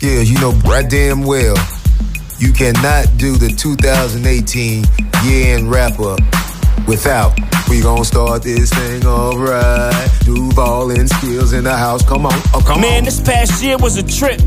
skills. You know right damn well you cannot do the 2018 year end wrap up without. We gon' start this thing alright. Duval and skills in the house. Come on, oh come Man, on. this past year was a trip.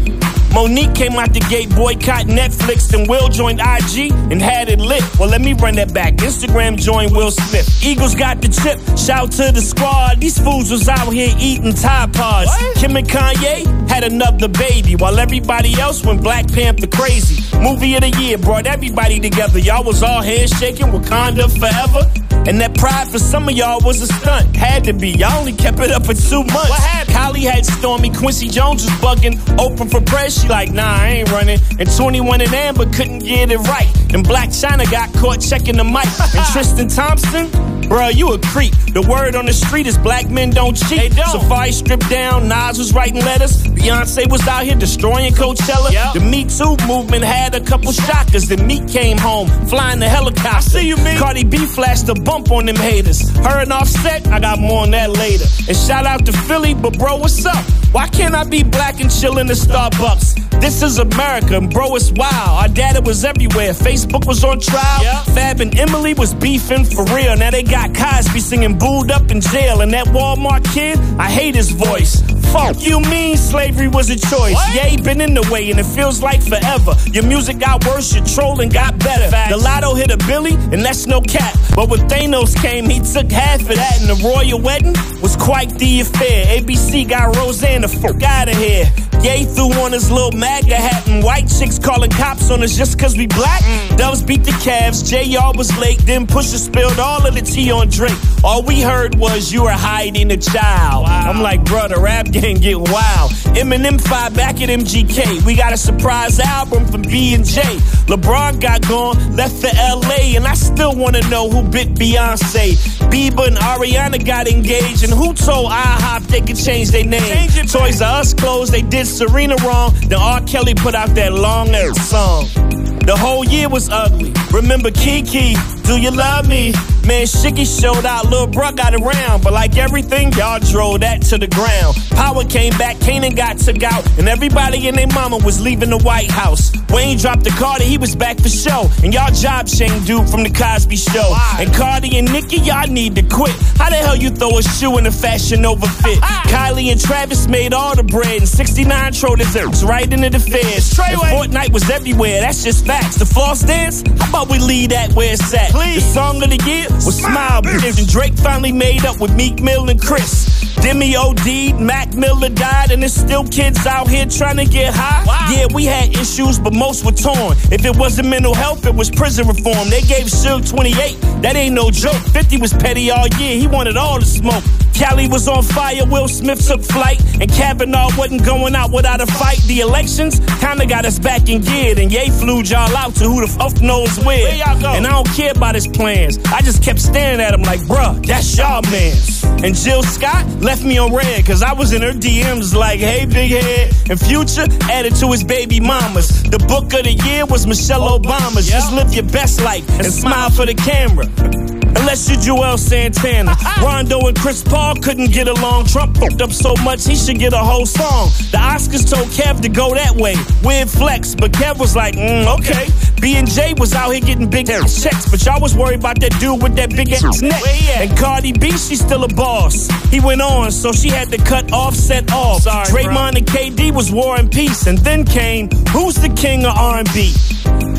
Monique came out the gate, boycott Netflix, and Will joined IG and had it lit. Well, let me run that back. Instagram joined Will Smith. Eagles got the chip. Shout to the squad. These fools was out here eating Tide Pods. Kim and Kanye had another baby, while everybody else went Black Panther crazy. Movie of the year brought everybody together. Y'all was all handshaking, Wakanda forever. And that pride for some of y'all was a stunt. Had to be. Y'all only kept it up for two months. What happened? Kylie had Stormy. Quincy Jones was bugging. Open for press. She like, nah, I ain't running. And 21 and Amber couldn't get it right. And Black China got caught checking the mic. and Tristan Thompson, Bruh, you a creep. The word on the street is black men don't cheat. They don't. Safari stripped down, Nas was writing letters. Beyonce was out here destroying Coachella. Yep. The Me Too movement had a couple shockers. Then Meek came home, flying the helicopter. see you, Meek. Cardi B flashed a bump on them haters. Her and Offset, I got more on that later. And shout out to Philly, but bro, what's up? Why can't I be black and chill in the Starbucks? This is America, and bro, it's wild. Our data was everywhere. Facebook was on trial. Yep. Fab and Emily was beefing for real. Now they got Cosby singing booed up in jail. And that Walmart kid, I hate his voice. Fuck you mean slavery was a choice. What? Yeah, been in the way and it feels like forever. Your music got worse, your trolling got better. Facts. The lotto hit a Billy, and that's no cap. But when Thanos came, he took half of that. And the royal wedding was quite the affair. ABC got Roseanne the fuck out of here. Ye threw on his little MAGA hat, and white chicks calling cops on us just cause we black. Mm. Doves beat the Cavs, JR was late, then Pusha spilled all of the tea on Drake. All we heard was you were hiding a child. Wow. I'm like, bro, the rap game get wild. Eminem five back at MGK. We got a surprise album from B and J. LeBron got gone, left for LA, and I still wanna know who bit Beyonce. Bieber and Ariana got engaged, and who told IHOP they could change their name? Change it, Toys R Us closed, they did Serena wrong. Then R. Kelly put out that long ass song. The whole year was ugly. Remember Kiki, do you love me? Man, Shiggy showed out, Lil Bruh got around. But like everything, y'all drove that to the ground. Power came back, Kanan got took out, and everybody and their mama was leaving the White House. Wayne dropped the Carter, he was back for show. And y'all job shame dude from the Cosby Show. And Cardi and Nicki, y'all need to quit. How the hell you throw a shoe in a fashion overfit? Kylie and Travis made all the bread, and 69 throw desserts right into the feds. Fortnite was everywhere, that's just facts. The floss dance, how about we leave that where it's at? Please. The song of the year was Smile Bitch. And Drake finally made up with Meek Mill and Chris. Demi OD'd, Mac Miller died, and there's still kids out here trying to get high. Wow. Yeah, we had issues, but most were torn. If it wasn't mental health, it was prison reform. They gave Suge 28, that ain't no joke. 50 was petty all year, he wanted all the smoke. Cali was on fire, Will Smith took flight, and Kavanaugh wasn't going out without a fight. The elections kinda got us back in gear, and Ye flew y'all out to who the fuck knows where. Where y'all go? And I don't care about his plans. I just kept staring at him like, bruh, that's y'all mans. And Jill Scott left me on red, cause I was in her DMs like, hey, big head. And Future added to his baby mamas. The book of the year was Michelle oh, Obama's. Yeah. Just live your best life and smile for the camera. Unless you're Joel Santana. Rondo and Chris Paul couldn't get along. Trump fucked up so much he should get a whole song. The Oscars told Kev to go that way. Weird flex, but Kev was like, mm, okay. B and J was out here getting big ass checks, but y'all was worried about that dude with that big ass neck. Where he at? And Cardi B, she's still a boss. He went on, so she had to cut Offset off. Sorry, Draymond and KD was war and peace, and then came who's the king of R&B?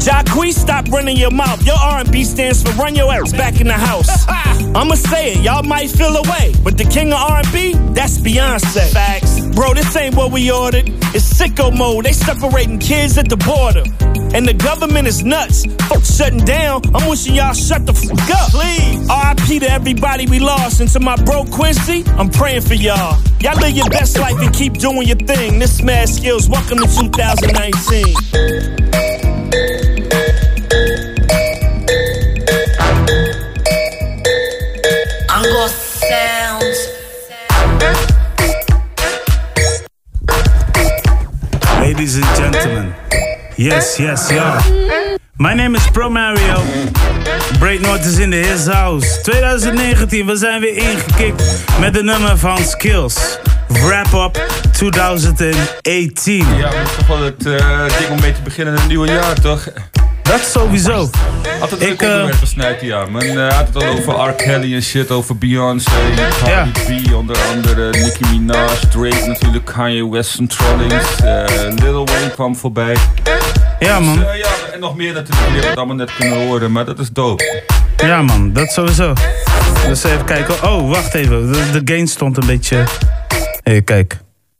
Jacquees, stop running your mouth. Your R&B stands for run your ass back in the house. I'ma say it, y'all might feel away, but the king of R&B, that's Beyonce. Facts. Bro, this ain't what we ordered. It's sicko mode. They separating kids at the border. And the government is nuts. Fuck shutting down. I'm wishing y'all shut the fuck up. Please. RIP to everybody we lost. And to my bro Quincy, I'm praying for y'all. Y'all live your best life and keep doing your thing. This Mad Skills, welcome to 2019. Ladies and gentlemen. Yes, yes, ja. My name is Pro Mario. Break North is in the his house. 2019, we zijn weer ingekikt met de nummer van Skills. wrap-up 2018. Ja, het is toch wel het eh, ding om mee te beginnen in het nieuwe jaar, toch? Dat sowieso. Altijd Ik, ik, eh, onderwerpen snijden, ja. Men uh, had het al over R. Kelly en shit, over Beyoncé, Cardi B, onder andere Nicki Minaj, Drake natuurlijk, Kanye West, Trollings, uh, Lil Wayne kwam voorbij. Ja, man. Dus, uh, ja, en nog meer die hebben het allemaal net kunnen horen, maar dat is dope. Ja, man, dat sowieso. Dus even kijken. Oh, wacht even. De, de gain stond een beetje. Hé, hey, kijk.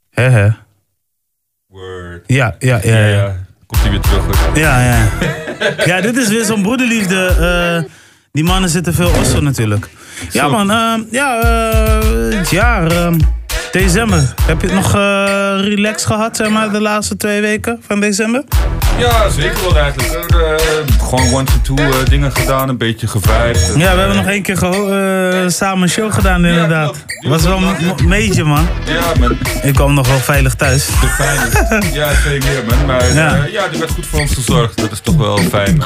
Hè, hè. Word. Ja, ja, ja. ja. ja. Hij weer terug, hoor. Ja, ja. ja, dit is weer zo'n broederliefde. Uh, die mannen zitten veel osso natuurlijk. Ja, man. Uh, ja, uh, het jaar. december. Heb je het nog relax gehad, zeg maar, de laatste twee weken van december? Ja, zeker wel eigenlijk. Uh, gewoon one to two uh, dingen gedaan, een beetje gevrijfd. Ja, we hebben nog één keer uh, samen een show gedaan inderdaad. Ja, was wel een meetje man. Ja, man. Ik kwam nog wel veilig thuis. De fijn. ja, zeker man. Maar ja. ja, er werd goed voor ons gezorgd. Dat is toch wel fijn.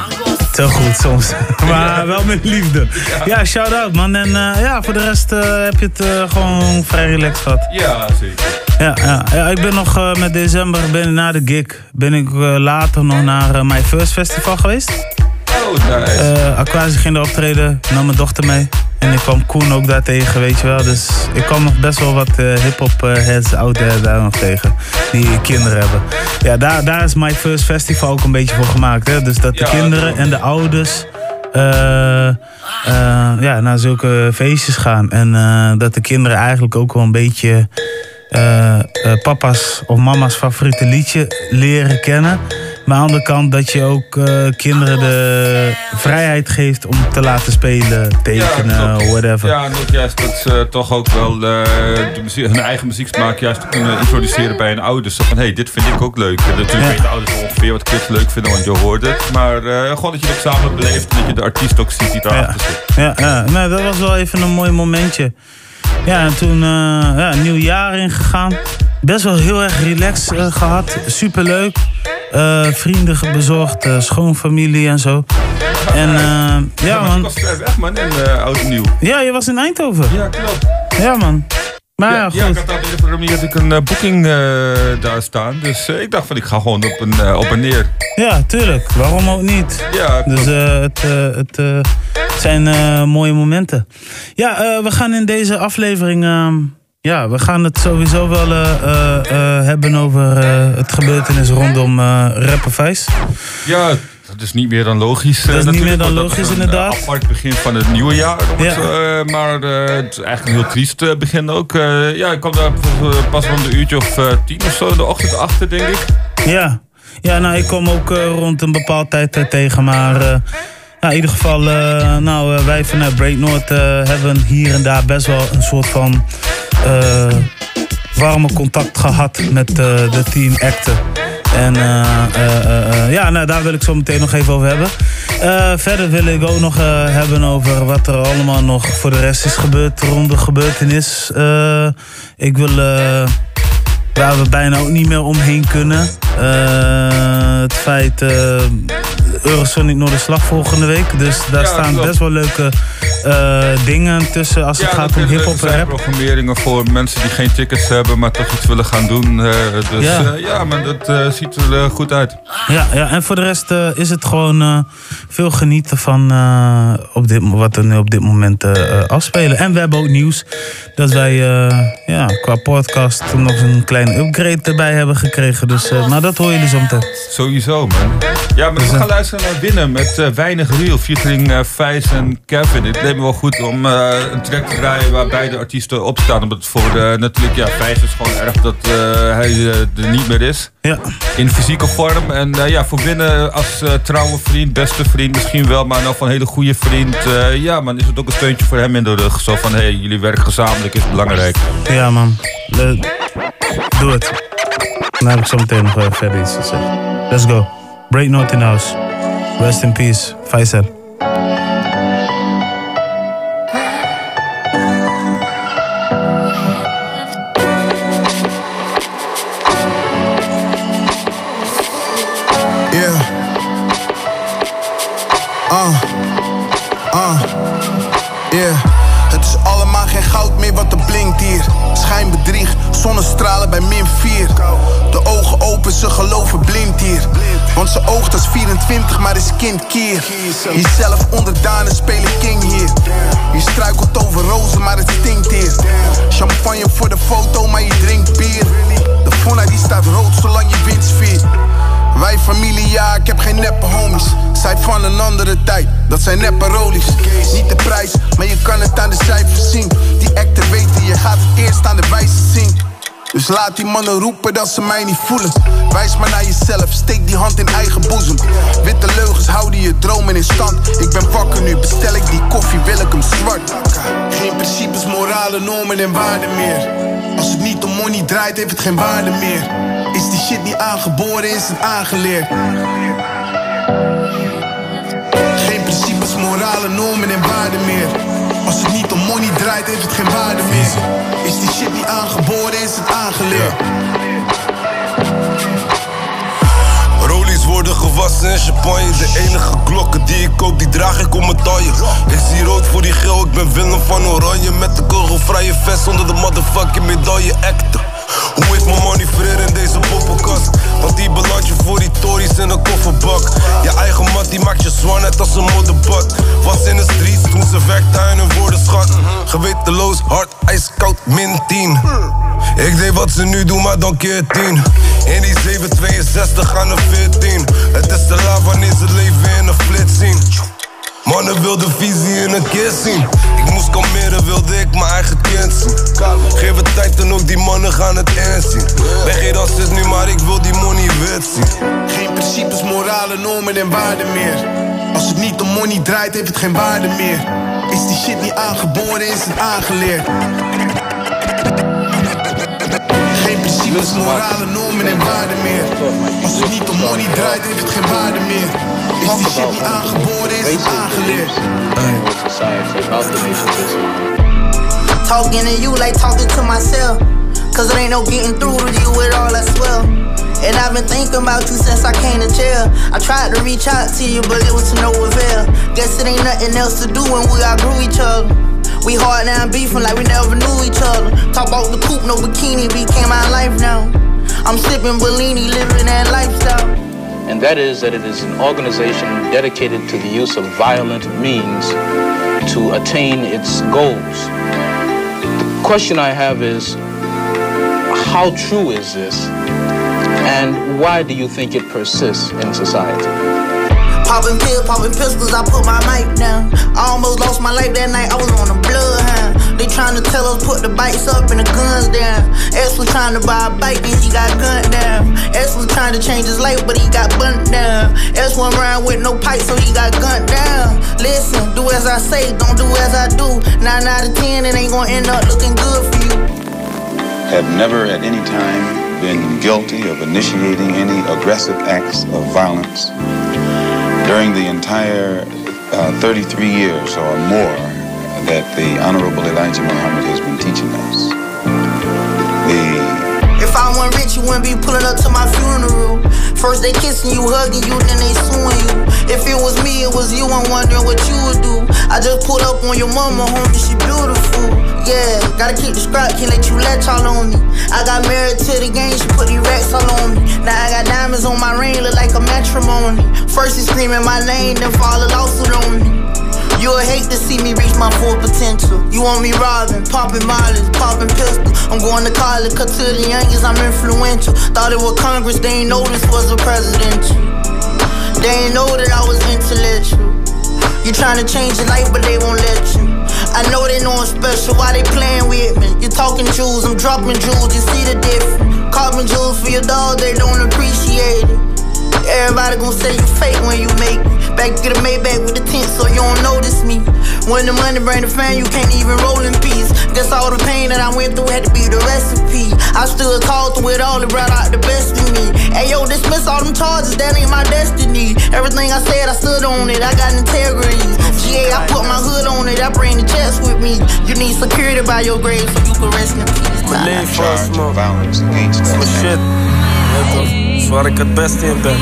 Te goed soms. maar wel met liefde. Ja, ja shout out man. En ja, voor de rest heb je het gewoon vrij relaxed gehad. Ja, zeker. Ja, ja, ja, ik ben nog uh, met december, ben na de gig, ben ik uh, later nog naar uh, My First Festival geweest. Oh, nice. Aquasi ging er optreden, nam mijn dochter mee. En ik kwam Koen ook daar tegen, weet je wel. Dus ik kwam nog best wel wat hip-hop heads out there daar nog tegen. Die kinderen hebben. Ja, daar, daar is My First Festival ook een beetje voor gemaakt. Hè? Dus dat de ja, kinderen en de ouders ja, naar zulke feestjes gaan. En dat de kinderen eigenlijk ook wel een beetje uh, uh, papa's of mama's favoriete liedje leren kennen. Maar aan de andere kant dat je ook uh, kinderen de vrijheid geeft om te laten spelen, tekenen, ja, whatever. Ja, ook juist dat ze toch ook wel de muziek, hun eigen muzieksmaak juist kunnen introduceren bij hun ouders. Zo van, hé, hey, dit vind ik ook leuk. En natuurlijk ja. weten ouders ongeveer wat kids leuk vinden, want je hoort het. Maar gewoon dat je het samen beleeft en dat je de artiest ook ziet die daarachter zit. Ja, ja. Nou, dat was wel even een mooi momentje. Ja, en toen uh, ja, een nieuw jaar ingegaan. Best wel heel erg relaxed uh, gehad. Superleuk. Uh, vrienden bezorgd, schoonfamilie en zo. En ja, ja man. Ik was weg man, in oud en nieuw. Ja, je was in Eindhoven. Ja, klopt. Ja man. Ja, ja, goed. ja ik had op een manier had ik een uh, boeking uh, daar staan. Dus uh, ik dacht van ik ga gewoon op, een, op en neer. Ja, tuurlijk. Waarom ook niet? Ja, dus het, het zijn mooie momenten. Ja, we gaan in deze aflevering... ja, we gaan het sowieso wel hebben over het gebeurtenis rondom Rapper Vice. Ja, dat is niet meer dan logisch. Dat is niet meer dan logisch, een, inderdaad. Een apart begin van het nieuwe jaar. Ja. Uh, maar uh, het is eigenlijk een heel triest begin ook. ja, ik kwam daar pas rond een uurtje of tien of zo in de ochtend achter, denk ik. Ja, ja nou, ik kom ook rond een bepaald tijd tegen. Maar nou, in ieder geval, nou, wij vanuit Break North hebben hier en daar best wel een soort van warme contact gehad met de team acten. En uh, uh, uh, ja, nou, daar wil ik zo meteen nog even over hebben. verder wil ik ook nog hebben over wat er allemaal nog voor de rest is gebeurd rond de gebeurtenis. ik wil waar we bijna ook niet meer omheen kunnen. het feit Eurosonic Noorderslag volgende week. Dus daar Ja, staan klopt. best wel leuke dingen tussen als het gaat om hip-hop en rap. programmeringen voor mensen die geen tickets hebben, maar toch iets willen gaan doen. Uh, dus Ja. maar dat uh, ziet er uh, goed uit. Ja, ja, en voor de rest uh, is het gewoon uh, veel genieten van uh, op dit, wat er nu op dit moment uh, afspelen. En we hebben ook nieuws dat wij uh, ja, qua podcast nog een kleine upgrade erbij hebben gekregen. Dus, uh, maar dat hoor jullie zo meteen. Sowieso, man. Ja, maar we gaan luisteren naar Winnen met uh, Weinig Real, featuring uh, Vijs en Kevin. Het leek me wel goed om een track te draaien waar beide artiesten op staan. Omdat het voor natuurlijk, ja, Vijs is gewoon erg dat hij er niet meer is. Ja. In fysieke vorm. En ja, voor Winnen als trouwe vriend, beste vriend misschien wel, maar nou van een hele goede vriend. Ja, man, is het ook een steuntje voor hem in de rug. Zo van, hé, hey, jullie werken gezamenlijk, is belangrijk. Ja, man. Le doe het. Dan heb ik zo meteen nog uh, verder iets te zeggen. Let's go. Break North in house. Rest in peace. Faisal. Zonnestralen bij min 4. De ogen open, ze geloven blind hier. Want ze oogt als 24, maar is kindkeer. Jezelf onderdanen, spelen king hier. Je struikelt over rozen, maar het stinkt hier. Champagne voor de foto, maar je drinkt bier. De fauna die staat rood, zolang je winst viert. Wij familie, ja, ik heb geen neppe homies. Zij van een andere tijd, dat zijn neppe. Niet de prijs, maar je kan het aan de cijfers zien. Die acten weten, je gaat het eerst aan de wijze zien. Dus laat die mannen roepen dat ze mij niet voelen. Wijs maar naar jezelf, steek die hand in eigen boezem. Witte leugens houden je dromen in stand. Ik ben wakker nu, bestel ik die koffie, wil ik hem zwart. Geen principes, moralen, normen en waarden meer. Als het niet om money draait, heeft het geen waarde meer. Is die shit niet aangeboren, is het aangeleerd. Geen principes, moralen, normen en waarden meer. Als het niet om money draait, heeft het geen waarde meer. Is die shit niet aangeboren, Rollies worden gewassen in champagne. De enige klokken die ik koop, die draag ik om mijn taille. Ik zie rood voor die geel, ik ben Willem van Oranje. Met de kogelvrije vest onder de motherfucking medaille acten. Hoe ik mijn money in deze poppenkast? Want die beland je voor die tories in een kofferbak. Je eigen mat die maakt je zwaar net als een modderbad. Was in de streets toen ze werkte in een woordenschat. Gewetenloos, hard, ijskoud, min 10. Ik deed wat ze nu doen, maar dan keer 10. In die 762 aan de 14. Het is te laat wanneer ze leven in een flits zien. Mannen wilden visie in een keer zien. Ik moest kalmeren, wilde ik mijn eigen kind zien. Geef het tijd en ook die mannen gaan het inzien. Ben geen racist nu, maar ik wil die money wit zien. Geen principes, moralen, normen en waarden meer. Als het niet om money draait, heeft het geen waarde meer. Is die shit niet aangeboren, is het aangeleerd. Principes, moralen, normen en waarden meer. Als het niet om money draait, heeft het geen waarde meer. Is die shit niet aangeboren, is het aangeleerd. Talking to you like talking to myself. Cause it ain't no getting through to you with all that swell. And I've been thinking about you since I came to jail. I tried to reach out to you, but it was to no avail. Guess it ain't nothing else to do when we outgrew each other. We hard now beefing like we never knew each other. Talk about the coupe, no bikini became my life now. I'm sipping Bellini, living that lifestyle. and that is that it is an organization dedicated to the use of violent means to attain its goals. The question I have is how true is this, and why do you think it persists in society? Popping pills, popping pistols, I put my mic down. I almost lost my life that night, I was on a bloodhound. They trying to tell us put the bikes up and the guns down. S was trying to buy a bike and he got gunned down. S was trying to change his life, but he got burnt down. S went around with no pipe, so he got gunned down. Listen, do as I say, don't do as I do. Nine out of ten, it ain't gonna end up looking good for you. have never at any time been guilty of initiating any aggressive acts of violence during the entire uh, 33 years or more that the Honorable Elijah Muhammad has been teaching us. You wouldn't be pulling up to my funeral. First they kissing you, hugging you, then they suing you. If it was me, it was you, I'm wondering what you would do. I just pulled up on your mama, homie, she beautiful. Yeah, gotta keep the scrap, can't let you let y'all on me. I got married to the game, she put these racks all on me. Now I got diamonds on my ring, look like a matrimony. First she screaming my name, then fall a lawsuit on me. You would hate to see me reach my full potential. You want me robbing, popping mileage, popping pistols. I'm going to college, cut to the youngest, I'm influential. Thought it was Congress, they ain't know this was a presidential. They ain't know that I was intellectual. You're trying to change your life, but they won't let you. I know they know I'm special, why they playing with me? You talking jewels, I'm dropping jewels, you see the difference. Carbon jewels for your dog, they don't appreciate it. Everybody gon' say you fake when you make it. Back to the Maybach with the tent so you don't notice me. When the money bring the fan, you can't even roll in peace. Guess all the pain that I went through had to be the recipe. I stood tall through it all, it brought out the best in me. Hey yo, dismiss all them charges, that ain't my destiny. Everything I said, I stood on it, I got integrity. GA, I put my hood on it, I bring the chest with me. You need security by your grave so you can rest in peace. charge of violence against us. Shit. Is waar ik het beste in ben.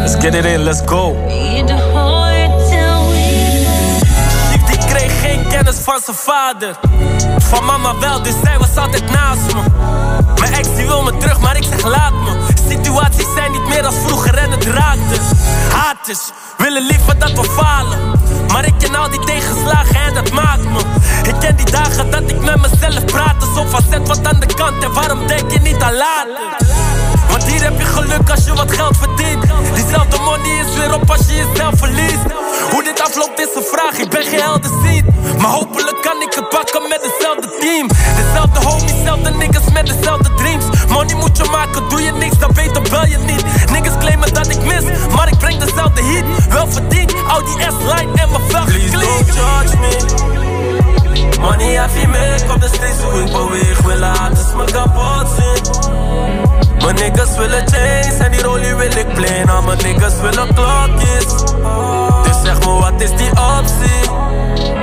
Let's get it in, let's go. Liefde kreeg geen kennis van zijn vader. Van mama wel, dus zij was altijd naast me. Mijn ex die wil me terug, maar ik zeg laat me. Situaties zijn niet meer als vroeger en het raakte. Haters willen liever dat we falen. Maar ik ken al die tegenslagen en dat maakt me. Ik ken die dagen dat ik met mezelf praat. Alsof van zet wat aan de kant en waarom denk je niet aan later? Want hier heb je geluk als je wat geld verdient. Diezelfde money is weer op als je jezelf verliest. Hoe dit afloopt is een vraag, ik ben geen helder zien. Maar hopelijk kan ik het pakken met hetzelfde team. Dezelfde homies, dezelfde niggas met dezelfde dreams. Money moet je maken, doe je niks, dan beter bel je niet. Niggas claimen dat ik mis, maar ik breng dezelfde hit. Wel verdiend, al die S-line en mijn vlag Please don't judge me. Money af je mee, komt er steeds hoe ik beweeg. Willen haters me kapot zien. Mijn niggas willen chains en die rollie wil ik plain. Al mijn niggas willen klokjes. Dus zeg me wat is die optie?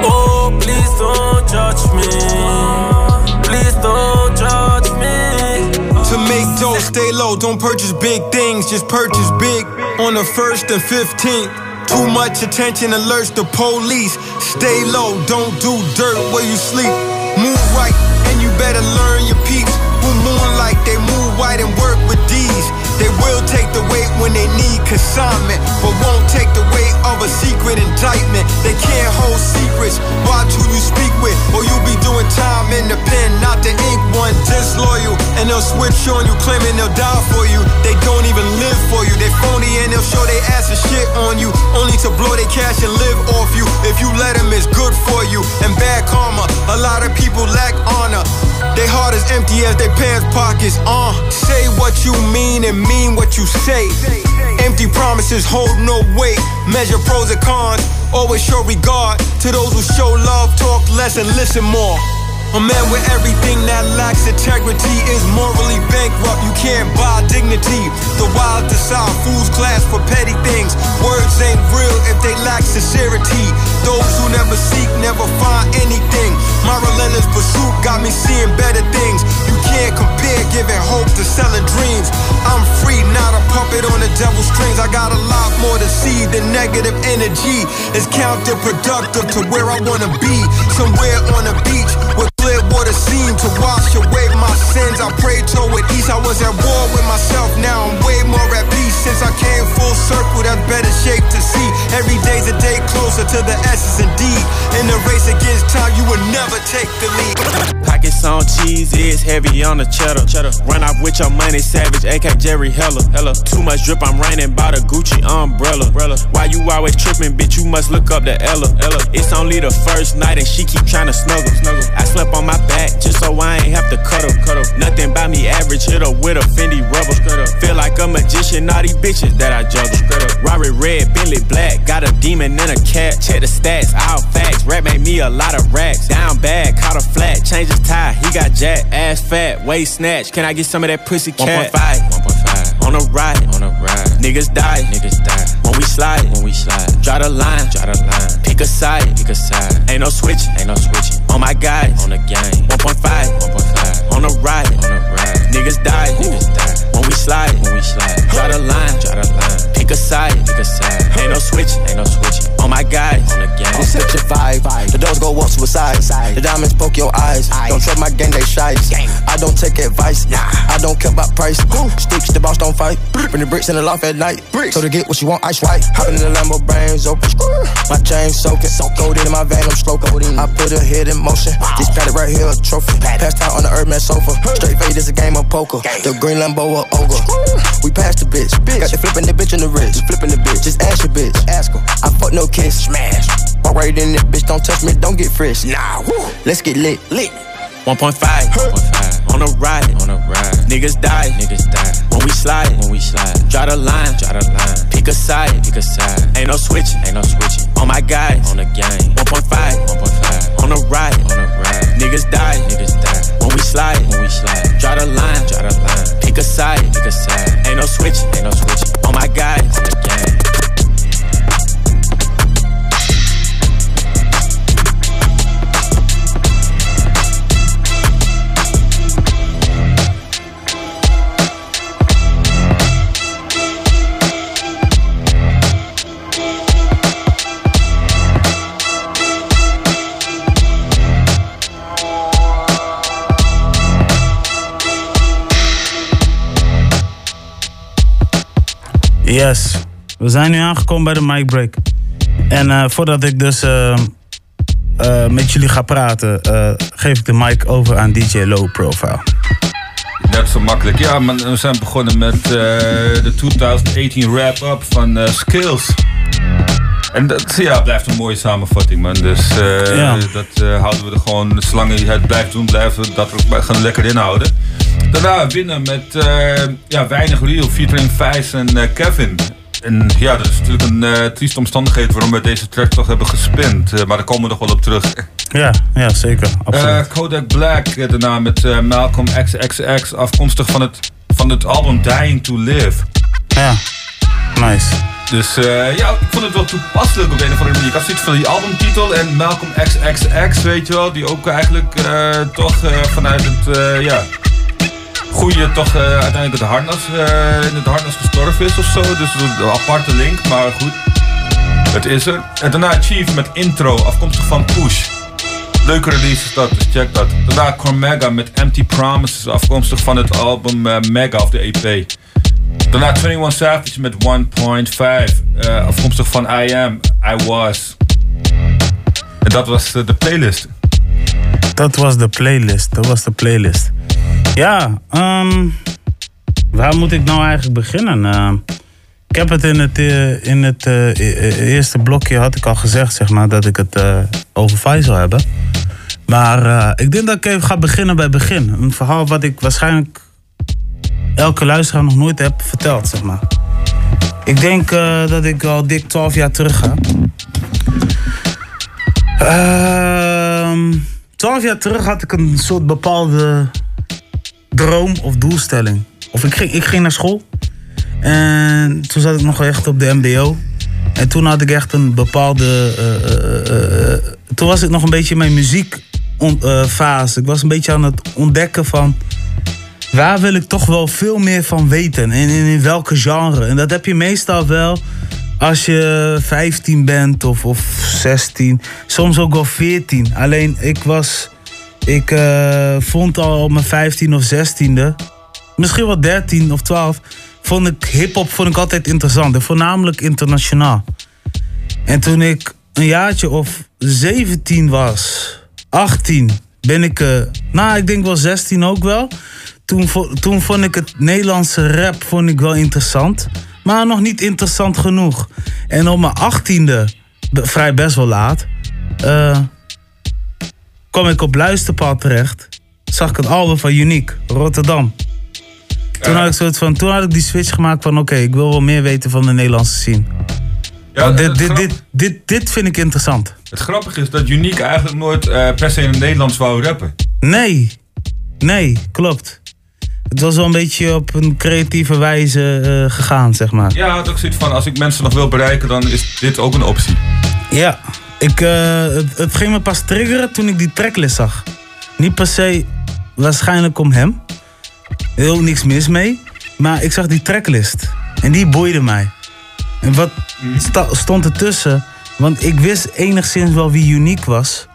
Oh, please don't judge me. Please don't judge me. Make dough, stay low, don't purchase big things, just purchase big on the 1st and 15th. Too much attention alerts the police. Stay low, don't do dirt where you sleep. Move right, and you better learn your peeps. Who moonlight, they move white and work with these. They will take the weight when they need consignment, but won't take the weight of a secret indictment. They can't hold secrets. Watch who you speak with, or you'll be doing time in the pen, not the ink one. Disloyal, and they'll switch on you, claiming they'll die for you. They don't even live for you. They phony and they'll show they ass and shit on you, only to blow their cash and live off you. If you let them, it's good for you. And bad karma, a lot of people lack honor. Their heart is empty as their pants pockets. Uh, say what you mean and mean what you say. Empty promises hold no weight. Measure pros and cons. Always show regard to those who show love, talk less and listen more. A man with everything that lacks integrity is morally bankrupt. You can't buy dignity. The wild decide fools class for petty things. Words ain't real if they lack sincerity. Those who never seek never find anything. My relentless pursuit got me seeing better things. You can't compare giving hope to selling dreams. I'm free, not a puppet on the devil's strings. I got a lot more to see than negative energy. It's counterproductive to where I wanna be. Somewhere on a beach with clear water seem to wash away my sins. I prayed toward east. I was at war with myself. Now I'm way more at peace since I came full circle. That's better shape to see. Every day's a day closer to the essence indeed. In the race against time, you will never take the lead. Pockets on cheese is heavy on the cheddar. cheddar. Run off with your money, savage, AK Jerry Heller. Hella. Too much drip, I'm raining by the Gucci umbrella. umbrella. Why you always tripping, bitch? You must look up the Ella. Ella. It's only the first night and she keep trying to snuggle. snuggle. I slept on my back just so I ain't have to cuddle. cuddle. Nothing by me average, hit her with a Fendi rubber. Feel like a magician, all these bitches that I juggle. Robert red, Bentley black, got a demon and a cat. Check the stats, all facts. Rap made me a lot of racks. Down bad, caught a flat, change his tie, he got jack. Ass fat, waist snatch. Can I get some of that pussy cat? 1.5, 1.5. On a ride, on a ride. Niggas die, niggas die. When we slide, when we slide. Draw the line, draw the line. Pick a side, pick a side. Ain't no switching, ain't no switching. On my guys, on the game. 1.5, 1.5. On a ride, on a ride. Niggas die, niggas die. When we slide, when we slide. Draw the line, draw the line. Pick a side, pick a side. Ain't no switching, ain't no switching. On my guys, on the game. I'm such a vibe. The doors go up suicide. The diamonds poke your eyes. Don't trust my gang, they shites. I don't take advice. Nah. I don't care about price. Sticks, the boss don't fight. Bring the bricks in the loft at night. So to get what you want, ice white. Hopping in the Lambo, brains open. My chain soaking. Cold in my vein, I'm stroking. I put a head in motion. This paddock right here, a trophy. Passed out on the Earthman sofa. Straight fade is a game of poker. The green Lambo, a ogre. We passed the bitch. Got the flipping the bitch in the wrist. Flipping the bitch. Just ask your bitch. Ask her. I fuck no kiss. Smash. Walk right in that bitch. Don't touch me. Don't get fresh. Nah. Let's get lit. Lit. 1.5, 1.5. On a ride, on a ride. Niggas die, niggas die. When we slide, when we slide. Draw the line, draw the line. Pick a side, pick a side. Ain't no switching, ain't no switching. On my guys, on the game. 1.5, 1.5. On a ride, on a ride. Niggas die, niggas die. When we slide, when we slide. Draw the line, draw the line. Pick a side, pick a side. Ain't no switching, ain't no switching. On my guys, on the game. Yes. We zijn nu aangekomen bij de mic break. En eh, voordat ik dus eh, eh, met jullie ga praten, geef ik de mic over aan DJ Low Profile. Net zo makkelijk. Ja, man, we zijn begonnen met de 2018 wrap-up van Skills. En dat ja, blijft een mooie samenvatting, man. Dus Ja. dat houden we er gewoon, zolang je het blijft doen, blijven we dat ook gaan lekker inhouden. Daarna winnen met eh, ja, weinig real, featuring Vice en eh, Kevin. En ja, dat is natuurlijk een eh trieste omstandigheid waarom we deze track toch hebben gespind. Maar daar komen we nog wel op terug. Ja, ja zeker. Eh, Kodak Black, daarna met Malcolm XXX, afkomstig van het, van het album Dying to Live. Ja, nice. Dus ja, ik vond het wel toepasselijk op een of andere manier. Ik had zoiets van die albumtitel en Malcolm XXX, weet je wel, die ook eigenlijk toch vanuit het, ja, goede, toch eh, uiteindelijk het harnas, eh, in het harnas gestorven is of zo. Dus een aparte link, maar goed. Het is er. En daarna Chief met intro, afkomstig van Push. Leuke release dat, check dat. Daarna Cormega met Empty Promises, afkomstig van het album eh, Mega of de EP. Daarna 21 Savage met 1.5, eh, afkomstig van I Am, I Was. En dat was de playlist. Dat was de playlist. Dat was de playlist. Ja, ehm, waar moet ik nou eigenlijk beginnen? Ehm, ik heb het in het, eh, in het eh, e- e- eerste blokje had ik al gezegd, zeg maar, dat ik het eh, over Fai zou hebben. Maar ik denk dat ik even ga beginnen bij begin. Een verhaal wat ik waarschijnlijk elke luisteraar nog nooit heb verteld, zeg maar. Ik denk dat ik al dik 12 jaar terug ga. Ehm 12 jaar terug had ik een soort bepaalde droom of doelstelling. Of ik ging, ik ging naar school. En toen zat ik nog echt op de MBO. En toen had ik echt een bepaalde. eh, eh, eh, toen was ik nog een beetje in mijn muziekfase. ik was een beetje aan het ontdekken van. Waar wil ik toch wel veel meer van weten? En in, in welke genre? En dat heb je meestal wel als je 15 bent of, of 16. Soms ook wel 14. Alleen ik was. Ik eh, vond al op mijn 15 of 16e. Misschien wel 13 of 12. Vond ik hip-hop altijd interessant. En voornamelijk internationaal. En toen ik een jaartje of 17 was, 18, ben ik, eh, nou ik denk wel 16 ook wel. Toen, toen vond ik het Nederlandse rap vond ik wel interessant. Maar nog niet interessant genoeg. En op mijn 18e, be- vrij best wel laat, eh, kwam ik op Luisterpad terecht. Zag ik het album van Unique, Rotterdam. Toen had ik, soort van, toen had ik die switch gemaakt van oké, ik wil wel meer weten van de Nederlandse scene. Want dit, dit, grap- dit, dit, dit vind ik interessant. Het grappige is dat Unique eigenlijk nooit eh, per se in het Nederlands wou rappen. Nee, nee, klopt. Het was wel een beetje op een creatieve wijze eh, gegaan, zeg maar. Ja, had ook zoiets van, als ik mensen nog wil bereiken, dan is dit ook een optie. Ja, ik, eh, het, het ging me pas triggeren toen ik die tracklist zag. Niet per se waarschijnlijk om hem. Heel niks mis mee. Maar ik zag die tracklist. En die boeide mij. En wat sta- stond ertussen? Want ik wist enigszins wel wie Unique was.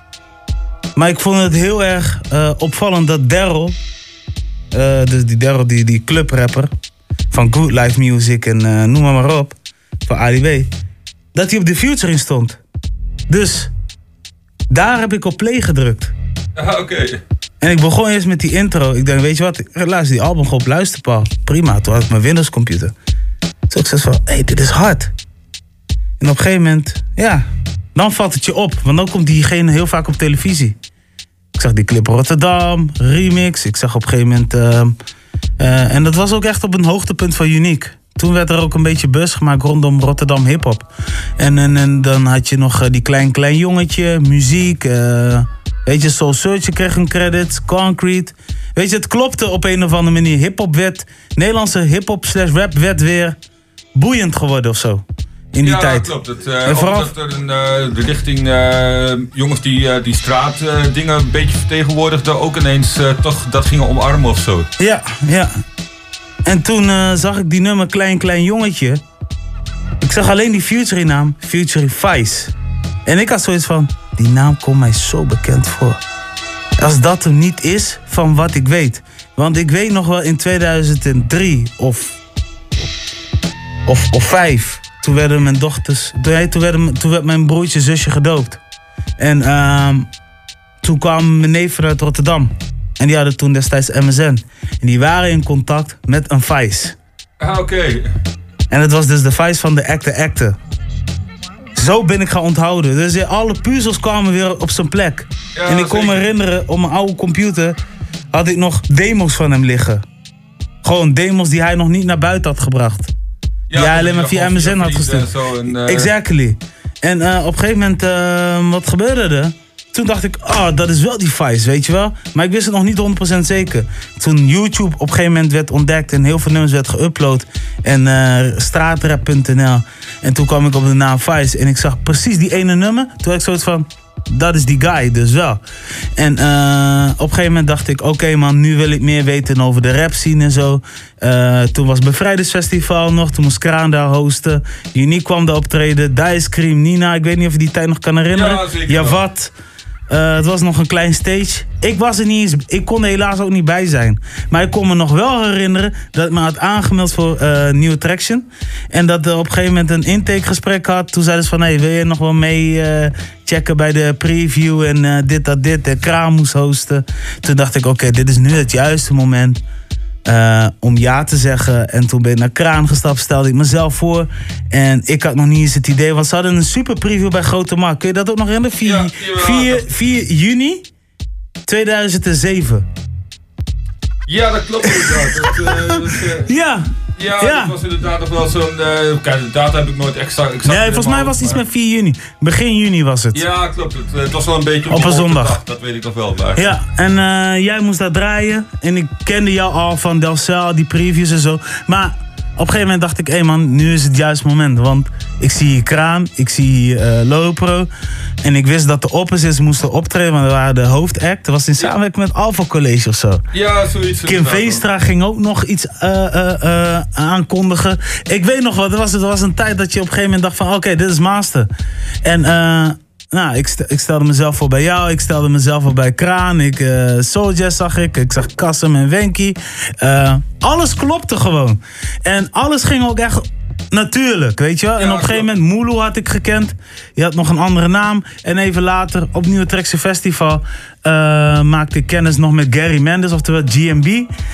Maar ik vond het heel erg eh, opvallend dat Daryl... eh, dus die Daryl, die, die clubrapper... van Good Life Music en noem maar maar op... van ADW... dat hij op de featuring stond. Dus daar heb ik op play gedrukt. Ja, oké. En ik begon eerst met die intro. Ik denk, weet je wat, luister die album gewoon op luisterpaal. Prima, toen had ik mijn Windows computer. Dus ik zei van, hé, hey, dit is hard. En op een gegeven moment, ja, dan valt het je op. Want dan komt diegene heel vaak op televisie. Ik zag die clip Rotterdam, remix. Ik zag op een gegeven moment... ehm, eh, en dat was ook echt op een hoogtepunt van Unique. Toen werd er ook een beetje buzz gemaakt rondom Rotterdam hip-hop. En, en, en dan had je nog eh, die klein, klein jongetje, muziek. eh, weet je, Soul Searcher kreeg een credit, Concrete. Weet je, het klopte op een of andere manier. Hip-hop werd, Nederlandse hip-hop slash rap werd weer boeiend geworden of zo. In die ja, tijd. klopt. Het, eh, En vooral- dat er een, de richting jongens die die straatdingen dingen een beetje vertegenwoordigden... ook ineens toch dat gingen omarmen of zo. Ja, ja. En toen eh, zag ik die nummer Klein Klein Jongetje. Ik zag alleen die Future naam, Future Vice. En ik had zoiets van, die naam komt mij zo bekend voor. Als dat hem niet is van wat ik weet. Want ik weet nog wel in 2003 of, Of, of vijf. Toen werden mijn dochters. Toen, toen, werden, werd mijn broertje zusje gedoopt. En ehm, toen kwamen mijn neven uit Rotterdam. En die hadden toen destijds MSN. En die waren in contact met een Vice. Ah, oké. En het was dus de Vice van de Acte Acte. Zo ben ik gaan onthouden. Dus ja, alle puzzels kwamen weer op zijn plek. Ja, en ik kon me herinneren, op mijn oude computer had ik nog demos van hem liggen. Gewoon demos die hij nog niet naar buiten had gebracht. die hij alleen maar via MSN had gestuurd. eh, Exactly. En eh, op een gegeven moment, eh, wat gebeurde er? Toen dacht ik, oh, dat is wel die Vice, weet je wel? Maar ik wist het nog niet 100% zeker. Toen YouTube op een gegeven moment werd ontdekt en heel veel nummers werd geüpload. En eh, straatrap.nl. En toen kwam ik op de naam Vice en ik zag precies die ene nummer. Toen had ik zoiets van, dat is die guy, dus wel. En eh, op een gegeven moment dacht ik, oké man, nu wil ik meer weten over de rap scene en zo. Eh, toen was Bevrijdingsfestival nog, toen moest Kraan daar hosten. Unique kwam daar optreden, Dice Cream, Nina, ik weet niet of je die tijd nog kan herinneren. Ja, zeker wat? Eh, het was nog een klein stage. Ik was er niet. Ik kon er helaas ook niet bij zijn. Maar ik kon me nog wel herinneren dat ik me had aangemeld voor eh New Attraction. En dat er op een gegeven moment een intakegesprek had. Toen zeiden ze van, hey, wil je nog wel mee eh, checken bij de preview en eh, dit, dat, dit. En Kraan moest hosten. Toen dacht ik, oké, dit is nu het juiste moment eh, om ja te zeggen. En toen ben ik naar Kraan gestapt, stelde ik mezelf voor. En ik had nog niet eens het idee, want ze hadden een super preview bij Grote Markt. Kun je dat ook nog herinneren? 4, 4, 4 juni 2007. Ja, dat klopt inderdaad. Dat, eh, dat, eh, Ja. Ja, Ja. dat was inderdaad nog wel zo'n... eh kijk, de data heb ik nooit exact... exact Nee, volgens mij was het iets met 4 juni. Begin juni was het. Ja, klopt. Het, eh, het was wel een beetje Op een zondag. dag, Dat weet ik nog wel. Maar. Ja, en eh, jij moest daar draaien. En ik kende jou al van Delcel, die previews en zo. Maar een gegeven moment dacht ik, hé man, nu is het juiste moment. Want ik zie hier Kraan, ik zie eh, Lopro. En ik wist dat de opposites moesten optreden, want we waren de hoofdact. Dat was in samenwerking met Alpha College of zo. Ja, zoiets. Kim. Veenstra ging ook nog iets eh, eh, aankondigen. Ik weet nog wat, er was, er was een tijd dat je op een gegeven moment dacht van... oké, dit is master. En nou, ik, st- ik stelde mezelf voor bij jou, ik stelde mezelf voor bij Kraan. Ik, Jazz zag ik, ik zag Kassem en Wenky. Eh, alles klopte gewoon. En alles ging ook echt natuurlijk, weet je wel. En op een gegeven moment, Mulu had ik gekend. Die had nog een andere naam. En even later, op Nieuwe Trekse Festival... eh, maakte ik kennis nog met Gary Mendes, oftewel GMB.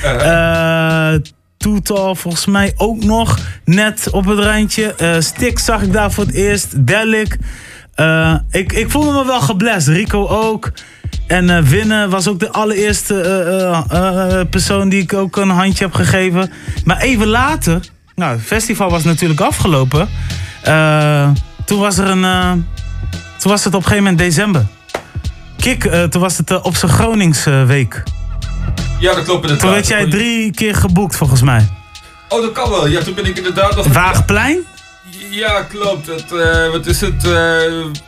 Eh Toetal volgens mij ook nog net op het randje. Eh Stick zag ik daar voor het eerst. Delic. Eh, ik, ik voelde me wel geblest. Rico ook. En eh Winnen was ook de allereerste eh, persoon die ik ook een handje heb gegeven. Maar even later, nou, het festival was natuurlijk afgelopen. Toen was er een. toen was het op een gegeven moment december. Kik, toen was het op zijn Gronings eh, week. Ja, dat klopt inderdaad. Toen werd jij drie keer geboekt volgens mij. Oh, dat kan wel. Ja, toen ben ik inderdaad nog... Waagplein? Ja, klopt. Het, eh, wat is het? eh,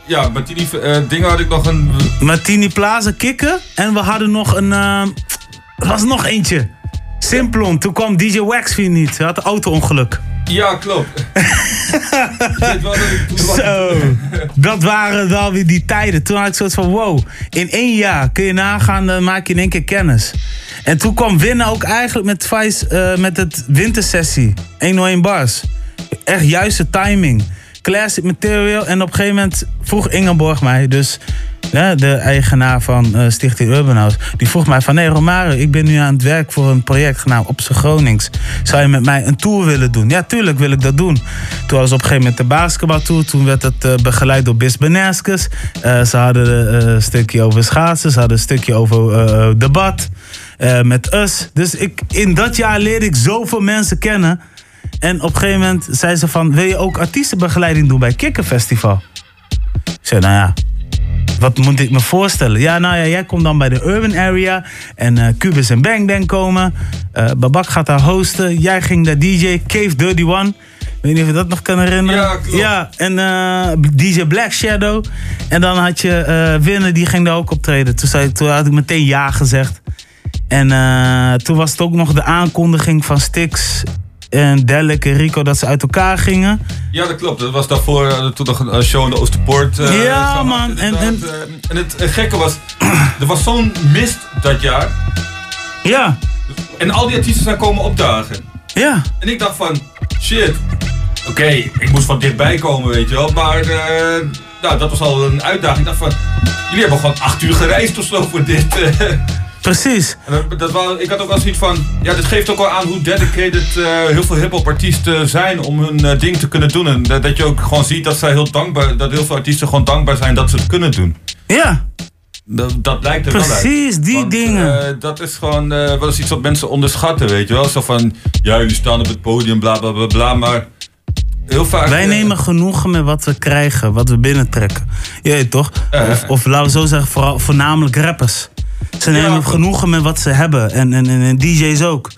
ja, met die eh, dingen had ik nog een... Martini Plaza kikken. En we hadden nog een. er was nog eentje. Simplon. Toen kwam DJ Waxfield niet. Hij had een auto-ongeluk. Ja, klopt. Toen was- Zo. Dat waren wel weer die tijden. Toen had ik zoiets van: wow. In één jaar kun je nagaan, dan maak je in één keer kennis. En toen kwam Winnen ook eigenlijk met Vice, met het wintersessie. 101 bars. Echt juiste timing. Classic material. En op een gegeven moment vroeg Ingeborg mij, dus de eigenaar van eh, Stichting Urban House, die vroeg mij van, nee ik ben nu aan het werk voor een project genaamd Op Gronings. Zou je met mij een tour willen doen? Ja, tuurlijk wil ik dat doen. Toen was op een gegeven moment de basketbaltour. Toen werd het eh, begeleid door Bis Beneskes. Eh, ze hadden een stukje over schaatsen. Ze hadden een stukje over debat. met us. Dus ik, in dat jaar leerde ik zoveel mensen kennen. En op een gegeven moment zei ze van... wil je ook artiestenbegeleiding doen bij Kikkerfestival? Ik zei, nou ja, wat moet ik me voorstellen? Ja, nou ja, jij komt dan bij de urban area. En eh Cubus en Bang Bang komen. Eh Babak gaat daar hosten. Jij ging daar DJ. Cave Dirty One. Weet niet of je dat nog kan herinneren. Ja, klopt. Ja, en eh, DJ Black Shadow. En dan had je eh Winner, die ging daar ook optreden. Toen, zei, toen had ik meteen ja gezegd. En toen was het ook nog de aankondiging van Stix en Delic en Rico dat ze uit elkaar gingen. Ja, dat klopt. Dat was daarvoor eh, toen nog een show in de Oosterpoort. eh, Ja, man. En- inderdaad. en- Eh, en het gekke was, er was zo'n mist dat jaar. Ja. En al die artiesten zijn komen opdagen. Ja. En ik dacht van, shit, oké, ik moest van dichtbij komen, weet je wel. Maar nou, dat was al een uitdaging. Ik dacht van, jullie hebben gewoon acht uur gereisd of zo voor dit. Precies. Dat, dat wel, ik had ook wel zoiets van, ja, dit geeft ook wel aan hoe dedicated eh, heel veel hip-hop artiesten zijn om hun eh, ding te kunnen doen. En dat, dat je ook gewoon ziet dat zij heel dankbaar, dat heel veel artiesten gewoon dankbaar zijn dat ze het kunnen doen. Ja. Dat, dat lijkt er wel uit. Precies, die Want, dingen. eh, dat is gewoon wel eens iets wat mensen onderschatten, weet je wel. Zo van, ja, jullie staan op het podium, bla bla bla bla, maar heel vaak... Wij nemen genoegen met wat we krijgen, wat we binnentrekken. Je weet toch? Of, of laten we zo zeggen, vooral, voornamelijk rappers. Ze nemen genoegen met wat ze hebben. En, en, en, en DJ's ook.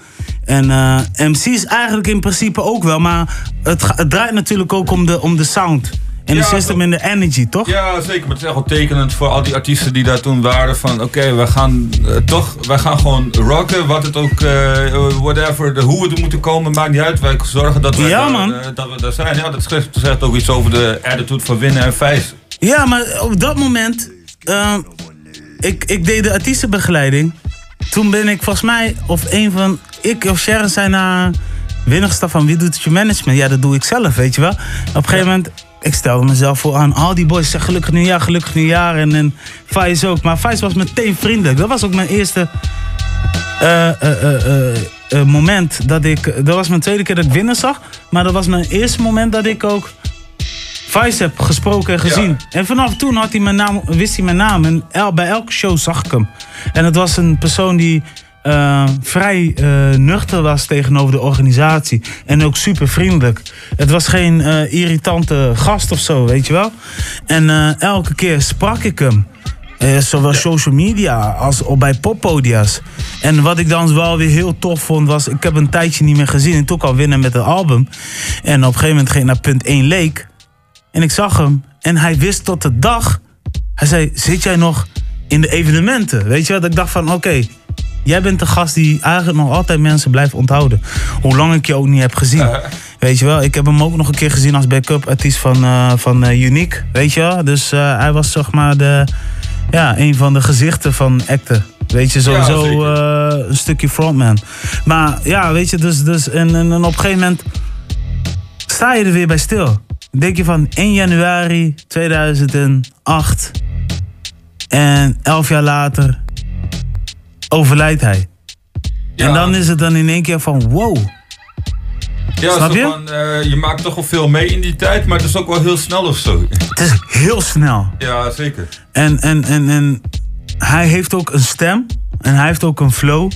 En eh, MC's eigenlijk in principe ook wel. Maar het, het draait natuurlijk ook om de, om de sound. En de Ja, system en de energy, toch? Ja, zeker. Maar het is echt wel tekenend voor al die artiesten die daar toen waren. Van oké, we gaan eh, toch, wij gaan gewoon rocken. Wat het ook, eh, whatever, de, hoe we er moeten komen, maakt niet uit. Wij zorgen dat Ja, daar, eh, dat we daar zijn. Ja, dat schrijft, zegt ook iets over de attitude van winnen en vijs. Ja, maar op dat moment. Ik, ik deed de artiestenbegeleiding. Toen ben ik volgens mij, of een van. Ik of Sharon zijn naar winnerstaf van wie doet het je management? Ja, dat doe ik zelf, weet je wel. Op een gegeven moment. Ik stelde mezelf voor aan al die boys. Zeg gelukkig nieuwjaar, gelukkig nieuwjaar. En, en Faiz ook. Maar Faiz was meteen vriendelijk. Dat was ook mijn eerste eh, eh, eh, moment dat ik. Dat was mijn tweede keer dat ik winnen zag. Maar dat was mijn eerste moment dat ik ook Vice heb gesproken en gezien. En vanaf toen had hij mijn naam, wist hij mijn naam. En el- bij elke show zag ik hem. En het was een persoon die eh, vrij eh, nuchter was tegenover de organisatie. En ook super vriendelijk. Het was geen eh, irritante gast of zo, weet je wel. En elke keer sprak ik hem. Zowel social media als op bij poppodia's. En wat ik dan wel weer heel tof vond was... Ik heb een tijdje niet meer gezien en toen kwam winnen met het album. En op een gegeven moment ging ik naar punt 1 leek. En ik zag hem. En hij wist tot de dag... Hij zei, zit jij nog in de evenementen? Weet je wat? Ik dacht van, oké... jij bent de gast die eigenlijk nog altijd mensen blijft onthouden. Hoe lang ik je ook niet heb gezien. Weet je wel? Ik heb hem ook nog een keer gezien als backup artiest van, eh, van eh, Unique. Weet je wel? Dus eh, hij was zeg maar de... Ja, een van de gezichten van acten. Weet je, sowieso eh, een stukje frontman. Maar ja, weet je, dus, dus en, en, en op een gegeven moment sta je er weer bij stil. Denk je van 1 januari 2008 en 11 jaar later overlijdt hij. En dan is het dan in één keer van wow. Ja, Snap je? Van, eh, je maakt toch wel veel mee in die tijd, maar het is ook wel heel snel of zo. Het is heel snel. Ja, zeker. En, en, en, en hij heeft ook een stem. En hij heeft ook een flow.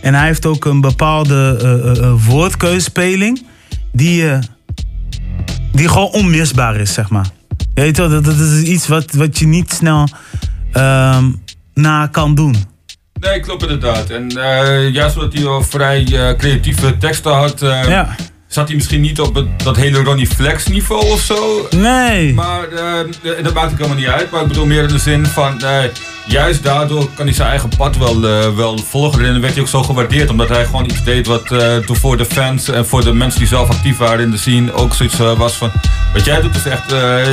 En hij heeft ook een bepaalde woordkeuzespeling. Die, eh, die gewoon onmisbaar is, zeg maar. Je Weet wel, dat, dat is iets wat, wat je niet snel ehm, na kan doen. Nee, klopt inderdaad. En eh, juist omdat hij wel vrij eh, creatieve teksten had, eh, Ja. Zat hij misschien niet op het, dat hele Ronnie Flex niveau of zo. Nee. Maar dat maakt ook helemaal niet uit. Maar ik bedoel meer in de zin van, eh, juist daardoor kan hij zijn eigen pad wel, eh, wel volgen. En werd hij ook zo gewaardeerd, omdat hij gewoon iets deed wat eh, toen voor de fans en voor de mensen die zelf actief waren in de scene ook zoiets was van, wat jij doet is echt,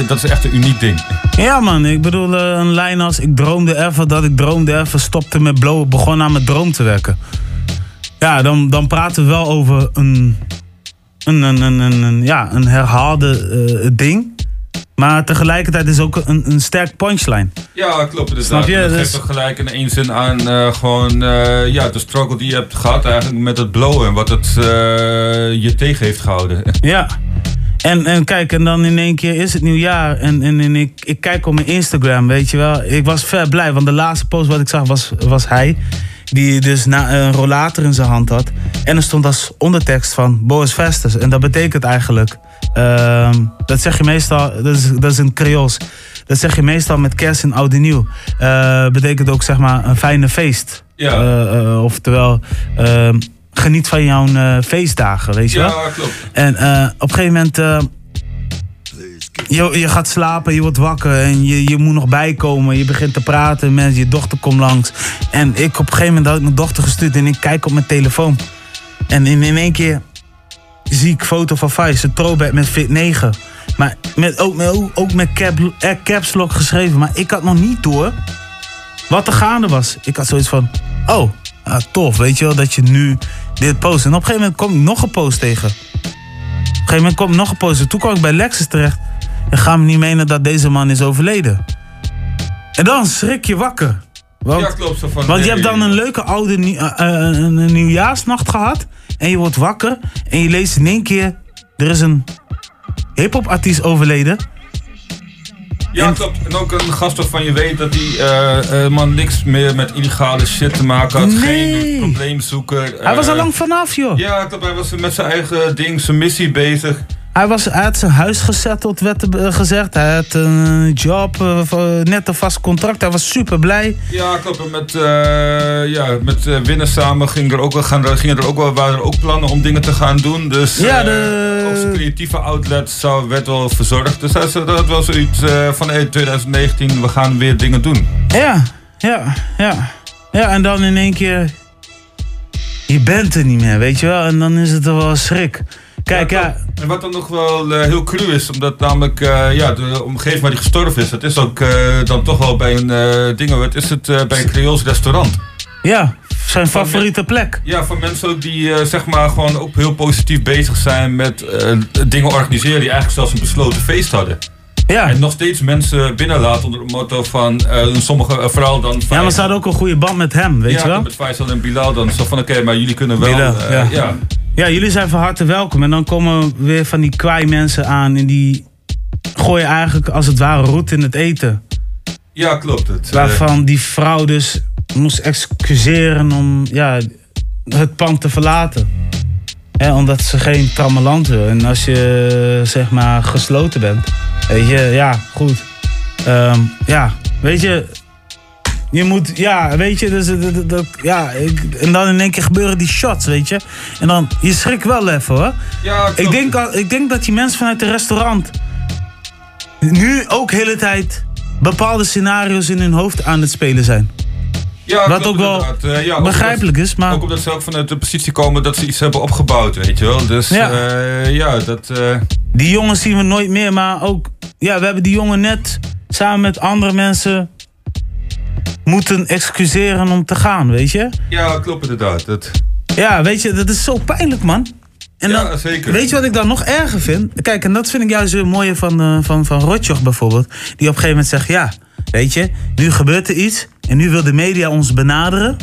dat is echt een uniek ding. Ja man, ik bedoel een lijn als ik droomde even dat ik droomde even, stopte met blowen, begon aan mijn droom te werken. Ja, dan, dan praten we wel over een, een, een, een, een, ja, een herhaalde eh, ding. Maar tegelijkertijd is ook een, een sterk punchline. Ja, klopt inderdaad. Snap je? Dat Dus- geeft toch gelijk in één zin aan eh, gewoon eh, ja, de struggle die je hebt gehad eigenlijk met het blowen. En wat het je tegen heeft gehouden. Ja. En, en kijk, en dan in één keer is het nieuwjaar. En, en, en ik, ik kijk op mijn Instagram, weet je wel. Ik was ver blij, want de laatste post wat ik zag was, was hij. Die dus na, een rollator in zijn hand had. En er stond als ondertekst van Boris Vestes. En dat betekent eigenlijk... ehm, dat zeg je meestal, dat is, dat is in Creools. Dat zeg je meestal met kerst en oud en nieuw. Eh, betekent ook zeg maar een fijne feest. Ja. Eh, oftewel, ehm, geniet van jouw feestdagen, weet je wel. Ja, klopt. En op een gegeven moment. Je, je gaat slapen, je wordt wakker en je, je moet nog bijkomen. Je begint te praten, mensen, je dochter komt langs. En ik op een gegeven moment had ik mijn dochter gestuurd en ik kijk op mijn telefoon. En in, in één keer zie ik foto van Vice, een throwback met Fit 9. Maar met, ook, met, ook- ook met cap, eh, caps lock geschreven. Maar ik had nog niet door wat er gaande was. Ik had zoiets van, oh, ah, tof, weet je wel, dat je nu dit post. En op een gegeven moment kom ik nog een post tegen. Op een gegeven moment kwam nog een poster. Toen kwam ik bij Lexus terecht. En ga me niet menen dat deze man is overleden. En dan schrik je wakker. Want, Ja, klopt, zo van, want je nee. hebt dan een leuke oude eh, eh, een, een nieuwjaarsnacht gehad. En je wordt wakker. En je leest in één keer... Er is een hip-hop artiest overleden. Ja, klopt. En ook een gast waarvan je weet dat die eh, man niks meer met illegale shit te maken had. Geen probleemzoeker. Hij was er lang vanaf, joh. Ja, klopt. Hij was met zijn eigen ding, zijn missie bezig. Hij, was, had zijn huis gezetteld, werd er, eh, gezegd. Hij had een job, eh, voor- net een vast contract. Hij was super blij. Ja, klopt. Met, eh ja, met eh, winnen samen ging er ook, wel- gaan, er- gingen er ook wel, waren er ook plannen om dingen te gaan doen. Dus Ja, eh, de- ook zijn creatieve outlet zou, werd wel verzorgd. Dus hij dat was zoiets eh, van hey, 2019, we gaan weer dingen doen. Ja, ja, ja. Ja, en dan in één keer... Je bent er niet meer, weet je wel? En dan is het er wel schrik. Kijk, ja... En wat dan nog wel eh, heel cru is, omdat namelijk eh, ja, de omgeving waar hij gestorven is, dat is ook eh, dan toch wel bij een uh, ding, wat is het, bij een Creools restaurant. Ja, zijn favoriete plek. Ja, van mensen ook die zeg maar gewoon ook heel positief bezig zijn met dingen organiseren die eigenlijk zelfs een besloten feest hadden. Ja. En nog steeds mensen binnenlaten onder het motto van sommige, vooral dan... Ja, maar ze hadden ook een goede band met hem, weet ja, je wel? met Faisal en Bilal dan. Zo van oké, maar jullie kunnen wel... Bilal, ja. ja. Ja, jullie zijn van harte welkom. En dan komen weer van die kwaai mensen aan en die gooien eigenlijk als het ware roet in het eten. Ja, klopt. Het, eh, Waarvan die vrouw dus moest excuseren om ja, het pand te verlaten. Omdat ze geen trammeland wil. En als je zeg maar gesloten bent, weet je, ja, goed. Ehm, ja, weet je, je moet, ja, weet je, dus, dat, ja, ik, en dan in één keer gebeuren die shots, weet je. En dan, je schrikt wel even hoor. Ja, ik, denk, ik denk dat die mensen vanuit het restaurant nu ook de hele tijd bepaalde scenario's in hun hoofd aan het spelen zijn. Ja, Wat ook wel. Eh, ja, begrijpelijk omdat- is, maar... Ook omdat ze ook vanuit de positie komen dat ze iets hebben opgebouwd, weet je wel. Dus Ja. ja, ja dat... eh, Die jongen zien we nooit meer, maar ook... Ja, we hebben die jongen net samen met andere mensen moeten excuseren om te gaan, weet je? ja, klopt inderdaad. Dat, Ja, weet je, dat is zo pijnlijk, man. En dan, ja, zeker. Weet je wat ik dan nog erger vind? Kijk, en dat vind ik juist weer mooie van, eh van, van Rotjoch bijvoorbeeld. Die op een gegeven moment zegt, ja, weet je, nu gebeurt er iets. En nu wil de media ons benaderen.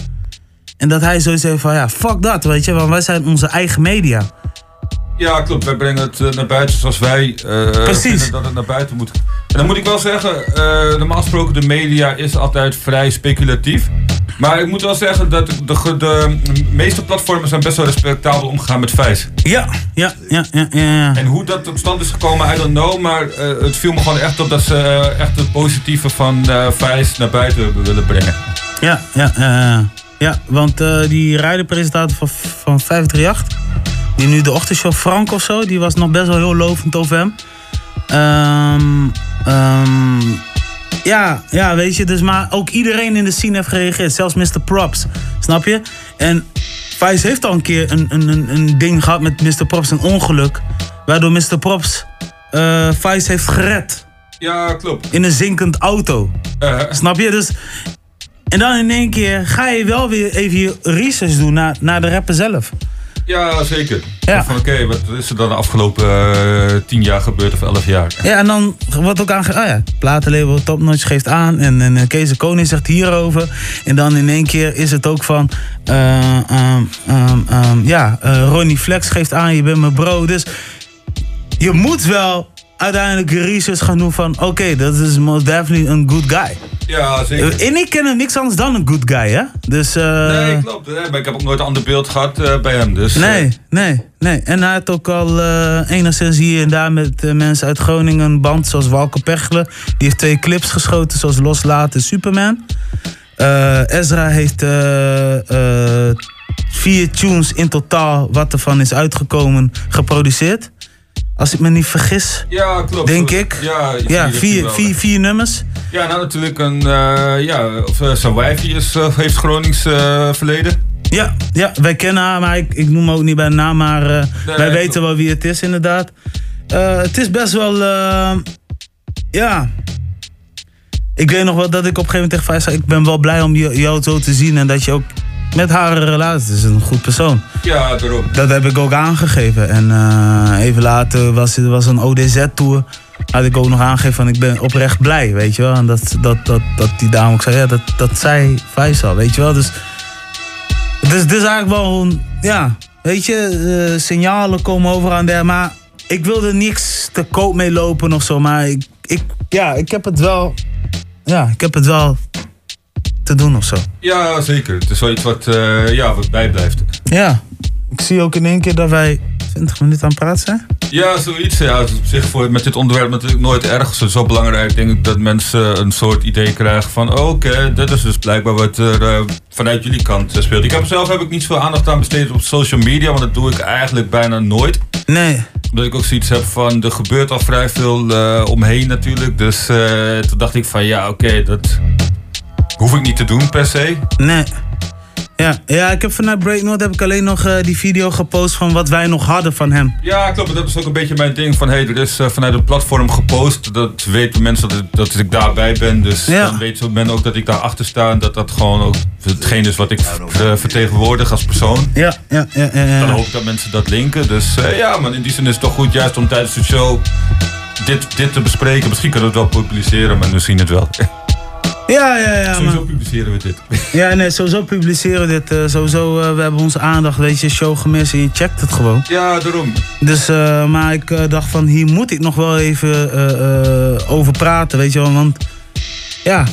En dat hij zoiets heeft van, ja, fuck dat, weet je. Want wij zijn onze eigen media. Ja, klopt. Wij brengen het eh, naar buiten zoals wij Precies. vinden dat het naar buiten moet. En dan moet ik wel zeggen, eh, normaal gesproken de media is altijd vrij speculatief. Maar ik moet wel zeggen dat de, de, de meeste platformen zijn best wel respectabel omgegaan met Vijs. Ja, ja, ja, ja, ja. En hoe dat tot stand is gekomen, I don't know. Maar het viel me gewoon echt op dat ze echt het positieve van Vijs naar buiten willen brengen. Ja, ja, ja, ja. Want die rijdenpresentator van, van 538, die nu de ochtendshow Frank of zo, die was nog best wel heel lovend over hem. Ehm, ehm, ja, ja, weet je, dus maar ook iedereen in de scene heeft gereageerd, zelfs Mr. Props, snap je? En Vice heeft al een keer een, een, een, een ding gehad met Mr. Props, een ongeluk, waardoor Mr. Props eh Vice heeft gered Ja, klopt. in een zinkend auto. Snap je? Dus, en dan in één keer ga je wel weer even je research doen naar, naar de rapper zelf. Ja, zeker. Ja. Van oké, wat is er dan de afgelopen eh, tien jaar gebeurd of elf jaar? Ja, en dan wordt ook aange... Oh ja, platenlabel Topnotch geeft aan. En, en eh, Kees de Koning zegt hierover. En dan in één keer is het ook van... eh, ehm, ehm, ehm, ja, Ronnie Flex geeft aan, je bent mijn bro. Dus je moet wel uiteindelijk research gaan doen van... Oké, dat is most definitely een good guy. Ja, zeker. En ik ken hem niks anders dan een good guy, hè? Dus... eh, Nee, klopt. Nee, maar ik heb ook nooit een ander beeld gehad eh, bij hem. Dus, eh, Nee, nee, nee. En hij had ook al eh, enigszins hier en daar met eh, mensen uit Groningen een band, zoals Walker Pechelen. Die heeft twee clips geschoten, zoals Loslaten en Superman. Eh, Ezra heeft eh, eh, vier tunes in totaal, wat ervan is uitgekomen, geproduceerd. Als ik me niet vergis. Ja, klopt. Denk ik. Ja, Ja, vier, vier, vier, nummers. Ja, nou natuurlijk een, eh, ja, of uh, zijn wijfie is, eh, heeft Gronings eh, verleden. Ja, ja, wij kennen haar, maar ik, ik noem hem ook niet bij naam, maar eh, Nee, wij weten wel wie het is inderdaad. Eh, het is best wel, eh, ja. Ik weet nog wel dat ik op een gegeven moment tegen zei, ik ben wel blij om jou zo te zien en dat je ook met haar relatie. Ze is een goed persoon. Ja, daarom. Dat heb ik ook aangegeven. En eh, even later was er was een ODZ-tour. Had ik ook nog aangegeven van ik ben oprecht blij, weet je wel. En dat, dat, dat, dat die dame ook zei, ja, dat, dat zei Faisal, weet je wel. Dus het is, het is eigenlijk wel een, ja, weet je, eh, signalen komen over aan der. Maar ik wilde niks te koop mee lopen of zo. Maar ik, ik, ja, ik heb het wel, ja, ik heb het wel te doen of zo. Ja, zeker. Het is wel iets wat, eh, ja, wat bijblijft. Ja, ik zie ook in één keer dat wij 20 minuten aan het praten zijn. Ja, zoiets. Ja, op zich voor, met dit onderwerp natuurlijk nooit erg. Het is zo belangrijk, denk ik, dat mensen een soort idee krijgen van... oh, oké, dit is dus blijkbaar wat er eh, vanuit jullie kant eh, speelt. Ik heb zelf heb ik niet veel aandacht aan besteed op social media... want dat doe ik eigenlijk bijna nooit. Nee. Omdat ik ook zoiets heb van, er gebeurt al vrij veel omheen natuurlijk. Dus toen dacht ik van, ja, oké, dat hoef ik niet te doen per se. Nee. Ja, ja ik heb vanuit Breaknote heb ik alleen nog eh, die video gepost van wat wij nog hadden van hem. Ja, klopt. Dat is ook een beetje mijn ding. Van hey, er is eh, vanuit het platform gepost. Dat weten mensen dat, dat ik daarbij ben. Dus Ja. dan weten men ook dat ik daarachter sta. En dat dat gewoon ook hetgeen is wat ik eh, vertegenwoordig als persoon. Ja, ja, ja, ja. ja. Dan hoop ik dat mensen dat linken. Dus ja, maar in die zin is het toch goed juist om tijdens de show dit, dit te bespreken. Misschien kunnen we het wel publiceren, maar we zien het wel. Ja, ja, ja. Sowieso publiceren we dit. Ja, nee, sowieso publiceren we dit. eh, sowieso, eh, we hebben onze aandacht, weet je, show gemist en je checkt het gewoon. Ja, daarom. Dus, eh, maar ik dacht van, hier moet ik nog wel even over praten, weet je wel. Want, ja,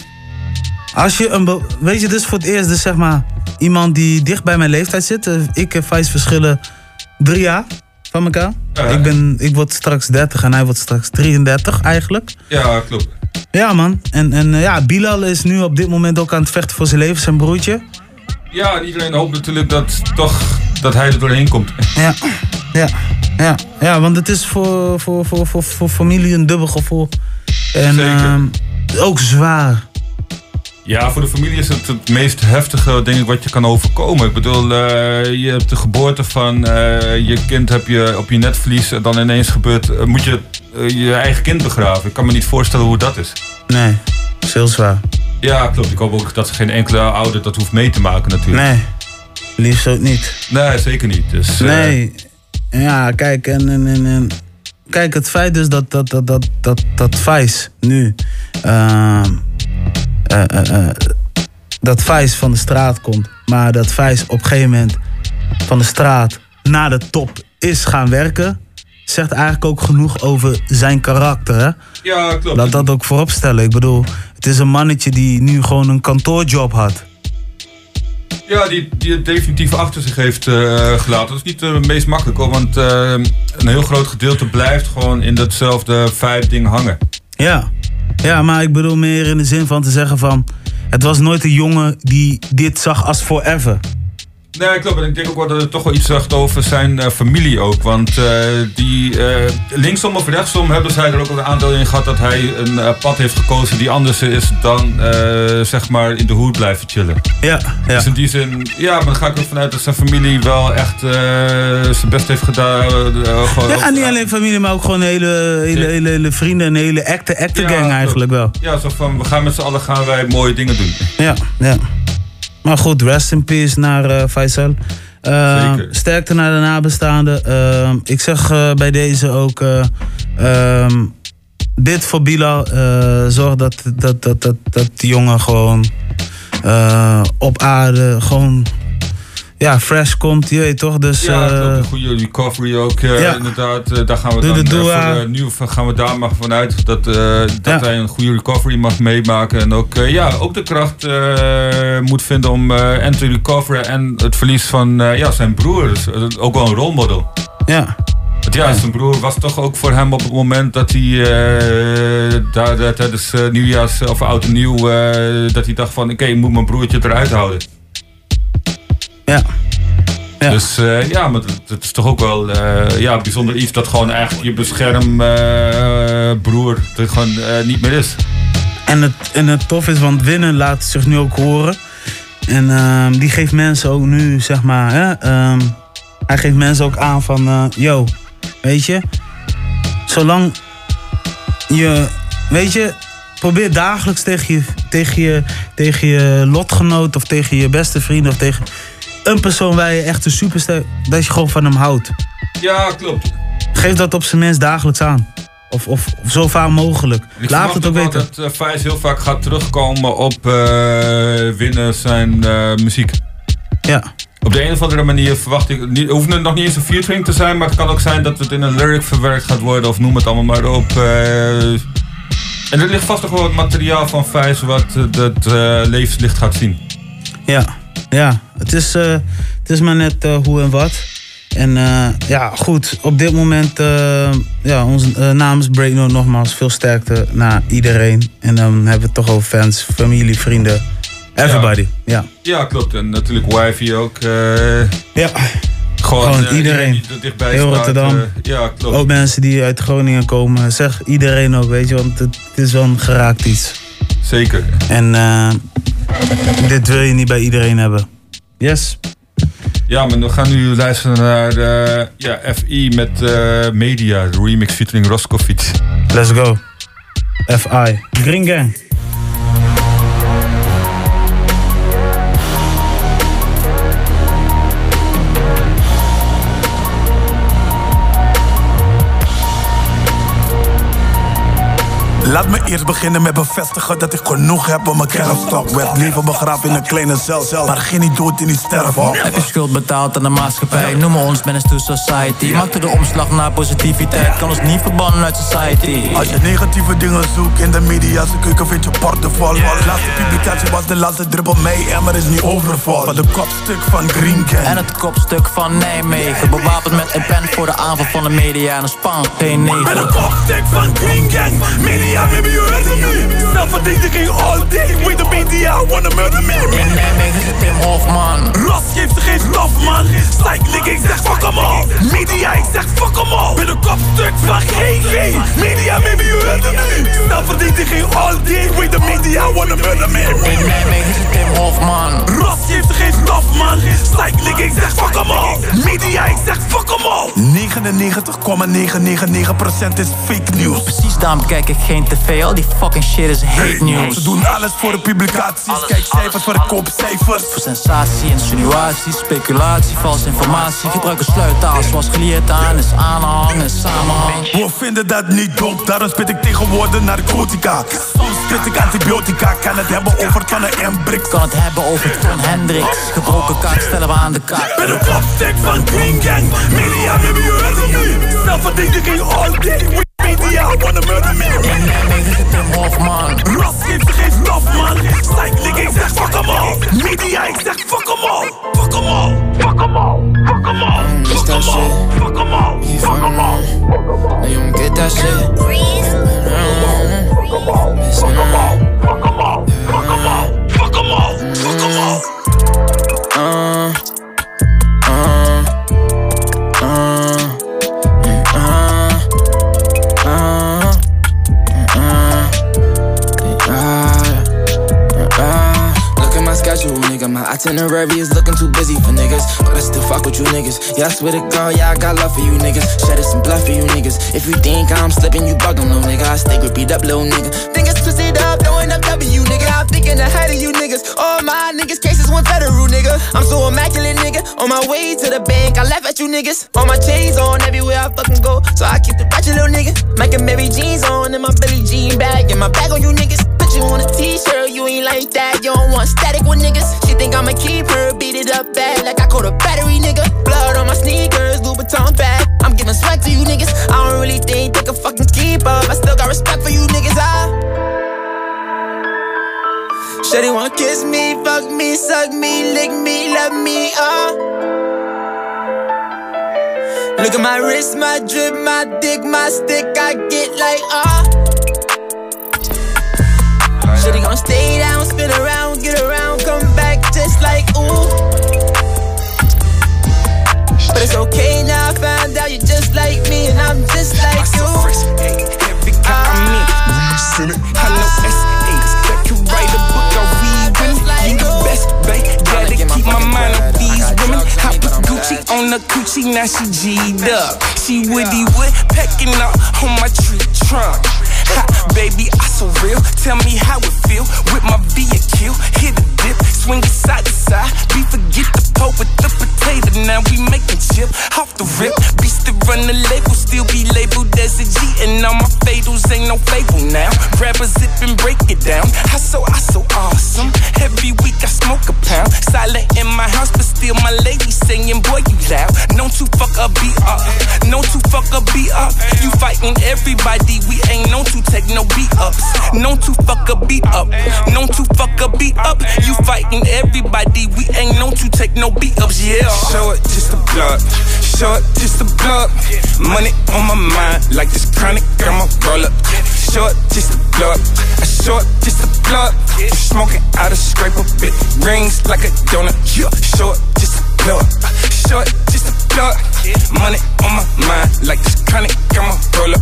als je een... Weet je, is voor het eerst dus zeg maar iemand die dicht bij mijn leeftijd zit. Ik en Vijs verschillen drie jaar van elkaar. Ik, ben, ik word straks 30 en hij wordt straks 33 eigenlijk. Ja, klopt. Ja man, en, en eh, ja, Bilal is nu op dit moment ook aan het vechten voor zijn leven, zijn broertje. Ja, en iedereen hoopt natuurlijk dat toch dat hij er doorheen komt. Ja, ja, ja, ja want het is voor, voor, voor, voor, voor familie een dubbel gevoel. En Zeker. ehm, ook zwaar. Ja, voor de familie is het het meest heftige, denk ik, wat je kan overkomen. Ik bedoel, eh, je hebt de geboorte van eh, je kind heb je op je netvlies. En dan ineens gebeurt, eh, moet je je eigen kind begraven. Ik kan me niet voorstellen hoe dat is. Nee, is heel zwaar. Ja, klopt. Ik hoop ook dat geen enkele ouder dat hoeft mee te maken natuurlijk. Nee, liefst ook niet. Nee, zeker niet. Dus, Nee, ja, kijk, en, en, en, en- kijk, het feit dus dat, dat, dat, dat, dat, dat Vijs nu, eh, eh, eh, dat Vijs van de straat komt, maar dat Vijs op een gegeven moment van de straat naar de top is gaan werken, zegt eigenlijk ook genoeg over zijn karakter. Hè? Ja, klopt. Laat dat ook voorop stellen. Ik bedoel, het is een mannetje die nu gewoon een kantoorjob had. Ja, die, die het definitief achter zich heeft gelaten. Dat is niet het meest makkelijk hoor, want een heel groot gedeelte blijft gewoon in datzelfde vijf ding hangen. Ja. Ja, maar ik bedoel meer in de zin van te zeggen van... Het was nooit een jongen die dit zag als forever. Nee, klopt. En ik denk ook wel dat het toch wel iets zegt over zijn eh, familie ook. Want eh, die, eh, linksom of rechtsom hebben zij er ook een aandeel in gehad dat hij een pad heeft gekozen die anders is dan zeg maar in de hoed blijven chillen. Ja, ja. Dus in die zin, ja, maar dan ga ik er vanuit dat zijn familie wel echt zijn best heeft gedaan. Ja, niet alleen familie, maar ook gewoon hele, hele, hele, hele vrienden en hele acte, acte gang eigenlijk wel. Ja, zo van, we gaan met z'n allen gaan wij mooie dingen doen. Ja, ja. Maar goed, rest in peace naar eh Faisal. Zeker. sterkte naar de nabestaanden. Eh, ik zeg bij deze ook... eh, ehm, dit voor Bilal. zorg dat, dat, dat, dat, dat die jongen gewoon op aarde gewoon ja, fresh komt. Je weet toch? Dus, ja, eh, klopt. een goede recovery ook. eh, ja. Inderdaad, eh, daar gaan we Doe dan de voor, nu gaan we daar maar vanuit dat, dat hij een goede recovery mag meemaken. En ook, ja, ook de kracht moet vinden om en te recoveren en het verlies van ja, zijn broer. Dus, ook wel een rolmodel. Ja. Want ja, zijn broer was toch ook voor hem op het moment dat hij daar, tijdens nieuwjaars of oud en nieuw, dat hij dacht van oké, ik moet mijn broertje eruit houden. Ja. Dus eh, ja, maar dat is toch ook wel eh, ja, bijzonder iets dat gewoon eigenlijk je beschermbroer er gewoon niet meer is. En het, en het tof is, want winnen laat zich nu ook horen. En ehm, die geeft mensen ook nu, zeg maar, hè, ehm, hij geeft mensen ook aan van, yo, weet je, zolang je, weet je, probeer dagelijks tegen je, tegen je, tegen je lotgenoot of tegen je beste vriend of tegen een persoon waar je echt een superster... dat je gewoon van hem houdt. Ja, klopt. Geef dat op zijn minst dagelijks aan. Of, of, of zo vaak mogelijk. Ik Laat het ook weten. dat uh, Fijs heel vaak gaat terugkomen op eh, winnen zijn eh, muziek. Ja. Op de een of andere manier verwacht ik... Het hoeft nog niet eens een featuring te zijn, maar het kan ook zijn dat het in een lyric verwerkt gaat worden. Of noem het allemaal maar op. eh. en er ligt vast nog wel wat materiaal van Fijs wat eh, het eh, levenslicht gaat zien. Ja, ja. Het, is, eh, het is maar net eh, hoe en wat. En eh, ja, goed. Op dit moment, ja, onze, eh, namens Breaknote nogmaals veel sterkte naar iedereen. En dan hebben we het toch over fans, familie, vrienden. Everybody, ja. Ja, klopt. En natuurlijk Wifey ook. ja. Gewoon, Gewoon iedereen. er dichtbij Heel staat, Rotterdam. ja, klopt. Ook mensen die uit Groningen komen. Zeg iedereen ook, weet je, want het, is wel een geraakt iets. Zeker. En dit wil je niet bij iedereen hebben. Yes. Ja, maar we gaan nu luisteren naar eh, ja, FI met eh, Media, de remix featuring Roscovic. Let's go. FI. Green Gang. Laat me eerst beginnen met bevestigen dat ik genoeg heb om mijn kerfstok. Werd liever begraven in een kleine cel, maar geen niet dood in die sterfhok. Heb je schuld betaald aan de maatschappij? Noemen ons menace to society. Maakte de omslag naar positiviteit, kan ons niet verbannen uit society. Als je negatieve dingen zoekt in de media, ze keuken vind je portefeuille. De laatste publicatie was de laatste druppel mee, emmer is niet overvol. Van de kopstuk van Green Gang. En het kopstuk van Nijmegen. Bewapend met een pen voor de aanval van de media en een span geen negen. Met een kopstuk van Green Gang. Media, baby, you heard me. Zelfverdediging all day. With the media, wanna murder me. In Nijmegen zit Tim Hofman. Ras geeft ze geen stof, man. Cycling, ik zeg fuck em all. Media, ik zeg fuck em all. Met een kopstuk van GG. Media, baby, you heard me. Zelfverdediging all day. With the media, wanna murder me. In Nijmegen zit Tim Hofman. Ras geeft ze geen stof, man. Cycling, ik zeg fuck em all. Media, ik zeg fuck em all. 99,999% is fake news. Precies daarom kijk ik geen tv. Al die fucking shit is hate news. Ze doen alles voor de publicaties. Kijk cijfers voor de koopcijfers. Voor sensatie, insinuatie, speculatie, valse informatie. Gebruiken sluittaal zoals geleerd aan is aanhang en samenhang. We vinden dat niet dope, daarom spit ik tegenwoordig narcotica. Soms spit ik antibiotica, kan het hebben over en Brix. Kan het hebben over Ton Hendricks. Gebroken kaart stellen we aan de kaart. Met een kopstuk van Green Gang. Media, baby, you heard me. Zelfverdediging all day. With media, wanna murder me. In Nijmegen zit Tim Hofman. Ras geeft ze geen stof, man. Cycling, ik zeg fuck em all. Media, ik zeg fuck em all. Fuck em all. Fuck em all. Fuck em all. Fuck em all. Fuck em all. Fuck em all. Now you don't get that shit. Uh, My itinerary is looking too busy for niggas. But I still fuck with you niggas. Yeah, I swear to God, yeah, I got love for you niggas. Shed some blood for you niggas. If you think I'm slipping, you bugging, little nigga. I stay gripped up, little nigga. Think it's twisted up, throwing up W, you, nigga. I'm thinking ahead of you niggas. All my niggas' cases went federal, nigga. I'm so immaculate, nigga. On my way to the bank, I laugh at you niggas. All my chains on everywhere I fucking go. So I keep the ratchet, little nigga. Michael Mary jeans on in my Billie Jean bag. And my bag on you niggas. Put you on a t-shirt, you ain't like that. You don't want static with niggas. She think I'ma keep her, beat it up bad. Like I caught a battery, nigga. Blood on my sneakers, Louboutin bag. I'm giving swag to you niggas. I don't really think they can fucking keep up. I still got respect for you niggas. I Shawty wanna kiss me, fuck me, suck me, lick me, love me, uh Look at my wrist, my drip, my dick, my stick, I get like, uh Shawty gon' stay down, spin around, get around, come back just like, ooh But it's okay now, I found out you're just like me and I'm just like you Every guy I meet, I know S.A.'s that can write a book, I read women. You the best, babe. Gotta keep my mind on these women. I put Gucci on the coochie, now she G'd up. She woody wood pecking up on my tree trunk. Baby, I so real. Tell me how it feel with my vehicle. Hit a dip, swing it side to side. We forget the pot with the potato. Now we making chip off the rip. Beast to run the label, still be labeled as a G. And all my fatals ain't no fable now. Grab a zip and break it down. I so, I so awesome. Every week I smoke a pound. Silent in my house, but still my lady singing, boy, you loud. No to fuck a beat up. No to fuck a beat up. You fighting everybody, we ain't no to take no beat ups. Known to fuck a beat up. Known to fuck a beat up. You fighting everybody, we ain't known to take no beat ups, yeah. Show it just a blood. Show it just a blood. Money on my mind, like this chronic, I'ma roll up. Show it just a blood. I show it just a blood. Smoking out a scraper bit. Rings like a donut. Yeah. Show it just a blood. Show it just a blood. Money on my mind, like this chronic, I'ma roll up.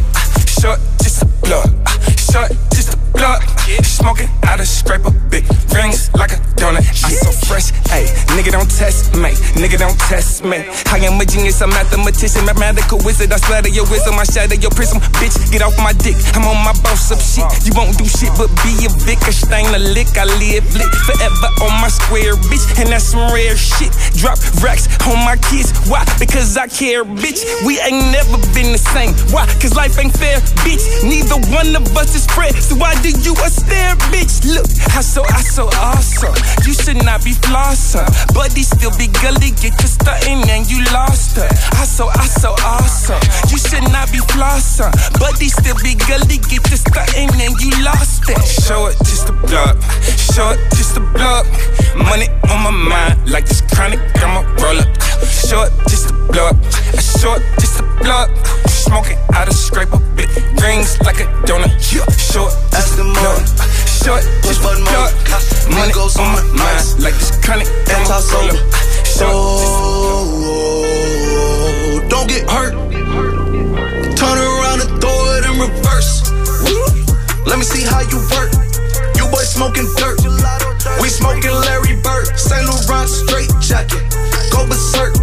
Show just a ah, blood. Ah, Show it just a blood. Ah, smoking out a scraper bit. Rings like a donut. I'm so fresh, ayy. Nigga don't test me. Nigga don't test me. I am a genius, a mathematician, mathematical wizard. I splatter your wisdom, I shatter your prism. Bitch, get off my dick. I'm on my boss up shit. You won't do shit but be a vic. A stain a lick. I live lit forever on my square, bitch. And that's some rare shit. Drop racks on my kids. Why? Because I care, bitch. We ain't never been the same. Why? Cause life ain't fair, bitch. Neither one of us is fair. So why do you a stare, bitch? Look, I so, I so awesome. You should not be flossing. Buddy still be gully, get you stunting and you lost her. I so, I so awesome. You should not be flossing. Buddy still be gully, get you stunting and you lost it. Show it just a block. Show it just a blood. Money on my mind, like this chronic, I'ma roll up. Show it just a blood. I show it just a blood. Smoking out a scraper bit. Rings like a donut. It just a blood. Show just a blood. Money on my mind, like this chronic, roll up. Show Oh, don't get hurt. Turn around and throw it in reverse. Let me see how you work. You boys smoking dirt. We smoking Larry Bird. Saint Laurent straight jacket. Go berserk.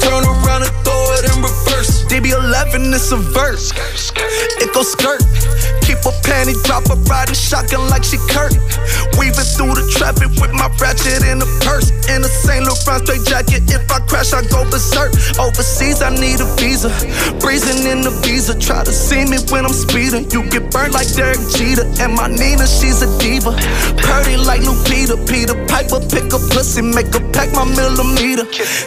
Turn around and throw it in reverse. DB11 is a verse. It goes skirt. A panty dropper riding shotgun like she Kurt. Weaving through the traffic with my ratchet in a purse. In a Saint Laurent straight jacket. If I crash, I go berserk. Overseas, I need a visa. Breezing in the visa. Try to see me when I'm speeding. You get burnt like Derek Jeter. And my Nina, she's a diva. Purdy like Lupita. Peter Peter. Piper, pick a pussy, make her pack my millimeter.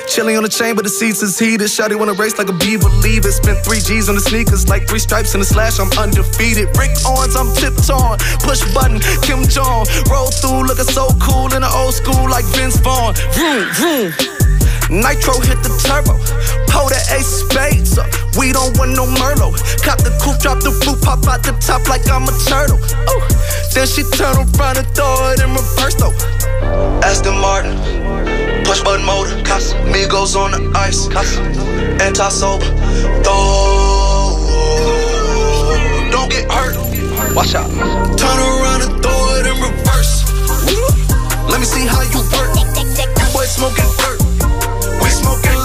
Chilling on the chain, but the seats is heated. Shotty wanna race like a beaver. Leave it. Spent three G's on the sneakers, like three stripes in the slash. I'm undefeated. Rick Owens, I'm tiptoeing. Push button, Kim Jong. Roll through, looking so cool in the old school, like Vince Vaughn. Vroom, vroom. Nitro hit the turbo. Pull the ace spades up. We don't want no Merlot. Cop the coupe, drop the roof, pop out the top like I'm a turtle. Ooh. Then she turn around and throw it in reverse though. Aston Martin, push button motor. Casa. Migos on the ice. Casa. Anti sober. Throw. Watch out. Turn around and throw it in reverse. Let me see how you work. Boy smoking dirt. We smoking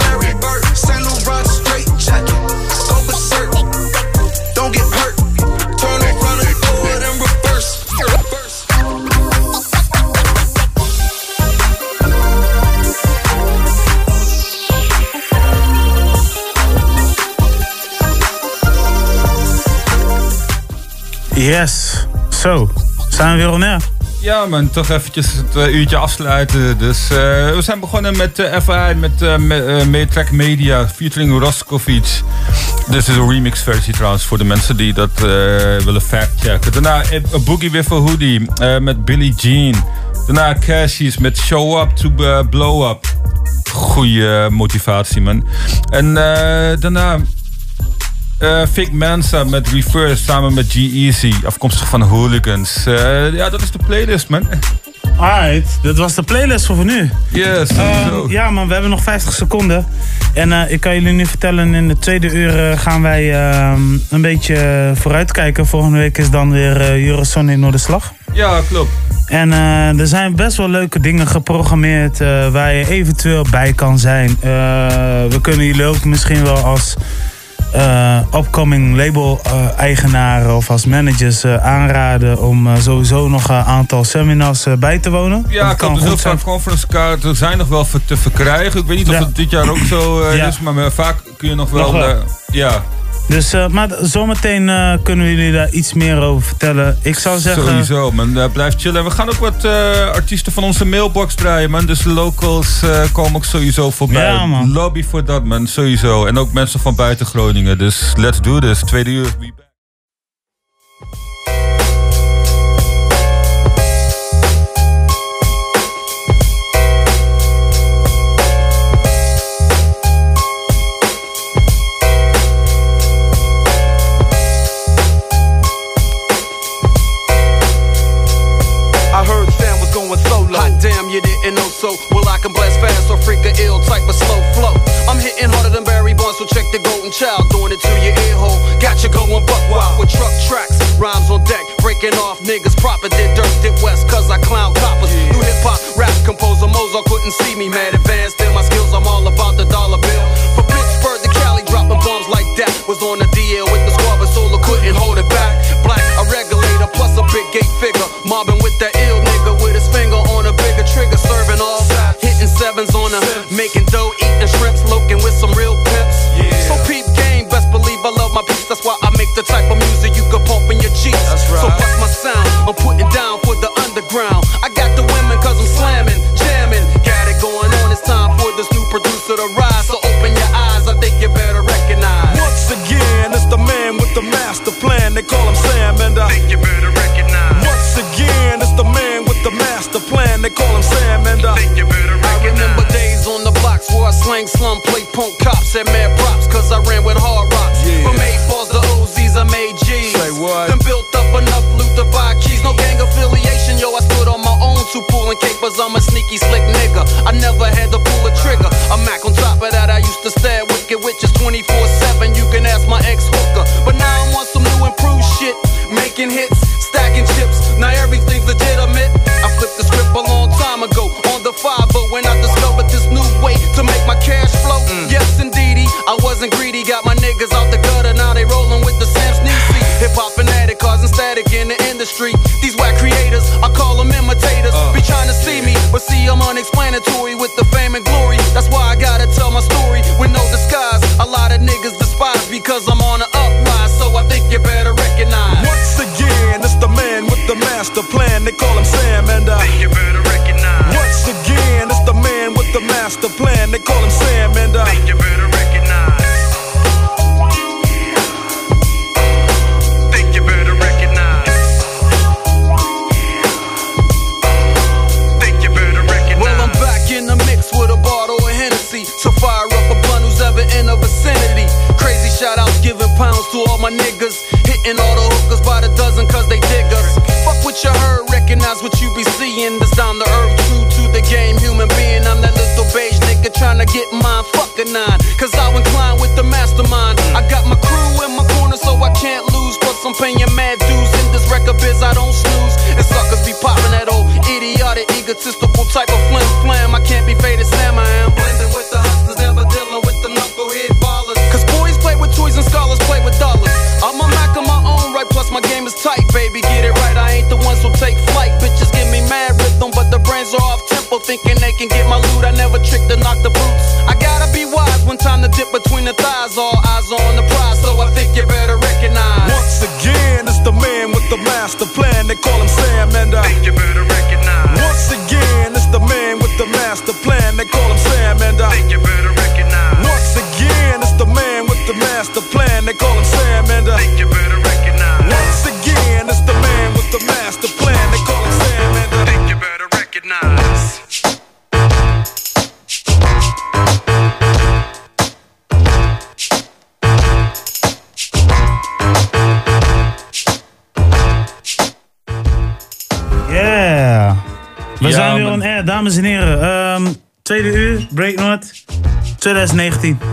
Yes. Zo, zijn we weer on? Ja man, toch eventjes het eh, uurtje afsluiten. Dus eh, we zijn begonnen met uh, FI, met uh, Metrack Media, featuring Roscovic. Dit is een remix versie trouwens voor de mensen die dat willen factchecken. Daarna A Boogie With A Hoodie met Billie Jean. Daarna Cashies met Show Up To Blow Up. Goeie motivatie man. En daarna... Uh, Fake Mansa met Reverse samen met G-Eazy, afkomstig van Hooligans. Uh, ja, dat is de playlist, man. Alright, dat was de playlist voor nu. Yes, uh, Ja man, we hebben nog 50 seconden. En ik kan jullie nu vertellen, in de tweede uur gaan wij een beetje vooruitkijken. Volgende week is dan weer Eurosonic Noorderslag. Ja, klopt. En er zijn best wel leuke dingen geprogrammeerd waar je eventueel bij kan zijn. we kunnen jullie ook misschien wel als uh, upcoming label-eigenaren eh, of als managers eh, aanraden om sowieso nog een aantal seminars bij te wonen. Ja, ik kan dus ook conference zijn nog wel te verkrijgen. Ik weet niet of het dit jaar ook zo is, maar vaak kun je nog wel. Nog wel. ja. Dus, eh, maar zometeen eh, kunnen we jullie daar iets meer over vertellen. Ik zou zeggen... Sowieso, man. Eh, blijf chillen. We gaan ook wat artiesten van onze mailbox draaien, man. Dus locals komen ook sowieso voorbij. Ja, man. Lobby voor dat, man. Sowieso. En ook mensen van buiten Groningen. Dus let's do this. Tweede uur. And oh so, well I can blast fast or freak a ill type of slow flow. I'm hitting harder than Barry Bonds, so check the golden child, doing it to your ear hole. Got you going buck wild with truck tracks, rhymes on deck, breaking off niggas proper. Did dirt, did west, cause I clown coppers. Yeah. New hip hop, rap composer Mozart couldn't see me, Mad Advanced in my skills, I'm all about the dollar bill. From Pittsburgh to Cali, dropping bombs like that. Was on the DL with the squad, but Solo couldn't hold it back. Black, a regulator, plus a big gate figure, mobbing with that ill Making dough, eating shrimps, looking with some real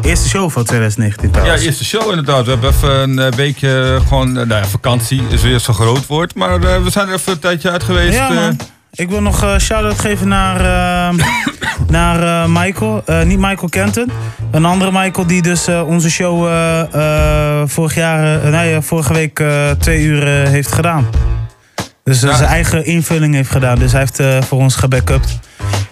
Eerste show van 2019. Ja, eerste show inderdaad. We hebben even een eh, beetje eh, gewoon, eh, nou ja, vakantie is weer zo groot woord. Maar we zijn er even een tijdje uit geweest. Ja, man. Ik wil nog een shout-out geven naar, uh, naar Michael. niet Michael Kenton. Een andere Michael die dus onze show vorig jaar, nou nee, vorige week twee uur heeft gedaan. Dus zijn eigen invulling heeft gedaan. Dus hij heeft voor ons gebackupt.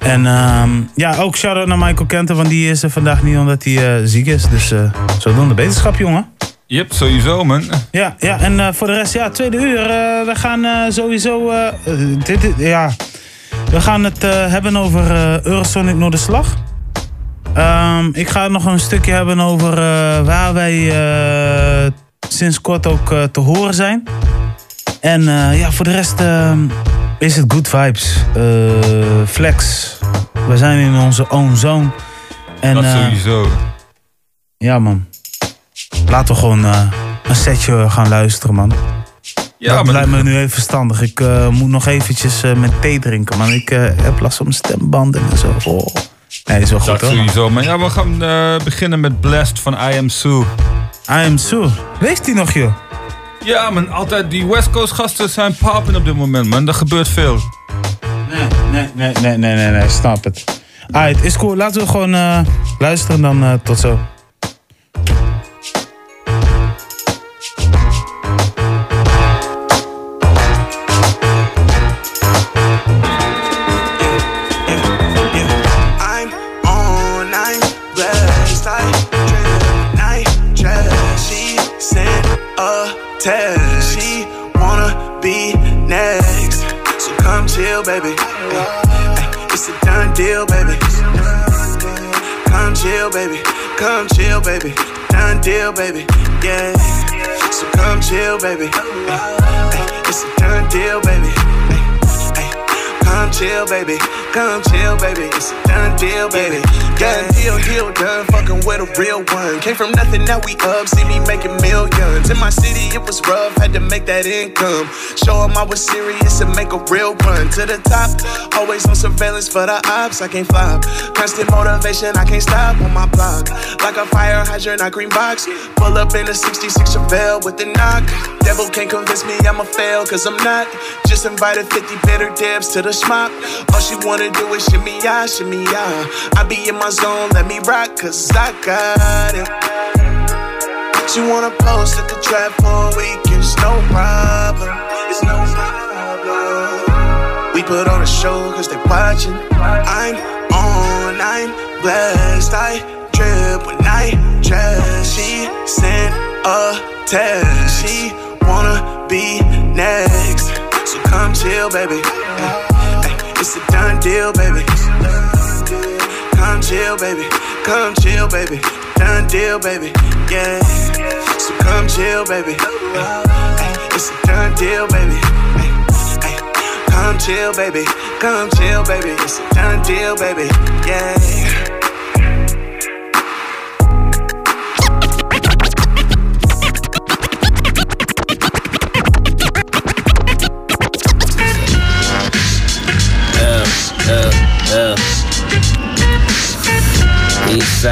En ehm, ja, ook shout-out naar Michael Kenton. Want die is er vandaag niet omdat hij eh, ziek is. Dus eh zo doen de beterschap, jongen. Yep, sowieso man. Ja, ja en eh, voor de rest, ja, tweede uur. we gaan sowieso. dit, dit- ja. We gaan het hebben over Eurosonic Noorderslag. Ehm ik ga nog een stukje hebben over waar wij sinds kort ook te horen zijn. En ja, voor de rest ehm, is het good vibes. Eh, flex. We zijn in onze own zone. En, dat eh, sowieso. ja, man. Laten we gewoon eh, een setje gaan luisteren, man. Ja, dat maar- lijkt me nu even verstandig. Ik moet nog eventjes met thee drinken, man. Ik heb last van mijn stembanden en zo. Oh. Nee, is wel goed, Dat hoor. sowieso. Maar ja, we gaan beginnen met Blast van I Am Sue. I Am Sue. Leeft die nog, joh? Ja, man. Altijd die West Coast gasten zijn poppen op dit moment, man. Er gebeurt veel. Nee, nee, nee, nee, nee, nee, snap het. Alright, is cool. Laten we gewoon eh, luisteren dan eh, tot zo. Baby. Ay, It's a done deal, baby. Come chill, baby. Come chill, baby. Done deal, baby. Yeah. So come chill, baby. Ay, It's a done deal, baby. Come chill, baby. Come chill, baby. It's a done deal, baby. Done deal, deal, done. Fucking with a real one. Came from nothing, now we up. See me making millions. In my city, it was rough. Had to make that income. Show Show 'em I was serious and make a real run to the top. Always on surveillance for the ops. I can't flop. Constant motivation, I can't stop on my block. Like a fire hydrant, I green box. Pull up in a 66 Chevelle with the knock. Devil can't convince me I'ma fail, cause I'm not. Just invited 50 bitter dibs to the schmuck. All she wanna do is shimmy ya, shimmy ya. I be in my zone, let me rock, cause I got it. She wanna post at the trap for a week, it's no problem. It's no problem. We put on a show cause they watching. I'm on, I'm blessed. I drip when I dress. She sent a text. She wanna be next. So come chill, baby. Ay, It's a done deal, baby. Come chill, baby. Come chill, baby. Done deal, baby. Yeah. So come chill, baby. It's a done deal, baby. Come chill, baby. Come chill, baby. It's a done deal, baby. Yeah, East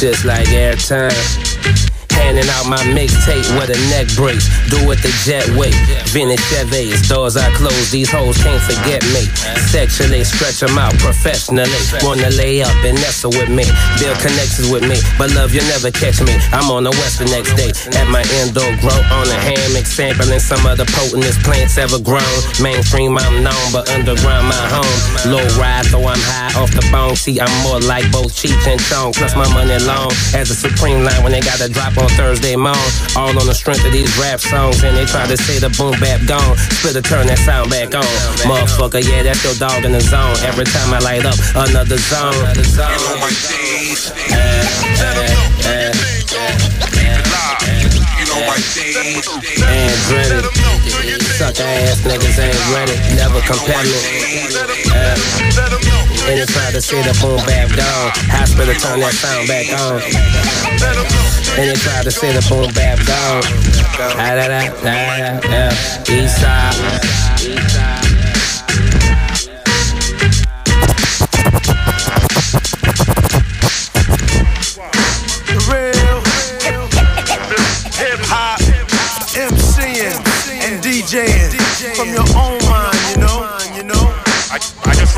just like airtime. Handing out my mixtape with a neck brace. Do it the jet way. Vintage Chevys, doors I close. These hoes can't forget me. Sexually stretch them out professionally. Wanna lay up and nestle with me. Build connections with me. But love, you'll never catch me. I'm on the west the next day. At my indoor grow on a hammock. Sampling some of the potentest plants ever grown. Mainstream, I'm known, but underground, my home. Low ride, though I'm high off the bone. See, I'm more like both Cheech and Chong. Plus my money long. As a supreme line when they got a drop on Thursday morning. All on the strength of these rap songs. And they try to say the boom bap gone. Splitter turn that sound back on. Motherfucker, yeah, that's your dog in the zone. Every time I light up another zone. Eh, eh. Ain't ready. Suck ass niggas ain't ready. Never compare me. Uh, and they try to say the boom bap gone. Hospital turn that sound back on. And they try to say the boom gone. Da da da da da da. East side.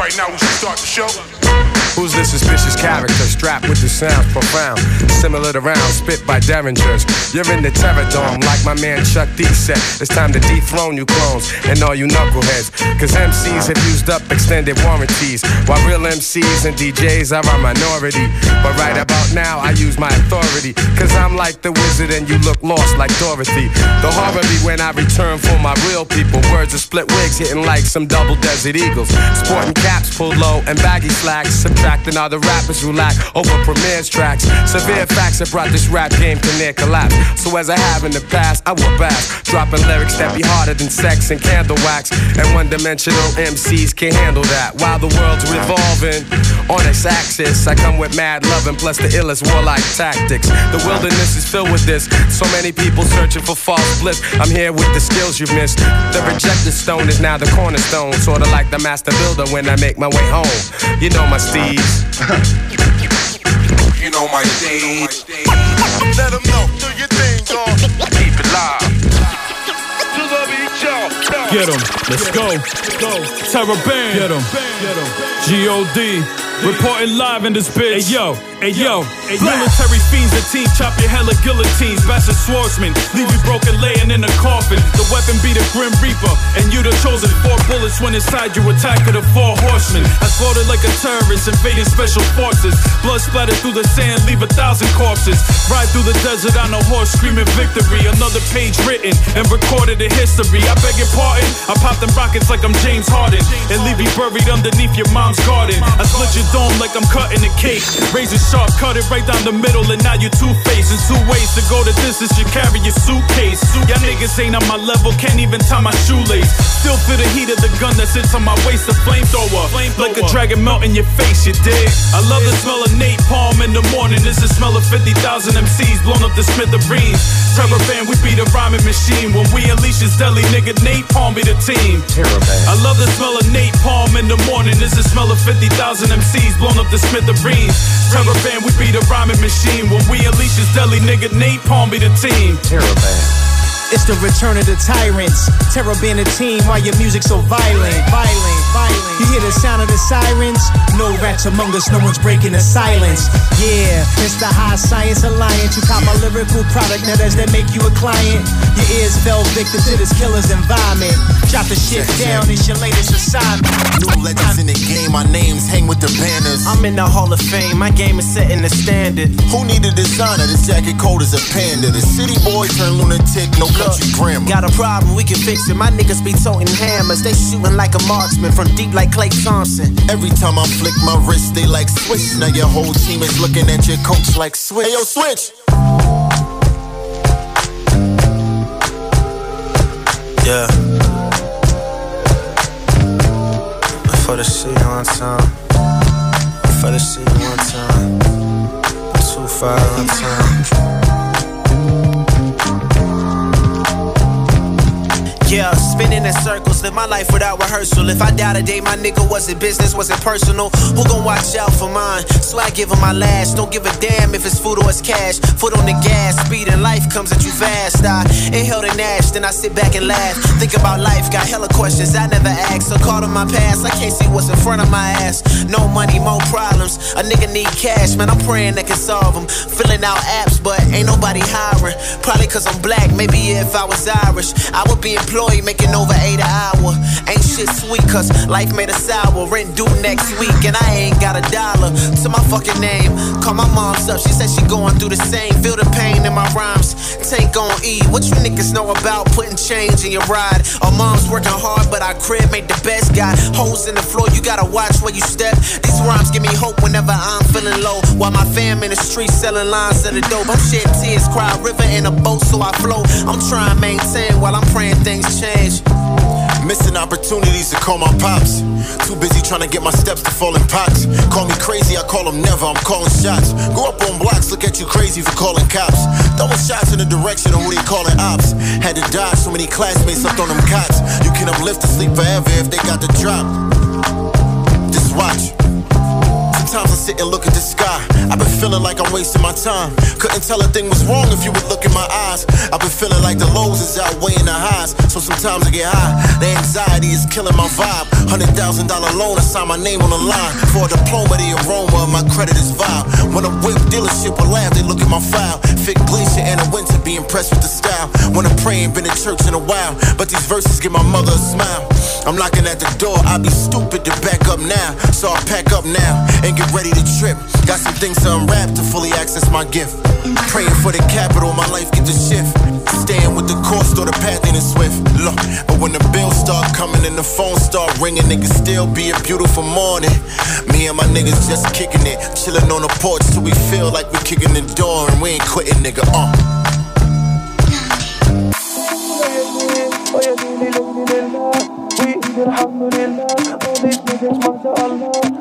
Right now we should start the show. Who's this suspicious character strapped with the sounds profound? Similar to rounds spit by derringers. You're in the terror dome like my man Chuck D said. It's time to dethrone you clones and all you knuckleheads. Cause MCs have used up extended warranties. While real MCs and DJs are a minority. But right about now I use my authority. Cause I'm like the wizard and you look lost like Dorothy. The horror be when I return for my real people. Words of split wigs hitting like some double desert eagles. Sporting caps pulled low and baggy slacks. Subtracting all the rappers who lack over premieres tracks. Severe facts have brought this rap game to near collapse. So as I have in the past, I will back, Dropping lyrics that be harder than sex and candle wax. And one dimensional MCs can't handle that. While the world's revolving on its axis, I come with mad loving plus the illest warlike tactics. The wilderness is filled with this. So many people searching for false bliss. I'm here with the skills you've missed. The rejected stone is now the cornerstone. Sorta like the master builder when I make my way home. You know my steeds. You know my stage. Let them know, do your thing, dog. Keep it live. To the beat, y'all. Get him. Let's go. Go. Terror Band. Get him. Get him. G-O-D. Reporting live in this bitch. Hey yo, hey yo. hey Military fiends and team chop your hella guillotines. Bastard swordsman, leave you broken laying in a coffin. The weapon be the Grim Reaper, and you the chosen four bullets when inside you attack of the four horsemen. I slaughtered like a terrorist, invading special forces. Blood splattered through the sand, leave a thousand corpses. Ride through the desert on a horse, screaming victory. Another page written and recorded in history. I beg your pardon, I pop them rockets like I'm James Harden, and leave you buried underneath your mom's garden. I split your dome like I'm cutting a cake. Razor sharp, cut it right down the middle, and now you're two faced. And two ways to go the distance, you carry your suitcase. Y'all niggas ain't on my level, can't even tie my shoelace. Still feel the heat of the gun that sits on my waist, a flamethrower. Like a dragon melt in your face, you dig? I love the smell of napalm in the morning. It's the smell of 50,000 MCs blown up the smithereens. Terror band, we be the rhyming machine. When we unleash this deadly nigga, napalm be the team. Terror I love the smell of napalm in the morning. It's the smell of 50,000 MCs blown up the smithereens. Terror band, we be the rhyming machine. When we unleash this deadly nigga, napalm be the team. Terror band. It's the return of the tyrants. Terror being a team while your music's so violent, violent, violent. You hear the sound of the sirens? No rats among us, no one's breaking the silence. Yeah, it's the High Science Alliance. You cop my lyrical product, now does that make you a client? Your ears fell victim to this killer's environment. Drop the shit down, it's your latest assignment. New legends in the game, my names hang with the banners. I'm in the Hall of Fame, my game is setting the standard. Who need a designer? This jacket cold as a panda. The city boy turned lunatic, no country grammar. Got a problem, we can fix it. My niggas be toting hammers. They shooting like a marksman from deep like Clay Thompson. Every time I flick my wrist, they like switch. Now your whole team is looking at your coach like switch. Hey yo, switch. Yeah. For the C one time. For the C one time. Two five one time. Yeah, spinning in circles, live my life without rehearsal. If I die today, my nigga wasn't business, wasn't personal. Who gon' watch out for mine? So I give him my last. Don't give a damn if it's food or it's cash. Foot on the gas, speed and life comes at you fast. I inhale and ash, then I sit back and laugh. Think about life, got hella questions I never asked. So caught on my past, I can't see what's in front of my ass. No money, more problems. A nigga need cash, man. I'm praying that can solve them. Filling out apps, but ain't nobody hiring. Probably cause I'm black, maybe if I was Irish, I would be employed making over eight an hour. Ain't shit sweet, cause life made us sour. Rent due next week, and I ain't got a dollar to my fucking name. Call my mom's up, she said she going through the same. Feel the pain in my rhymes. Tank on E, what you niggas know about putting change in your ride? Our mom's working hard, but our crib made the best. Got holes in the floor, you gotta watch where you step. These rhymes give me hope whenever I'm feeling low. While my fam in the streets selling lines of the dope. I'm shedding tears, cry a river in a boat, so I float. I'm trying to maintain while I'm praying things change. Missing opportunities to call my pops. Too busy trying to get my steps to fall in pots. Call me crazy, I call them never, I'm calling shots. Go up on blocks, look at you crazy for calling cops. Throwing shots in the direction of who they calling ops. Had to dodge so many classmates slept on them cots. You can uplift to sleep forever if they got the drop. Just watch. Sometimes I sit and look at the sky. I've been feeling like I'm wasting my time. Couldn't tell a thing was wrong if you would look in my eyes. I've been feeling like the lows is outweighing the highs. So sometimes I get high. The anxiety is killing my vibe. Hundred thousand dollar loan, I sign my name on the line. For a diploma, the aroma of my credit is vile. When a whip dealership will laugh, they look at my file. Fit glacier and a winter, be impressed with the style. When I pray, ain't been in church in a while. But these verses give my mother a smile. I'm knocking at the door, I'd be stupid to back up now. So I pack up now and get ready to trip. Got some things to unwrap to fully access my gift. Praying for the capital, my life get to shift. Staying with the course, though the path ain't as swift. Look, but when the bills start coming and the phone start ringing, it can still be a beautiful morning. Me and my niggas just kicking it, chilling on the porch till we feel like we kicking the door and we ain't quitting, nigga. Uh. الحمد لله all these niggas ما شاء الله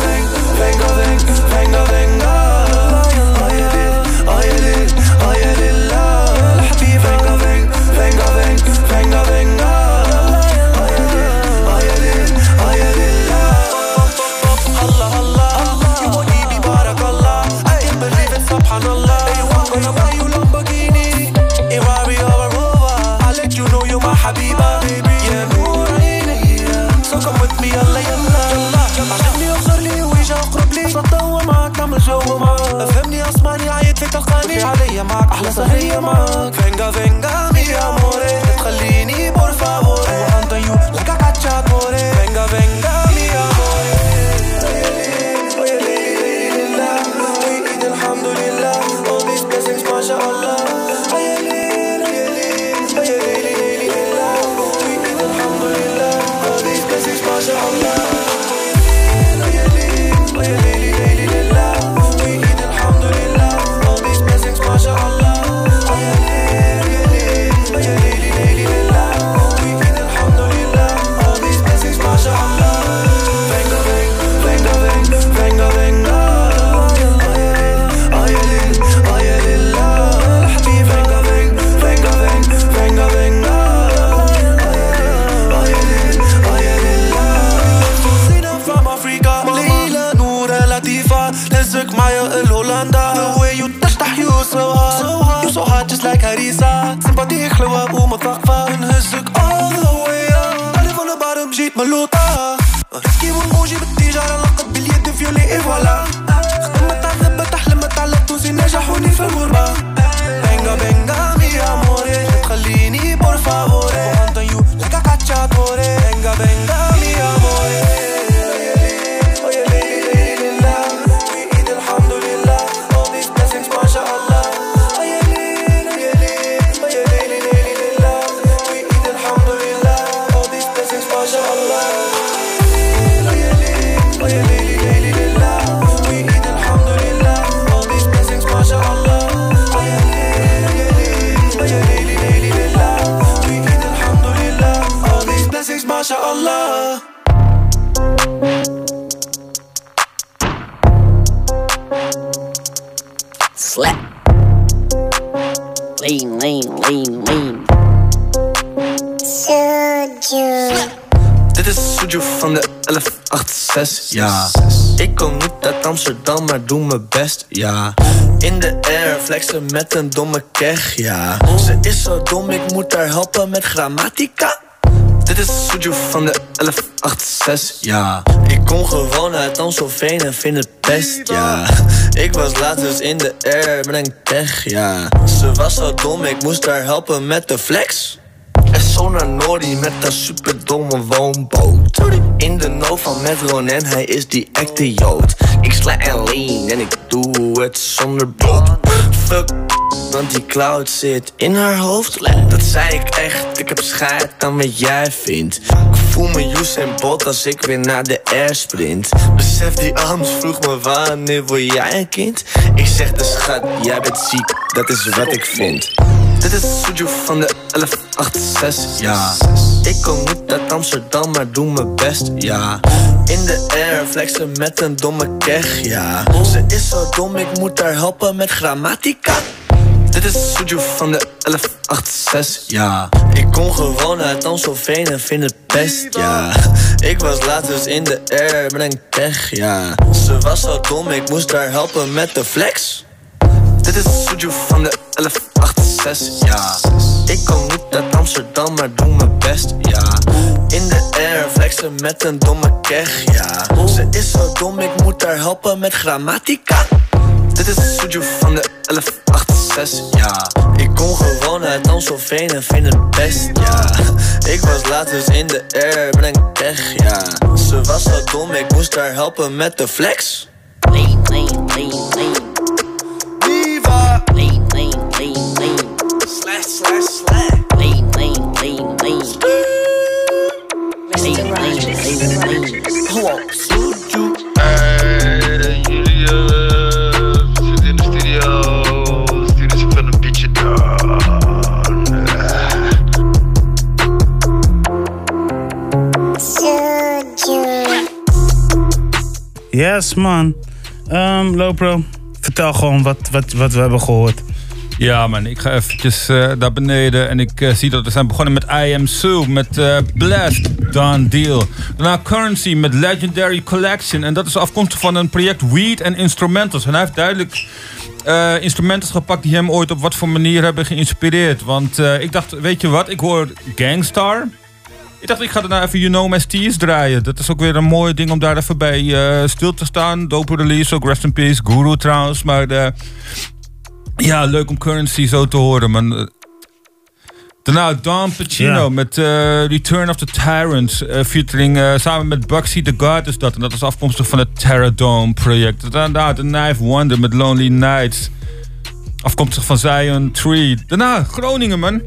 تلقاني عليا معاك احلى سهرية معاك فينجا فينجا مي اموري تخليني por favor Ando you like a cacciatore Venga venga Marisa Sympathiek, glow up, Amsterdam, maar doe mijn best, ja. In de air, flexen met een domme keg, ja. Ze is zo dom, ik moet haar helpen met grammatica. Dit is Suju van de 1186, ja. Ik kom gewoon uit Amstelveen en vind het best, ja. Ik was laatst dus in de air met een keg, ja. Ze was zo dom, ik moest haar helpen met de flex. En zo naar Nori met dat superdomme woonboot. In de no van Metron en hij is die echte jood. Ik sla en lean en ik doe het zonder bloed Fuck Want die cloud zit in haar hoofd. Dat zei ik echt, ik heb scheid aan wat jij vindt. Ik voel me Usain Bolt als ik weer naar de air sprint. Besef die arms vroeg me wanneer word jij een kind? Ik zeg de schat, jij bent ziek, dat is wat ik vind. Dit is Suju van de 1186, ja. Ik kom niet uit Amsterdam, maar doe mijn best, ja In de air flexen met een domme keg, ja. Ze is zo dom, ik moet haar helpen met grammatica. Dit is Suju van de 1186, ja. Ik kom gewoon uit Amstelveen en vind het best, ja. Ik was laatst dus in de air met een ja. Ze was zo dom, ik moest haar helpen met de flex. Dit is Suju van de 1186, ja. Ik kom niet uit Amsterdam, maar doe mijn best, ja In de air flexen met een domme keg, ja Ze is zo dom, ik moet haar helpen met grammatica dit is Suju van de 1186, ja Ik kom gewoon uit Amstelveen en vind het best, ja Ik was laatst dus in de air een keg, ja Ze was zo dom, ik moest haar helpen met de flex Lean, lean, lean, lean. Viva! Lean, lean, lean, lean. Slash, slash, slash Lean, lean, lean, lean. Yes, man. Ehm Lopro, vertel gewoon wat, wat, wat we hebben gehoord. Ja man, ik ga eventjes eh, daar beneden en ik eh, zie dat we zijn begonnen met I Am Sue, met eh, Blast, Done Deal. Daarna Currency met Legendary Collection en dat is afkomstig van een project Weed and Instrumentals. En hij heeft duidelijk eh, instrumentals gepakt die hem ooit op wat voor manier hebben geïnspireerd. Want ik dacht, weet je wat, ik hoor Gangstar. Ik dacht, ik ga daarna even You Know My Steez draaien. Dat is ook weer een mooi ding om daar even bij stil te staan. Dope release, ook Rest in Peace, Guru trouwens. Maar ja, leuk om Currency zo te horen. Man. Eh, Daarna Don Pacino Ja. met eh, Return of the Tyrant. eh, featuring samen met Bugsy the God is dat. En dat is afkomstig van het Terradome project. Daarna The Knife Wonder met Lonely Nights. Afkomstig van Zion Tree. Daarna Groningen man.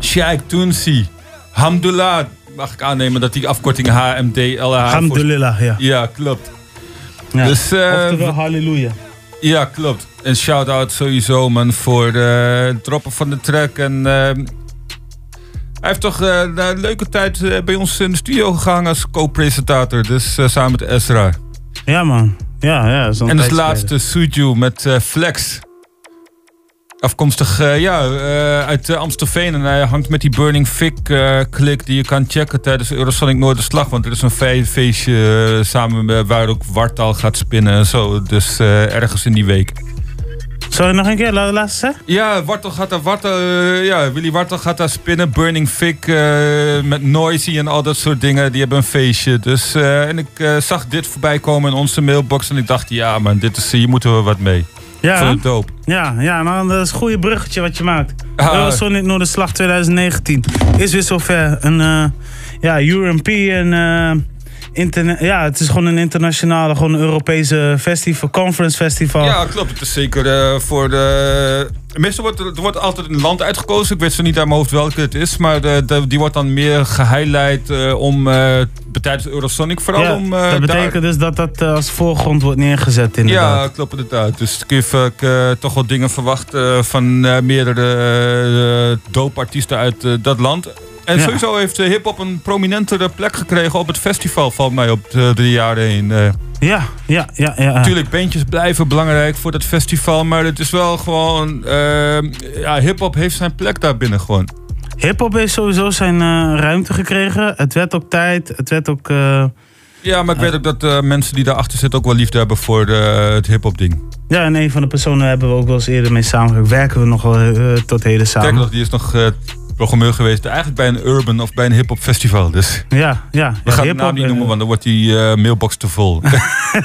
Sheikh Toonsi. Hamdullah. Mag ik aannemen dat die afkorting HMD LH... Alhamdulillah, ja. Ja, klopt. ja. Dus, Oftewel, halleluja. Ja, klopt. En shout-out sowieso, man, voor eh, het droppen van de track. En eh, hij heeft toch eh, een leuke tijd eh, bij ons in de studio gegaan als co-presentator. Dus eh, samen met Ezra. Ja, man. Ja, ja. En als laatste Suju met eh, Flex. Afkomstig eh, ja, eh, uit eh, Amstelveen. En hij hangt met die Burning Fig klik die je kan checken tijdens Eurosonic Noorderslag. Want er is een fe- feestje samen met, waar ook Wartal gaat spinnen en zo. Dus ergens in die week. Sorry, nog een keer? La- Laatste? Ja, Wartel gaat daar, Wartel, ja, Willy Wartel gaat daar spinnen. Burning Fig eh, met Noisy en al dat soort dingen. Die hebben een feestje. Dus, en ik zag dit voorbij komen in onze mailbox. En ik dacht, ja man, dit is, hier moeten we wat mee. Ja. Dope. Ja, ja nou, dat is een goede bruggetje wat je maakt. Ah. Eurosonic Noorderslag 2019 is weer zover. Een uh, ja, European... eh, interne- ja, het is gewoon een internationale, gewoon een Europese festival, conference festival. Ja, klopt. Het is zeker eh, voor de... Meestal wordt er, wordt altijd een land uitgekozen. Ik weet zo niet uit mijn hoofd welke het is. Maar de, de- die wordt dan meer gehighlight eh, om... eh, tijdens Eurosonic vooral Ja, om... dat daar- betekent dus dat dat als voorgrond wordt neergezet inderdaad. Ja, klopt inderdaad. Dus kun je vaak, toch wel dingen verwachten van meerdere uh, dope-artiesten uit dat land. En Ja. sowieso heeft uh, hip-hop een prominentere plek gekregen op het festival, valt mij op de, de jaren heen. eh. Ja, ja, ja. ja. Natuurlijk, bandjes blijven belangrijk voor dat festival, maar het is wel gewoon. eh, ja, hip-hop heeft zijn plek daar binnen gewoon. Hip-hop heeft sowieso zijn eh, ruimte gekregen. Het werd ook tijd. Het werd ook. eh, Ja, maar ik weet ook dat eh, mensen die daarachter zitten ook wel liefde hebben voor de, het hip-hop ding. Ja, en een van de personen hebben we ook wel eens eerder mee samengewerkt. Werken we nog wel eh, tot heden samen. Kijk nog, die is nog eh, programmeur geweest, eigenlijk bij een urban of bij een hip-hop festival. Dus. Ja, ja. We ja, gaan de naam niet en- noemen, want dan wordt die eh, mailbox te vol.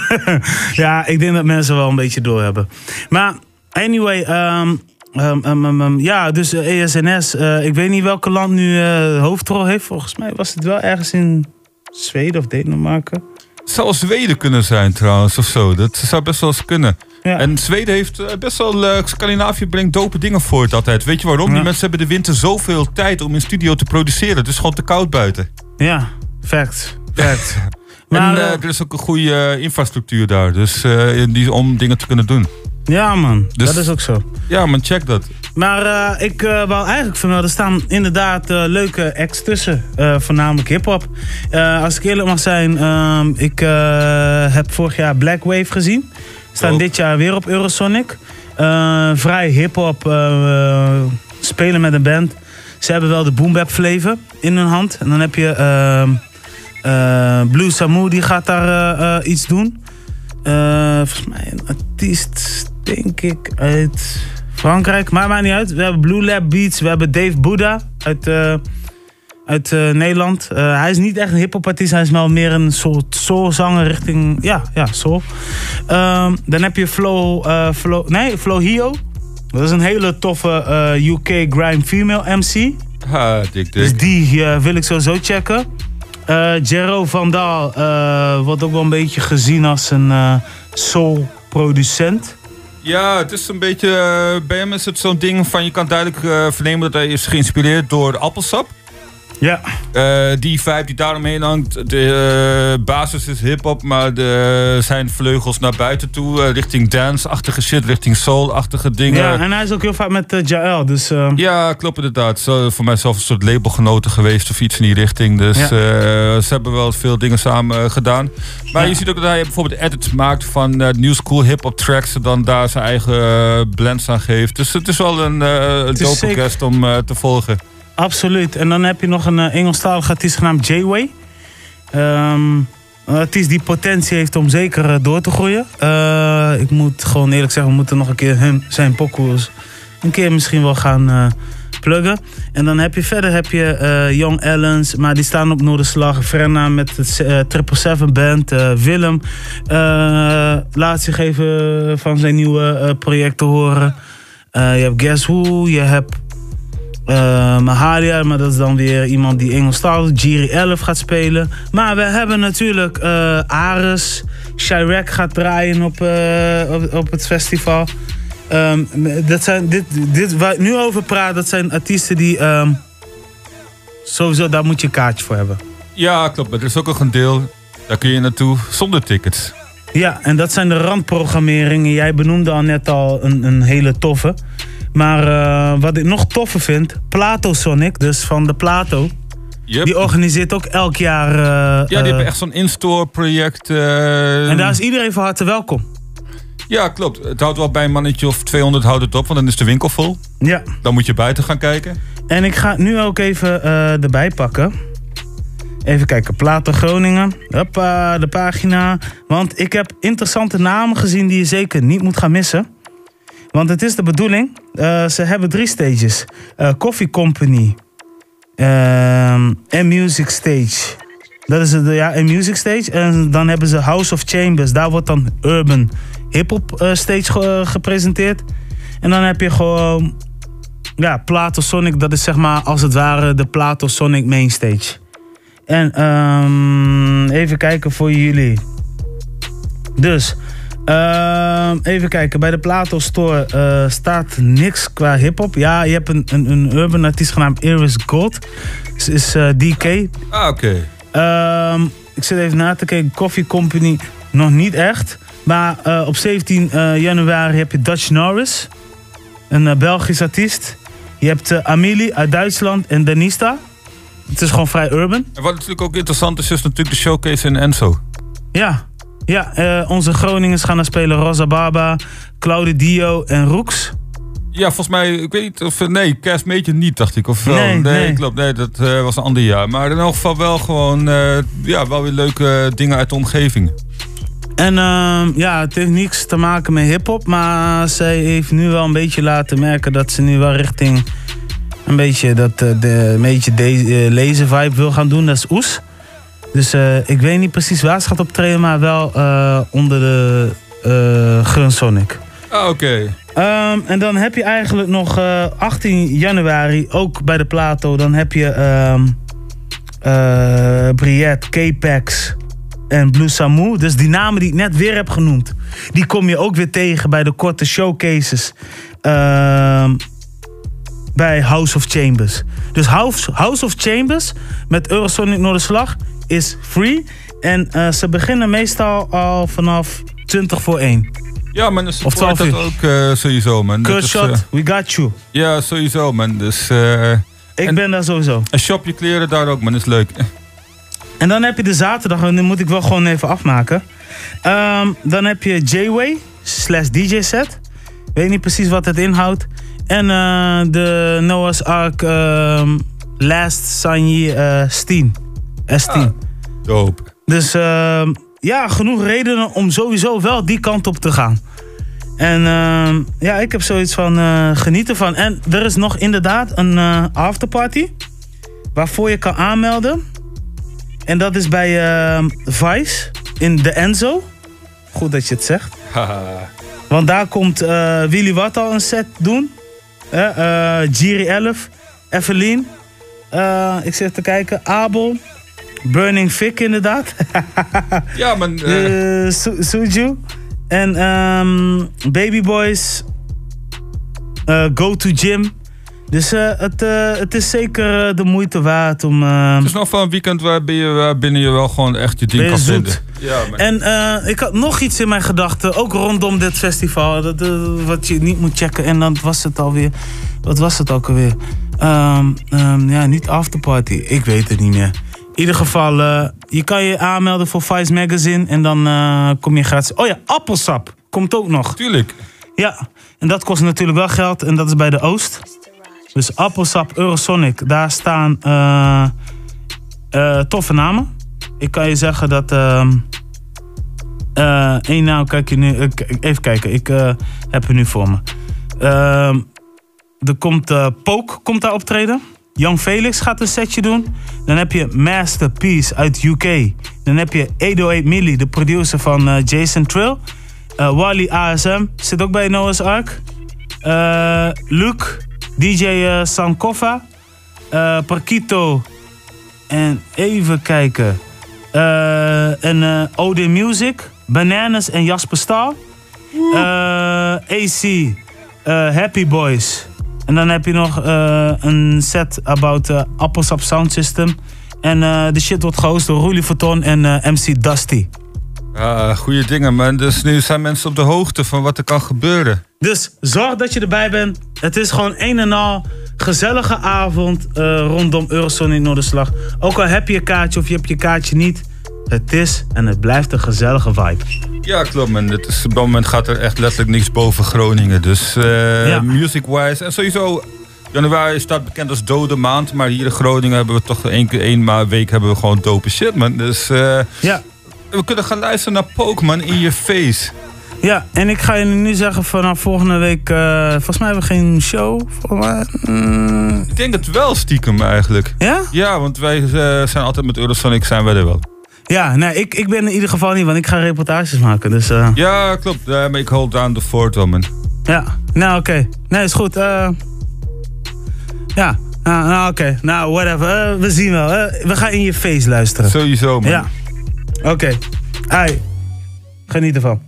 ja, ik denk dat mensen wel een beetje doorhebben. Maar anyway, ehm, ehm, ehm, ja, dus eh, ESNS. eh, ik weet niet welke land nu de hoofdrol heeft. Volgens mij was het wel ergens in Zweden of Denemarken. Het zou Zweden kunnen zijn trouwens, of zo. Dat zou best wel eens kunnen. En Zweden heeft eh, best wel... eh, Scandinavië brengt dope dingen voort altijd. Weet je waarom? Die mensen hebben de winter zoveel tijd om in studio te produceren. Het is gewoon te koud buiten. Ja, fact. Fact. en Maar, eh, er is ook een goede infrastructuur daar. Dus die, om dingen te kunnen doen. ja man, Dus- dat is ook zo. Ja man, check dat. Maar ik eh, wou eigenlijk vermelden, er staan inderdaad leuke acts tussen. voornamelijk hip-hop. Als ik eerlijk mag zijn, ehm, ik heb vorig jaar Black Wave gezien. Staan dit jaar weer op Eurosonic. Eh, vrij hip-hop eh, spelen met een band. Ze hebben wel de boom bap flavor in hun hand. En dan heb je ehm, eh, Blue Samu, die gaat daar iets doen. Volgens mij een artiest, denk ik, uit Frankrijk. Maar maakt niet uit. We hebben Blue Lab Beats. We hebben Dave Buddha uit, uit eh, Nederland. Eh, hij is niet echt een hip-hop artiest. Hij is wel meer een soort soulzanger richting. Ja, ja, soul. Ehm, dan heb je Flo. Flo nee, Flo Hio. Dat is een hele toffe UK grime female MC. Ha, dik dik. Dus die wil ik sowieso checken. Eh Jero van Daal wordt ook wel een beetje gezien als een eh soul producent. Ja, het is een beetje. bij hem is het zo'n ding van je kan duidelijk vernemen dat hij is geïnspireerd door appelsap. Ja. Eh, die vibe die daaromheen hangt. De eh, basis is hip-hop, maar de, zijn vleugels naar buiten toe. eh, richting dance-achtige shit, richting soul-achtige dingen. Ja, en hij is ook heel vaak met Jael. Dus, Ja, klopt inderdaad. Zo, voor mij zelf een soort labelgenoten geweest of iets in die richting. Dus Ja. ze hebben wel veel dingen samen gedaan. Maar Ja. je ziet ook dat hij bijvoorbeeld edits maakt van new school hip-hop tracks. En dan daar zijn eigen blends aan geeft. Dus het is wel een, is dope guest om te volgen. Absoluut. En dan heb je nog een uh, Engelstalige artiest genaamd J-Way. Ehm, een artiest die potentie heeft om zeker eh, door te groeien. Eh, ik moet gewoon eerlijk zeggen, we moeten nog een keer hem, zijn pokoes een keer misschien wel gaan eh, pluggen. En dan heb je verder heb je eh, Young Ellens, maar die staan op Noorderslag. Frenna met het eh, Triple Seven Band. eh, Willem eh, laat zich even van zijn nieuwe eh, project te horen. Eh, je hebt Guess Who, je hebt eh Mahalia, maar dat is dan weer iemand die Engelstalig, Jiri 11 gaat spelen. Maar we hebben natuurlijk eh Ares, Chirac gaat draaien op, eh, op, op het festival. Ehm, dat zijn, dit, dit, waar ik nu over praat, dat zijn artiesten die ehm, sowieso, daar moet je een kaartje voor hebben. Ja, klopt. Maar er is ook nog een deel, daar kun je naartoe zonder tickets. Ja, en dat zijn de randprogrammeringen. Jij benoemde al net al een, een hele toffe. Maar eh, wat ik nog toffer vind, Plato Sonic, dus van de Plato. Die organiseert ook elk jaar. eh, Ja, die eh, hebben echt zo'n in-store project. En daar is iedereen van harte welkom. Ja, klopt. Het houdt wel bij een mannetje of 200 houdt het op, want dan is de winkel vol. Ja. Dan moet je buiten gaan kijken. En ik ga het nu ook even erbij pakken. Even kijken, Plato Groningen. Hoppa, de pagina. Want ik heb interessante namen gezien die je zeker niet moet gaan missen. Want het is de bedoeling, eh, ze hebben drie stages. Eh, Coffee Company ehm, en Music Stage. Dat is het, ja, music stage. En dan hebben ze House of Chambers. Daar wordt dan Urban Hip-Hop eh, Stage ge- gepresenteerd. En dan heb je gewoon ja, Plato Sonic, dat is zeg maar als het ware de Plato Sonic main stage. En ehm, even kijken voor jullie. Dus, ehm, even kijken. Bij de Plato Store eh, staat niks qua hip-hop. Ja, je hebt een, een, een urban artiest genaamd Iris Gold. Ze is eh, DK. Ah, oké. Ehm, ik zit even na te kijken. Coffee Company nog niet echt. Maar eh, op 17 eh, januari heb je Dutch Norris. Een Belgisch artiest. Je hebt Amelie uit Duitsland en Denista. Het is gewoon vrij urban. En wat natuurlijk ook interessant is, is natuurlijk de showcase in Enzo. Ja, ja eh, onze Groningers gaan naar spelen. Rosa Baba, Claude Dio en Roeks. Ja, volgens mij, ik weet niet of... Nee, Major niet, dacht ik. Of wel? Nee, nee. klopt. Nee, dat eh, was een ander jaar. Maar in elk geval wel gewoon... eh, ja, wel weer leuke dingen uit de omgeving. En ehm, ja, het heeft niks te maken met hip-hop. Maar zij heeft nu wel een beetje laten merken dat ze nu wel richting een beetje dat de een beetje deze lezen vibe wil gaan doen. Dat is Oes. Dus eh, ik weet niet precies waar ze gaat optreden, maar wel eh, onder de Grun Sonic. Ah, oké. Ehm, en dan heb je eigenlijk nog eh, 18 januari, ook bij de Plato, dan heb je ehm eh Briette, K-Pax en Blue Samu. Dus die namen die ik net weer heb genoemd, die kom je ook weer tegen bij de korte showcases. Ehm, bij House of Chambers. Dus House, House of Chambers met Eurosonic Noorderslag is free. En eh, ze beginnen meestal al vanaf 20 voor 1. Ja, man, dus Of support 12 dat ook eh, sowieso, man. Kurt Shot, eh, we got you. ja, sowieso, man. Dus, Ik ben daar sowieso. En shop je kleren daar ook, man. Is leuk. En dan heb je de zaterdag, en die moet ik wel gewoon even afmaken. Ehm, dan heb je J-Way slash DJ set. Weet niet precies wat het inhoudt. En de Noah's Ark ehm, Last Sanyi eh Steen. S10. Dope. Dus ehm, ja, genoeg redenen om sowieso wel die kant op te gaan. En ehm, ja, ik heb zoiets van eh, genieten van. En er is nog inderdaad een eh, afterparty. Waarvoor je kan aanmelden. En dat is bij ehm, Vice in de Enzo. Goed dat je het zegt. Want daar komt eh, Willy Wat al een set doen. Jiri 11, Evelien. Eh, ik zit te kijken. Abel. Burning Fick inderdaad. ja, man. De Su- Suju. En ehm, Baby Boys. eh, Go to Gym. Dus eh, het, eh, het is zeker eh, de moeite waard om... Het is nog van een weekend waarbij je, waarbinnen je wel gewoon echt je ding kan vinden. Ja. En eh, ik had nog iets in mijn gedachten, ook rondom dit festival, dat, eh, wat je niet moet checken. En dan was het alweer, wat was het ook alweer? Ehm, ehm, ja, niet afterparty, ik weet het niet meer. In ieder geval, eh, je kan je aanmelden voor Vice Magazine en dan eh, kom je gratis. Oh ja, appelsap komt ook nog. Tuurlijk. Ja, en dat kost natuurlijk wel geld en dat is bij de Oost. Dus appelsap, Eurosonic, daar staan eh, toffe namen. Ik kan je zeggen dat. ehm eh, één naam, kijk je nu. even kijken, ik heb hem nu voor me. Ehm, er komt Poke komt daar optreden. Young Felix gaat een setje doen. Dan heb je Masterpiece uit UK. Dan heb je 808 Millie, de producer van eh, Jason Trill. Eh, Wally ASM zit ook bij Noah's Ark. Eh, Luke, DJ Sankoffa. Eh Parquito. En even kijken. En Odin Music. Bananas en Jasper Staal. AC. Happy Boys. En dan heb je nog eh, een set about eh, Appelsap Sound System. En eh, de shit wordt gehost door Roelie Verton en eh, MC Dusty. Ja, goede dingen, man. Dus nu zijn mensen op de hoogte van wat er kan gebeuren. Dus zorg dat je erbij bent. Het is gewoon een en al gezellige avond rondom Eurosonic Noorderslag. Ook al heb je een kaartje of je hebt je kaartje niet. Het is en het blijft een gezellige vibe. Ja, klopt, man. Het is, op dat moment gaat er echt letterlijk niks boven Groningen. Dus eh, Ja. music-wise. En sowieso, januari staat bekend als dode maand. Maar hier in Groningen hebben we toch één keer één week hebben we gewoon dope shit, man. Dus eh, ja. we kunnen gaan luisteren naar Pokémon in je face. Ja, en ik ga je nu zeggen vanaf volgende week... eh, volgens mij hebben we geen show. Mij, mm, Ik denk het wel stiekem eigenlijk. Ja? Ja, want wij zijn altijd met Eurosonic zijn wij er wel. Ja, nee, ik, ik ben in ieder geval niet, want ik ga reportages maken. Dus eh, Ja, klopt. Maar ik hold down the fort wel, man. ja, nou oké. Nee, is goed. eh. ja, nou, nou, oké. Nou, whatever. Eh, we zien wel. we gaan in je face luisteren. Sowieso, man. Ja. Oké. Ai. Geniet ervan.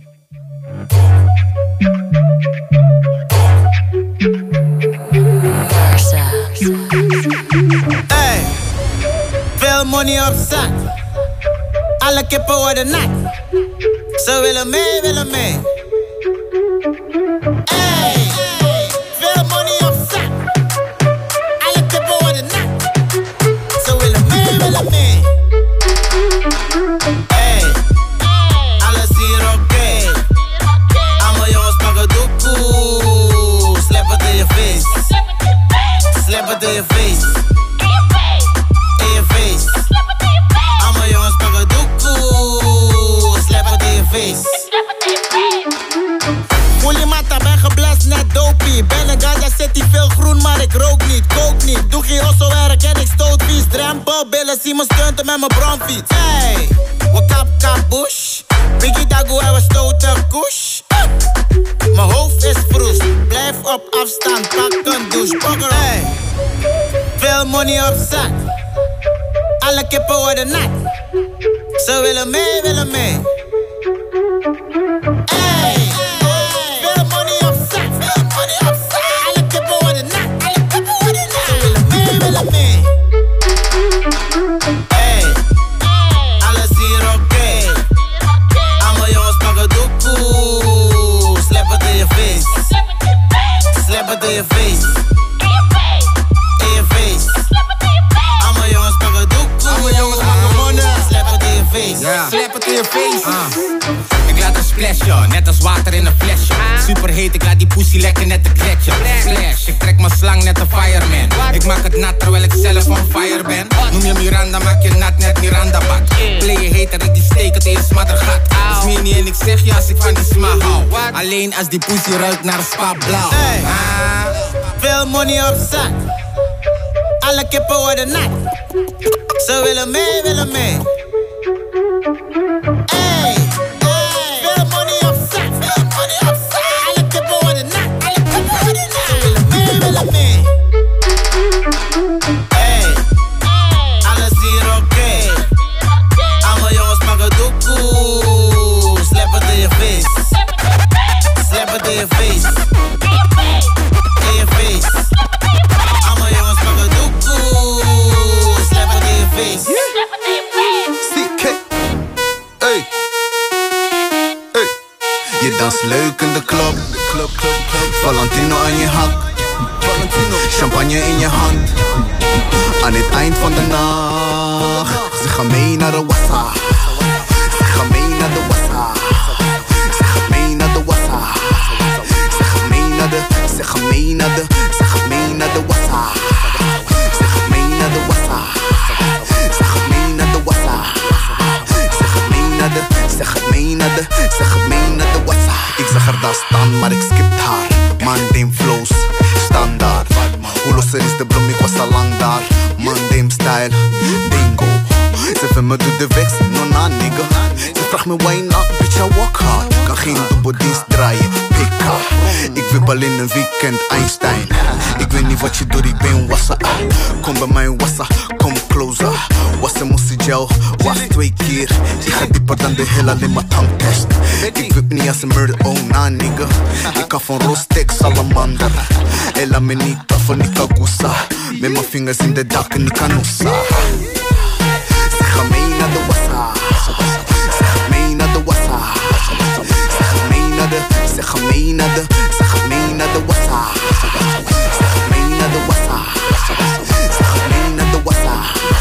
Hey, veel money op zak. Alle kippen worden nat. Ze willen mee, willen mee. Hey, kook niet. Doe geen osso werk en ik stoot vies. Drempel, billen, zie me stunten met mijn bronfiets. Hey, we kap kap bush. Biggie dagoe en we stoten. Mijn hoofd is vroes, blijf op afstand, pak een douche. Pokker, hey. Veel money op zak, alle kippen worden nat. Ze willen mee, willen mee. Hey, je face. In je face. Allemaal jongens pakken doekoe. Allemaal jongens pakken monnen. Slap het in je face. Slap het in je. Ah. Splashen, net als water in een flesje. Super heet, ik laat die pussy lekker net te kletsen. Slash, ik trek mijn slang net een fireman. Ik maak het nat terwijl ik zelf on fire ben. Noem je Miranda, maak je nat net Miranda bak. Play je hater, ik die steek het in je smaddergat. Is meer niet en ik zeg je als ik van die sma hou. Alleen als die pussy ruikt naar spa blauw. Hey. Veel money op zak. Alle kippen worden nat. Ze willen mee, willen mee. Je face. Je face. Face. Hey. Hey. Je leuk in de club. Valentino aan je hak. Champagne in je hand. Aan het eind van de nacht. Ze gaan mee naar de wassa. Ze gaan mee naar de wassa. De. Ze gaan mee naar de. Ze gaan mee naar de wassa. Ze gaan mee naar de wassa. Ze gaan mee naar de wassa. Ze gaat mee naar de, ze gaat mee naar de, ze gaat mee naar de WhatsApp. Ik zag haar daar staan, maar ik skipt haar. Mandem flows, standaard. Hoe losser is de bloem, ik was al lang daar. Mandem style, bingo. Ze vindt me door de weg, no na nigga. Ze vraagt me why not, bitch I work hard. Kan geen dubbeldienst draaien, up. Ik wip al in een weekend Einstein. Ik weet niet wat je doet, ik ben wassa. Kom bij mij wassa, kom closer. Wassa moest gel, was twee keer. Ik ga dieper dan de hel, alleen maar tandtest. Ik wip niet als een murder, oh na nigga. Ik kan van Rostek salamander. Ella me niet af en ik gusa. Met mijn vingers in de dak en ik kan. De wassa. Ze gaan mee naar de wassa.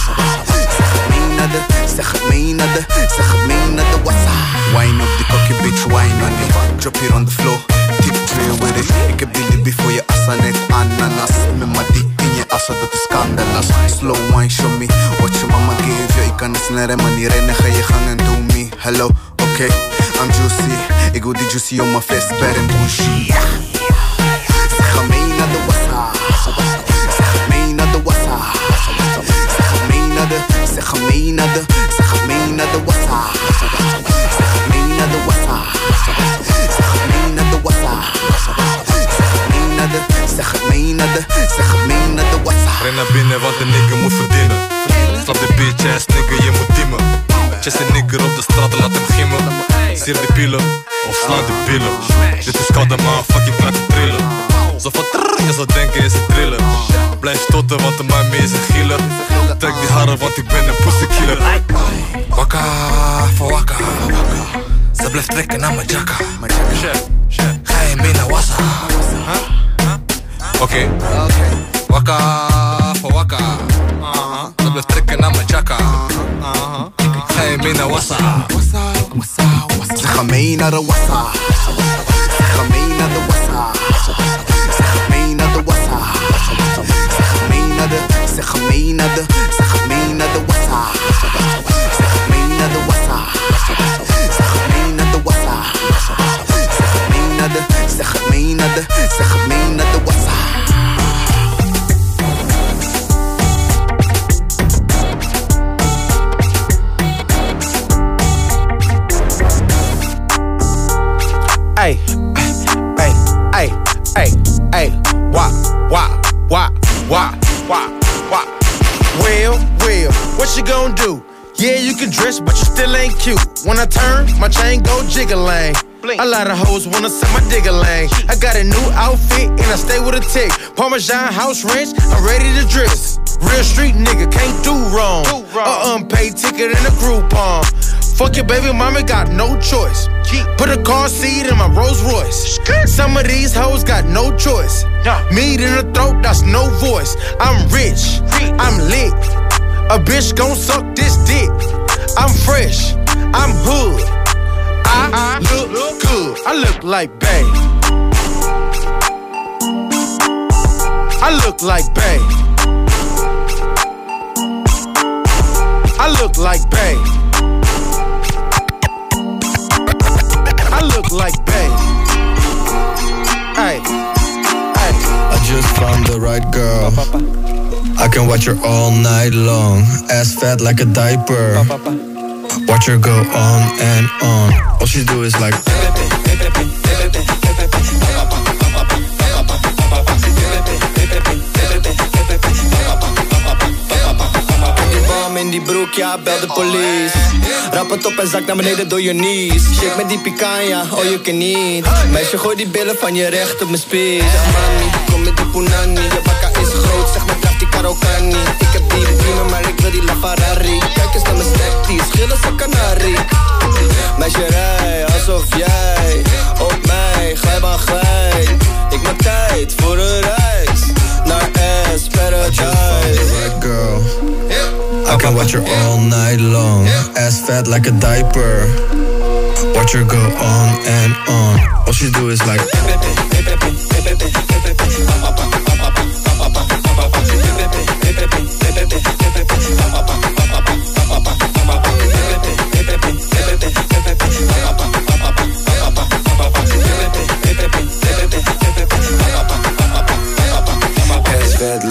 Ze gaan mee naar de, ze gaan mee naar de, ze gaan mee naar de wassa. Wine up the cocky bitch, wine on it. Drop it on the floor, tip trail with it. Ik heb lippie voor je assa net ananas. Met mijn dik in je assa, dat is scandalous. Slow wine, show me what your mama gave you. Ik kan het snel remmen, niet rennen, ga je gang en doe me. Hello, okay, I'm juicy. Ik wil die juicy op mijn vest, bad en bushy. Ze gaan mee naar de wassa. Ze gaan mee naar de wassa. Ze gaan mee naar de, ze gaan mee naar de, ze gaan mee naar de wassa. Ze gaan mee naar de wassa. Ze gaan mee naar de wassa. Ze gaan mee naar de, ze gaan mee naar de, ze gaan mee naar de wassa. Ren naar binnen, want de nigga moet verdienen. Slap de bitch ass nigga, je moet dimmen. Chest een nigger op de straat, laat hem gimmen. Zeer de pillen, of sla de pillen. Dit is koude maan, fuck ik laat je trillen. Zo van trrr, je zou denken is het trillen. Blijf stotten, want de man mee is een gieler. Trek die haren, want ik ben een pussykiller. Wakka, voor wakka. Ze blijft trekken naar mijn jacka. Ga je mee naar Wassa? Oké. Wakka, voor wakka. Ze blijft trekken naar mijn jacka. Ga je mee naar Wassa? Ze gaan mee naar de wassa. Ze gaan mee naar de wassa. Ze gaan mee naar de wassa. Ze gaan mee naar de, ze but you still ain't cute. When I turn, my chain go jiggling. A lot of hoes wanna set my digger lane. I got a new outfit and I stay with a tick. Parmesan house ranch, I'm ready to dress. Real street nigga, can't do wrong. A unpaid ticket and a Groupon. Fuck your baby mama, got no choice. Put a car seat in my Rolls Royce. Some of these hoes got no choice. Meat in the throat, that's no voice. I'm rich, I'm lit. A bitch gon' suck this dick. I'm fresh, I'm hood. I look good. I look like Bay. I look like Bay. I look like Bay. I look like Bay. Hey, I just found the right girl. I can watch her all night long. Ass fat like a diaper. Watch her go on and on. All she do is like. In die broek, ja, bel de police. Rap het op en zak naar beneden door je knees. Shake met die picanha, oh je kan niet. Meisje, gooi die billen van je recht op mijn spies. Ja, mami, kom met die punani. Je bakka is groot, zeg maar, Karokani. Ik heb die prima, maar ik wil die LaFerrari. Kijk eens naar mijn stack, die schillen zijn kanari. Meisje, rij alsof jij op mij glij maar glijdt. Ik maak tijd voor een reis naar S Paradise. Girl. I can watch her all night long. Ass fat like a diaper. Watch her go on and on. All she do is like.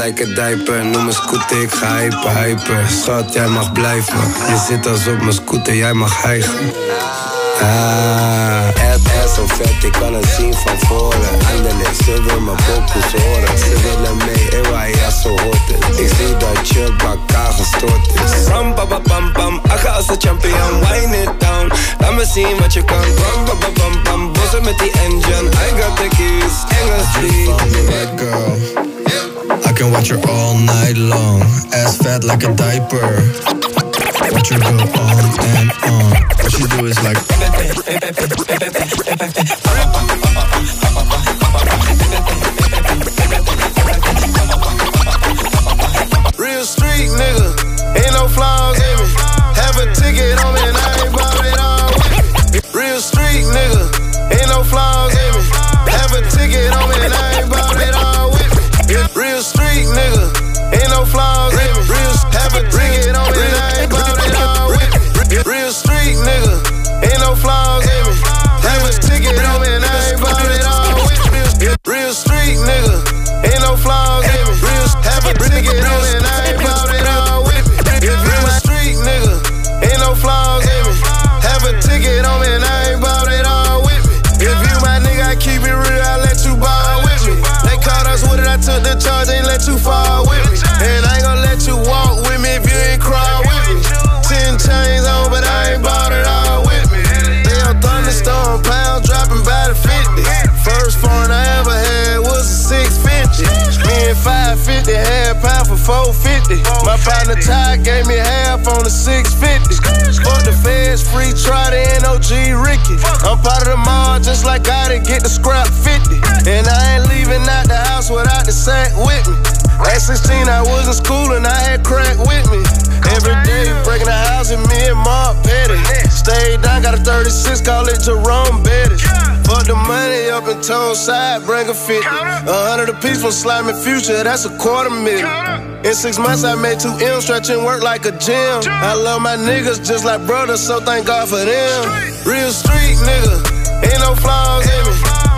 Like a diaper, noem me scooter, ik ga hyper, hyper. Schat, jij mag blijven. Je zit als op mijn scooter, jij mag hijgen. Ah, ass zo vet, ik kan het zien van voren. Andele, ze wil mijn pokoes horen. Ze willen mee, ewa, ja, zo hoort het. Ik zie dat je bakka gestort is. Ram, ba, ba, bam, bam. Akka als de champion, wine it down. Laat me zien wat je kan. Ram, ba, ba, bam, bam. Bossen met die engine. I got the keys, Engels the right girl. Can watch her all night long. Ass fat like a diaper. Watch her go on and on. All she do is like. Real street nigga, ain't no flaws in me. Have a ticket on me 450. My partner Ty gave me half on the 650. Fuck the feds, free Trotter and OG Ricky. I'm part of the mall just like I did get the scrap 50. And I ain't leaving out the house without the sack with me. At 16, I was in school and I had crack with me. Every day breaking the house and me and Mark Petty. Stayed down, got a 36, call it Jerome Bettis. Fuck the money up and told side, bring a 50. A hundred apiece from Slime and Future, that's a quarter million. In six months, I made two M, stretching work like a gym. I love my niggas just like brothers, so thank God for them. Real street nigga, ain't no flaws in me.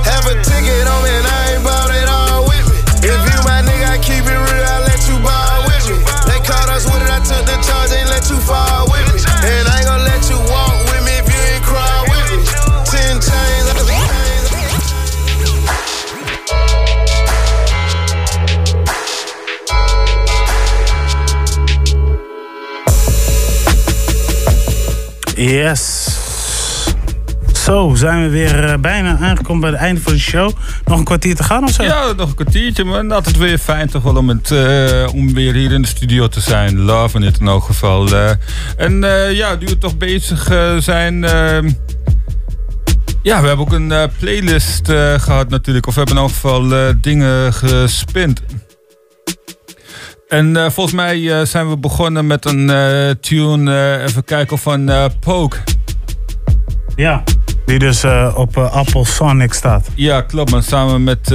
Have a ticket on me and I ain't bought it all with me. If you my nigga, I keep it real, I let you ball with me. They caught us with it, I took the charge, ain't let you fall with me. And I ain't gonna Yes. Zo, zijn we weer eh, bijna aangekomen bij het einde van de show. Nog een kwartier te gaan of zo? Ja, nog een kwartiertje, maar altijd weer fijn toch wel om, het, eh, om weer hier in de studio te zijn. Love in het in elk geval. eh. en ja, nu we toch bezig zijn... ehm, ja, we hebben ook een playlist eh, gehad natuurlijk. Of we hebben in elk geval dingen gespind. En eh, volgens mij eh, zijn we begonnen met een eh, tune, even kijken, van Poke. Ja, die dus op Apple Sonic staat. Ja, klopt, man. Samen met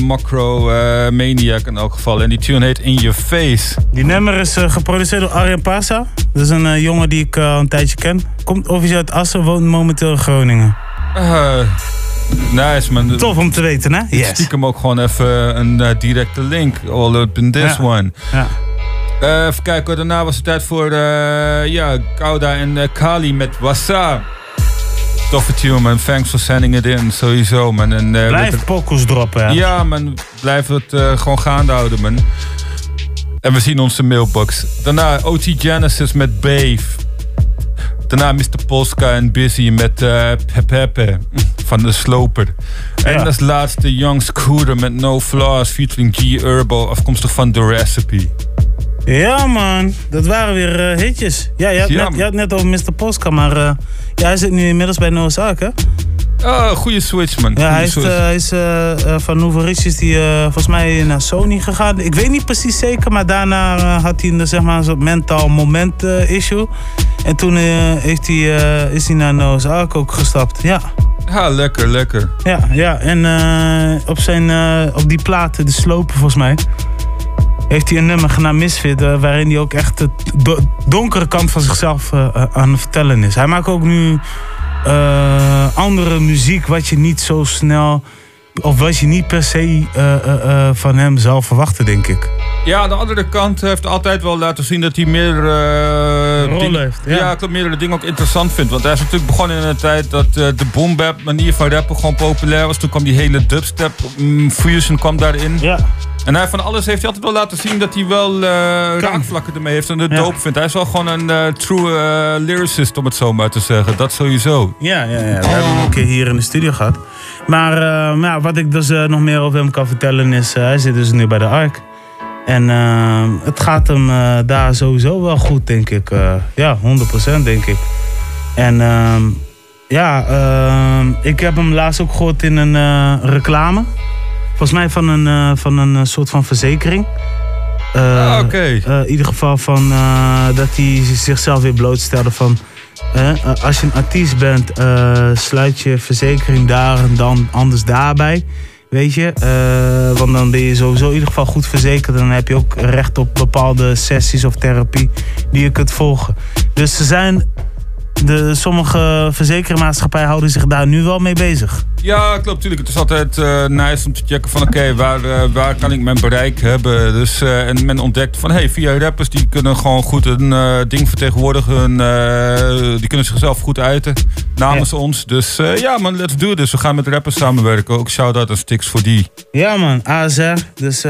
Macro Maniac in elk geval. En die tune heet In Your Face. Die nummer is geproduceerd door Arjen Pasa. Dat is een jongen die ik al een tijdje ken. Komt officieel uit Assen, woont momenteel in Groningen. Nice, man. Tof om te weten, hè? Yes. Stiekem ook gewoon even een eh, directe link. All up in this Ja. one. Ja. Eh, even kijken, daarna was het tijd voor eh, ja, Gouda en Kali met Wassa. Toffe tune, man. Thanks for sending it in, sowieso, man. En, Blijf met- pokkels droppen, hè? Ja, man. Blijf het gewoon gaande houden, man. En we zien onze mailbox. Daarna OT Genesis met Bave. Daarna Mr. Polska en Busy met eh Pepepe van de Sloper. En als laatste Young Scooter met No Flaws featuring G Urbo, afkomstig van The Recipe. Ja, man. Dat waren weer eh, hitjes. Ja, je had, Ja, net, je had net over Mr. Polska, maar ja, hij zit nu inmiddels bij Noah's Ark, hè? Oh, goede switch, man. Ja, Goeie hij hij is eh, van Riche is die, volgens mij naar Sony gegaan. Ik weet niet precies zeker, maar daarna had hij een, zeg maar, een soort mentaal moment issue. En toen heeft hij, is hij naar Noah's Ark ook gestapt. Ja. Ja, lekker, lekker. Ja, ja. en op, zijn, op die platen, de slopen volgens mij, heeft hij een nummer genaamd Misfit, eh, waarin hij ook echt de do- donkere kant van zichzelf eh, eh, aan het vertellen is. Hij maakt ook nu andere muziek wat je niet zo snel, of wat je niet per se eh, eh, eh, van hem zou verwachten, denk ik. Ja, de andere kant heeft altijd wel laten zien dat hij meer... eh, Rol dingen- heeft, ja. ja. klopt, meerdere dingen ook interessant vindt. Want hij is natuurlijk begonnen in een tijd dat de boom bap manier van rappen gewoon populair was. Toen kwam die hele dubstep mm, fusion kwam daarin. Ja. En hij van alles heeft hij altijd wel laten zien dat hij wel raakvlakken ermee heeft en het Ja. dope vindt. Hij is wel gewoon een true lyricist, om het zo maar te zeggen. Dat sowieso. Ja, ja, ja. We hebben hem een keer hier in de studio gehad. Maar, eh, wat ik dus eh, nog meer over hem kan vertellen is... eh, hij zit dus nu bij de ARK. En het gaat hem daar sowieso wel goed, denk ik. Ja, 100% denk ik. En ehm, ja, ehm, ik heb hem laatst ook gehoord in een reclame. Volgens mij van een, van een soort van verzekering. Eh, Ah, eh, in ieder geval van eh, dat hij zichzelf weer blootstelde van... als je een artiest bent, sluit je verzekering daar en dan anders daarbij. Weet je, want dan ben je sowieso in ieder geval goed verzekerd. En dan heb je ook recht op bepaalde sessies of therapie die je kunt volgen. Dus ze zijn, de, sommige verzekeringsmaatschappijen houden zich daar nu wel mee bezig. Ja, klopt. Tuurlijk. Het is altijd eh, nice om te checken van oké, waar, eh, waar kan ik mijn bereik hebben. Dus, eh, en men ontdekt van hey, via rappers die kunnen gewoon goed een ding vertegenwoordigen. die kunnen zichzelf goed uiten namens ons. Dus ja man, let's do this. We gaan met rappers samenwerken. Ook shout-out aan Stix voor die. Ja man, ASR. Dus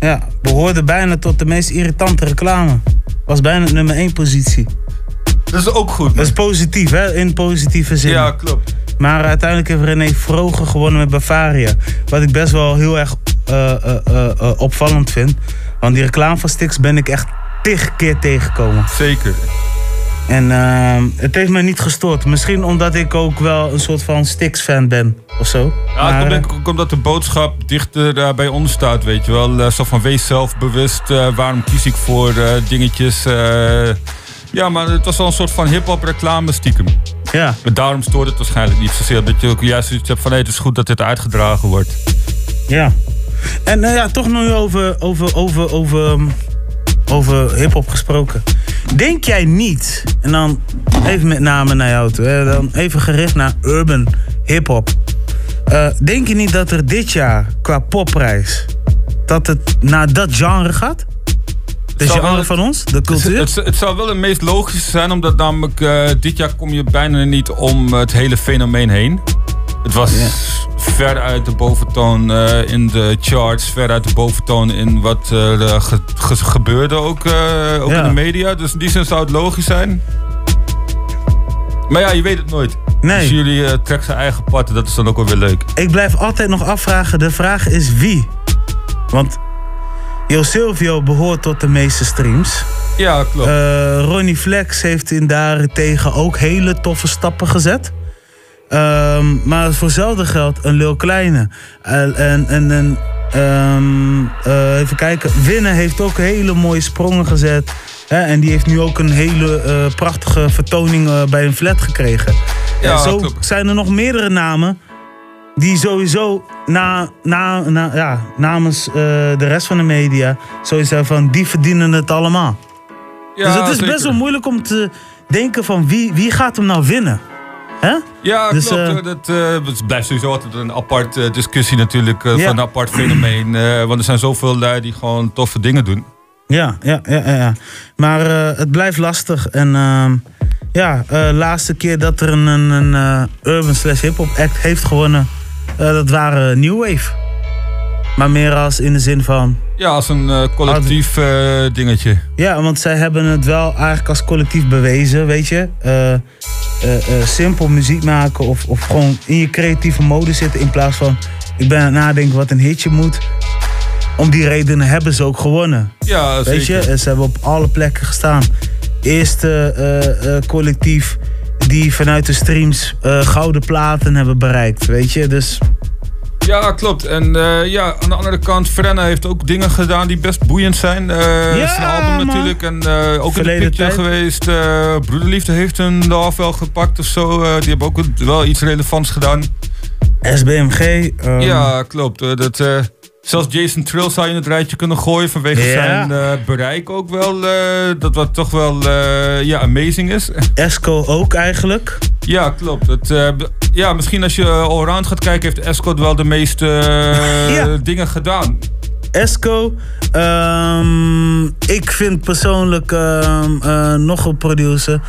ja, behoorde bijna tot de meest irritante reclame. Was bijna nummer 1 positie. Dat is ook goed. Dat is positief hè, in positieve zin. Ja, klopt. Maar uiteindelijk heeft René Vroger gewonnen met Bavaria. Wat ik best wel heel erg eh, eh, eh, opvallend vind. Want die reclame van Stix ben ik echt tig keer tegengekomen. Zeker. En het heeft me niet gestoord. Misschien omdat ik ook wel een soort van Stix-fan ben of zo. Ja, Maar, ik denk ook omdat de boodschap dichter bij ons staat, weet je wel. Zo van wees zelfbewust, waarom kies ik voor dingetjes. Ja, maar het was wel een soort van hip-hop reclame stiekem. Ja. En daarom stoort het waarschijnlijk niet zozeer. Dat je ook juist zoiets hebt van hé, het is goed dat dit uitgedragen wordt. Ja. En nou ja, toch nu over, over, over, over, um, over hip-hop gesproken. Denk jij niet, en dan even met name naar jou toe, hè, dan even gericht naar urban hip-hop. Eh, denk je niet dat er dit jaar qua popprijs, dat het naar dat genre gaat? Zou wel genre van ons, de cultuur? Het, het, het zou wel het meest logische zijn, omdat namelijk eh, dit jaar kom je bijna niet om het hele fenomeen heen. Het was ver uit de boventoon eh, in de charts, ver uit de boventoon in wat er eh, ge- ge- gebeurde ook, eh, ook Ja. in de media. Dus in die zin zou het logisch zijn. Maar ja, je weet het nooit. Nee. Dus jullie eh, trekken zijn eigen pad en dat is dan ook wel weer leuk. Ik blijf altijd nog afvragen, de vraag is wie? Want Jo Silvio behoort tot de meeste streams. Ja, klopt. Eh, Ronnie Flex heeft in daarentegen ook hele toffe stappen gezet. Ehm, maar voor hetzelfde geld een Lil Kleine. Eh, en, en, en ehm, eh, even kijken. Winnen heeft ook hele mooie sprongen gezet. Hè, en die heeft nu ook een hele prachtige vertoning bij een flat gekregen. Ja, en zo klopt. zijn er nog meerdere namen die sowieso na, na, na, ja, namens eh, de rest van de media sowieso van die verdienen het allemaal. Ja, dus het is zeker. best wel moeilijk om te denken van wie, wie gaat hem nou winnen. Hè? Ja, Dus, klopt. eh, eh, dat, het blijft sowieso altijd een apart discussie natuurlijk. Van een apart fenomeen. want er zijn zoveel lui die gewoon toffe dingen doen. Ja, ja, ja, ja. ja. Maar het blijft lastig. En ehm, ja, laatste keer dat er een, een, urban slash hip-hop act heeft gewonnen, dat waren New Wave. Maar meer als in de zin van. Ja, als een eh, collectief eh, dingetje. Ja, want zij hebben het wel eigenlijk als collectief bewezen, weet je. Eh, eh, eh, simpel muziek maken of, of gewoon in je creatieve mode zitten in plaats van ik ben aan het nadenken wat een hitje moet. Om die redenen hebben ze ook gewonnen. Ja, Weet je, ze hebben op alle plekken gestaan. Eerste eh, eh, collectief die vanuit de streams eh, gouden platen hebben bereikt, weet je. Dus Ja, klopt. En eh, ja, aan de andere kant, Frenna heeft ook dingen gedaan die best boeiend zijn. Eh Ja, zijn album man. natuurlijk. En ook Verleden in de picture tijd. geweest. Broederliefde heeft hem er wel gepakt of zo. Die hebben ook wel iets relevants gedaan. SBMG. ehm, Ja, klopt. Dat, zelfs Jason Trill zou je in het rijtje kunnen gooien vanwege Ja. zijn eh, bereik ook wel. eh, dat wat toch wel eh, ja, amazing is. Esco ook eigenlijk. Ja, klopt. Het, ja, misschien als je allround gaat kijken, heeft Esco wel de meeste Ja. dingen gedaan. Esco. ehm, ik vind persoonlijk eh, nog een producer.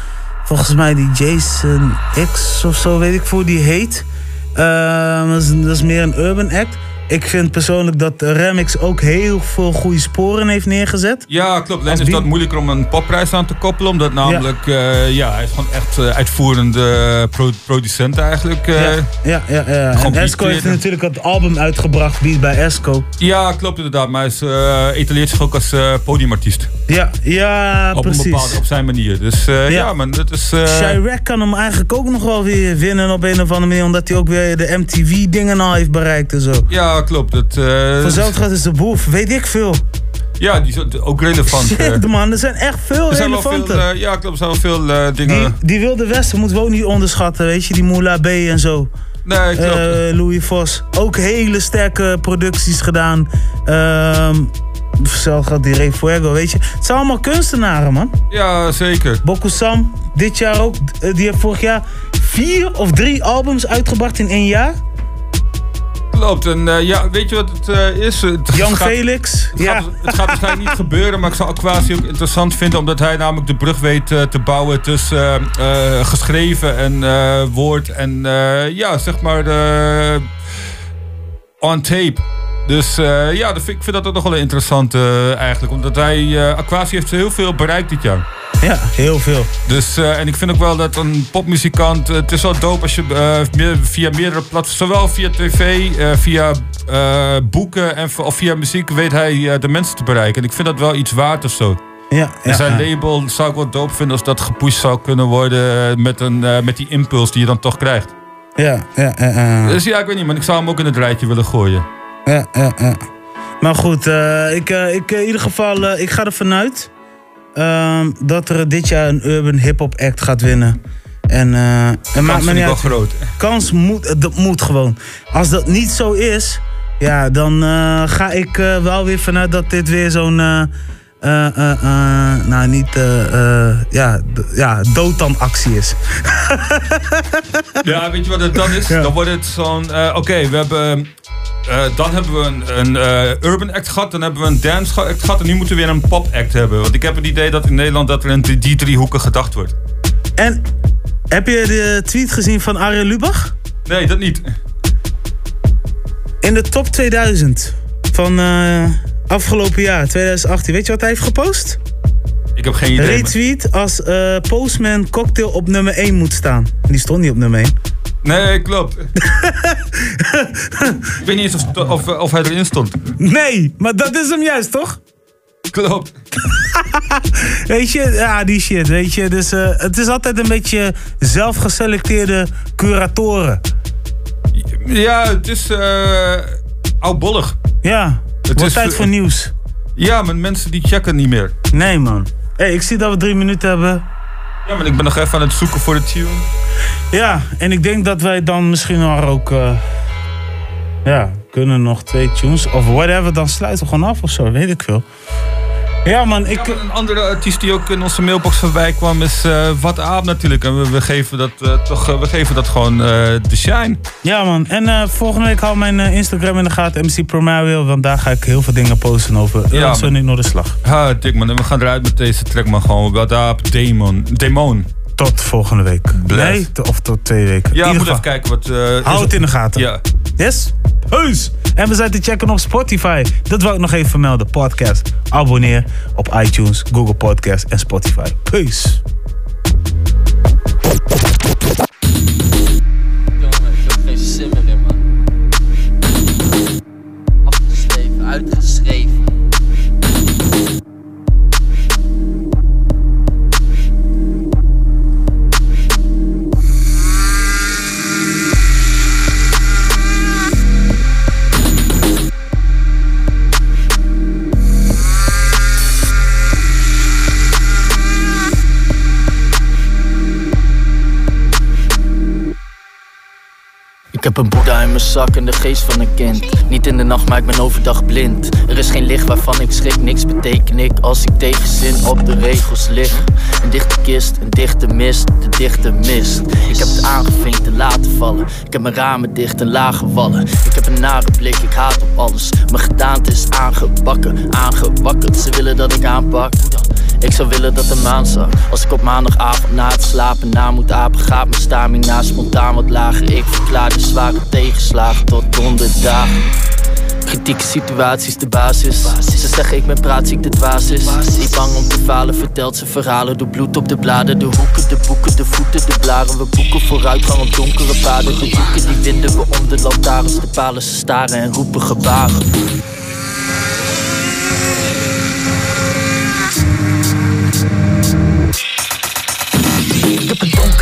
Volgens mij die Jason X of zo, weet ik voor die heet. Ehm, dat, is, dat is meer een urban act. Ik vind persoonlijk dat Remix ook heel veel goede sporen heeft neergezet. Ja, klopt. Alleen is dat moeilijker om een popprijs aan te koppelen. Omdat namelijk, ja, ja hij is gewoon echt eh, uitvoerende pro- producent eigenlijk. eh. ja, ja, ja. ja. En Esco heeft natuurlijk het album uitgebracht, Beat bij Esco. Ja, klopt inderdaad. Maar hij is, eh, etaleert zich ook als eh, podiumartiest. Ja, ja op precies. een bepaalde, op zijn manier. Dus eh, ja. man, dat is... eh, Chirac kan hem eigenlijk ook nog wel weer winnen op een of andere manier. Omdat hij ook weer de MTV-dingen al heeft bereikt en zo. ja, klopt. Dat, eh, Voor zelfs gaat is de boef, weet ik veel. ja, die is ook relevant. eh. Shit man, er zijn echt veel zijn relevante. veel, eh, ja, klopt. Er zijn wel veel eh, die, dingen... die Wilde Westen moeten we ook niet onderschatten, weet je. Die Moula B en zo. Nee, klopt. Eh, Louis Vos. Ook hele sterke producties gedaan. Ehm zelfs gaat die Ray Fuego, weet je. Het zijn allemaal kunstenaren, man. Ja, zeker. Boku Sam, dit jaar ook. eh, Die heeft vorig jaar vier of drie albums uitgebracht in één jaar. En eh, ja, weet je wat het eh, is? Het Young gaat- Felix. Het, Ja. gaat, het gaat waarschijnlijk niet gebeuren, maar ik zou Aquasi ook interessant vinden, omdat hij namelijk de brug weet eh, te bouwen tussen geschreven en woord en ja, zeg maar on tape. Dus ja, ik vind dat ook nog wel interessant eigenlijk, omdat hij, eh Aquasi heeft heel veel bereikt dit jaar. Ja, heel veel. Dus, eh, en ik vind ook wel dat een popmuzikant, eh, het is wel dope als je eh, via meerdere platforms, zowel via tv, via boeken en, of via muziek, weet hij de mensen te bereiken. En ik vind dat wel iets waard of zo. Ja, En zijn ja. label zou ik wel dope vinden als dat gepusht zou kunnen worden met, een, met die impuls die je dan toch krijgt. Ja, ja, ja, ja. Dus ja, ik weet niet, maar ik zou hem ook in het rijtje willen gooien. Ja, ja, ja. Maar goed, ik, ik, in ieder geval, ik ga ervan uit ehm, dat er dit jaar een urban hip-hop act gaat winnen. En, eh en maakt me niet wel groot. Kans moet, eh, dat moet gewoon. Als dat niet zo is, ja, dan eh, ga ik wel weer vanuit dat dit weer zo'n. Eh, eh, eh, eh, nou, niet. eh, eh, ja, d- ja, dooddan-actie is. Ja, weet je wat het dan is? Dan wordt het zo'n, oké, we hebben... dan hebben we een, een urban act gehad, dan hebben we een dance act gehad en nu moeten we weer een pop act hebben. Want ik heb het idee dat in Nederland dat er in die- drie hoeken gedacht wordt. En heb je de tweet gezien van Arjen Lubach? Nee, dat niet. In de top 2000 van afgelopen jaar, 2018. Weet je wat hij heeft gepost? Ik heb geen idee. Retweet als eh, Postman Cocktail op nummer 1 moet staan. Die stond niet op nummer 1. Nee, klopt. ik weet niet eens of, of, of hij erin stond. Nee, maar dat is hem juist, toch? Klopt. Weet je, ja, die shit, weet je. Dus eh, het is altijd een beetje zelfgeselecteerde curatoren. Ja, het is eh oudbollig. Ja, het is tijd voor nieuws. Ja, maar mensen die checken niet meer. Nee, man. hey, ik zie dat we drie minuten hebben. Ja, maar ik ben nog even aan het zoeken voor de tune. Ja, en ik denk dat wij dan misschien nog ook... eh, ja, kunnen nog twee tunes of whatever. Dan sluiten we gewoon af of zo, weet ik veel. Ja, man, ik... Een andere artiest die ook in onze mailbox voorbij kwam is eh Wat Aap natuurlijk. En we, we geven dat eh, toch, eh, we geven dat gewoon de shine. Ja, man. En volgende week hou mijn Instagram in de gaten, MC Primario. Want daar ga ik heel veel dingen posten over. Ja, zo man. niet door de slag. Ha, dik man. En we gaan eruit met deze track, maar gewoon Wat Aap, Demon. Demon. Tot volgende week. Bless. Nee, of tot twee weken. Ja, moet even kijken wat... eh, Hou het in de gaten. Ja. Yes? Heus! En we zijn te checken op Spotify. Dat wil ik nog even vermelden. Podcast. Abonneer op iTunes, Google Podcast en Spotify. Peace. Ik heb een boeddha in mijn zak en de geest van een kind. Niet in de nacht, maar ik ben overdag blind. Er is geen licht waarvan ik schrik, niks beteken ik als ik tegenzin op de regels lig. Een dichte kist, een dichte mist, de dichte mist. Ik heb het aangevinkt en laten vallen. Ik heb mijn ramen dicht en lage wallen. Ik heb een nare blik, ik haat op alles. Mijn gedaante is aangebakken, aangewakkerd. Ze willen dat ik aanpak. Ik zou willen dat de maan zag. Als ik op maandagavond na het slapen na moet apen, gaat mijn stamina spontaan wat lager. Ik verklaar de zware tegenslagen tot donderdagen. Kritieke situaties de basis. Ze zeggen ik ben praatziek, de dwaas is. Niet bang om te falen, vertelt ze verhalen. Door bloed op de bladen, de hoeken, de boeken, de voeten, de blaren. We boeken vooruitgang op donkere paden. De doeken die winden we om de lantaarns. De palen ze staren en roepen gebaren.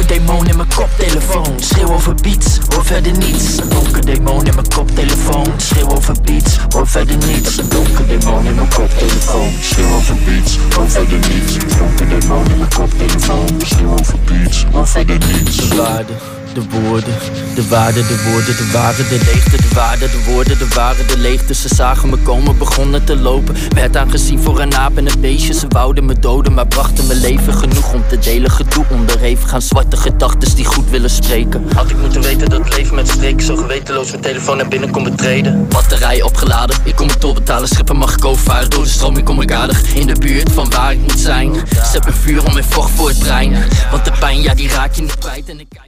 Demon in mijn koptelefoon. Schreeuw over beats, hoor verder niets. Een donker demon in mijn koptelefoon. Schreeuw over beats, hoor verder niets. Een donker demon in mijn koptelefoon. Schreeuw over beats, hoor verder niets. Een donker demon in mijn koptelefoon. Schreeuw over beats, hoor verder niets. De woorden, de waarde, de woorden, de waarde, de leegte, de waarde, de woorden, de waarde, de leegte. Ze zagen me komen, begonnen te lopen. Werd aangezien voor een aap en een beestje. Ze wouden me doden, maar brachten mijn leven genoeg om te delen. Gedoe onderhevig aan zwarte gedachten die goed willen spreken. Had ik moeten weten dat leven met streek zo gewetenloos mijn telefoon naar binnen kon betreden. Batterij opgeladen, ik kom het betalen. Schippen mag ik overvaren, door de stroming kom ik aardig. In de buurt van waar ik moet zijn. Zet mijn vuur om mijn vocht voor het brein. Want de pijn, ja, die raak je niet kwijt. En ik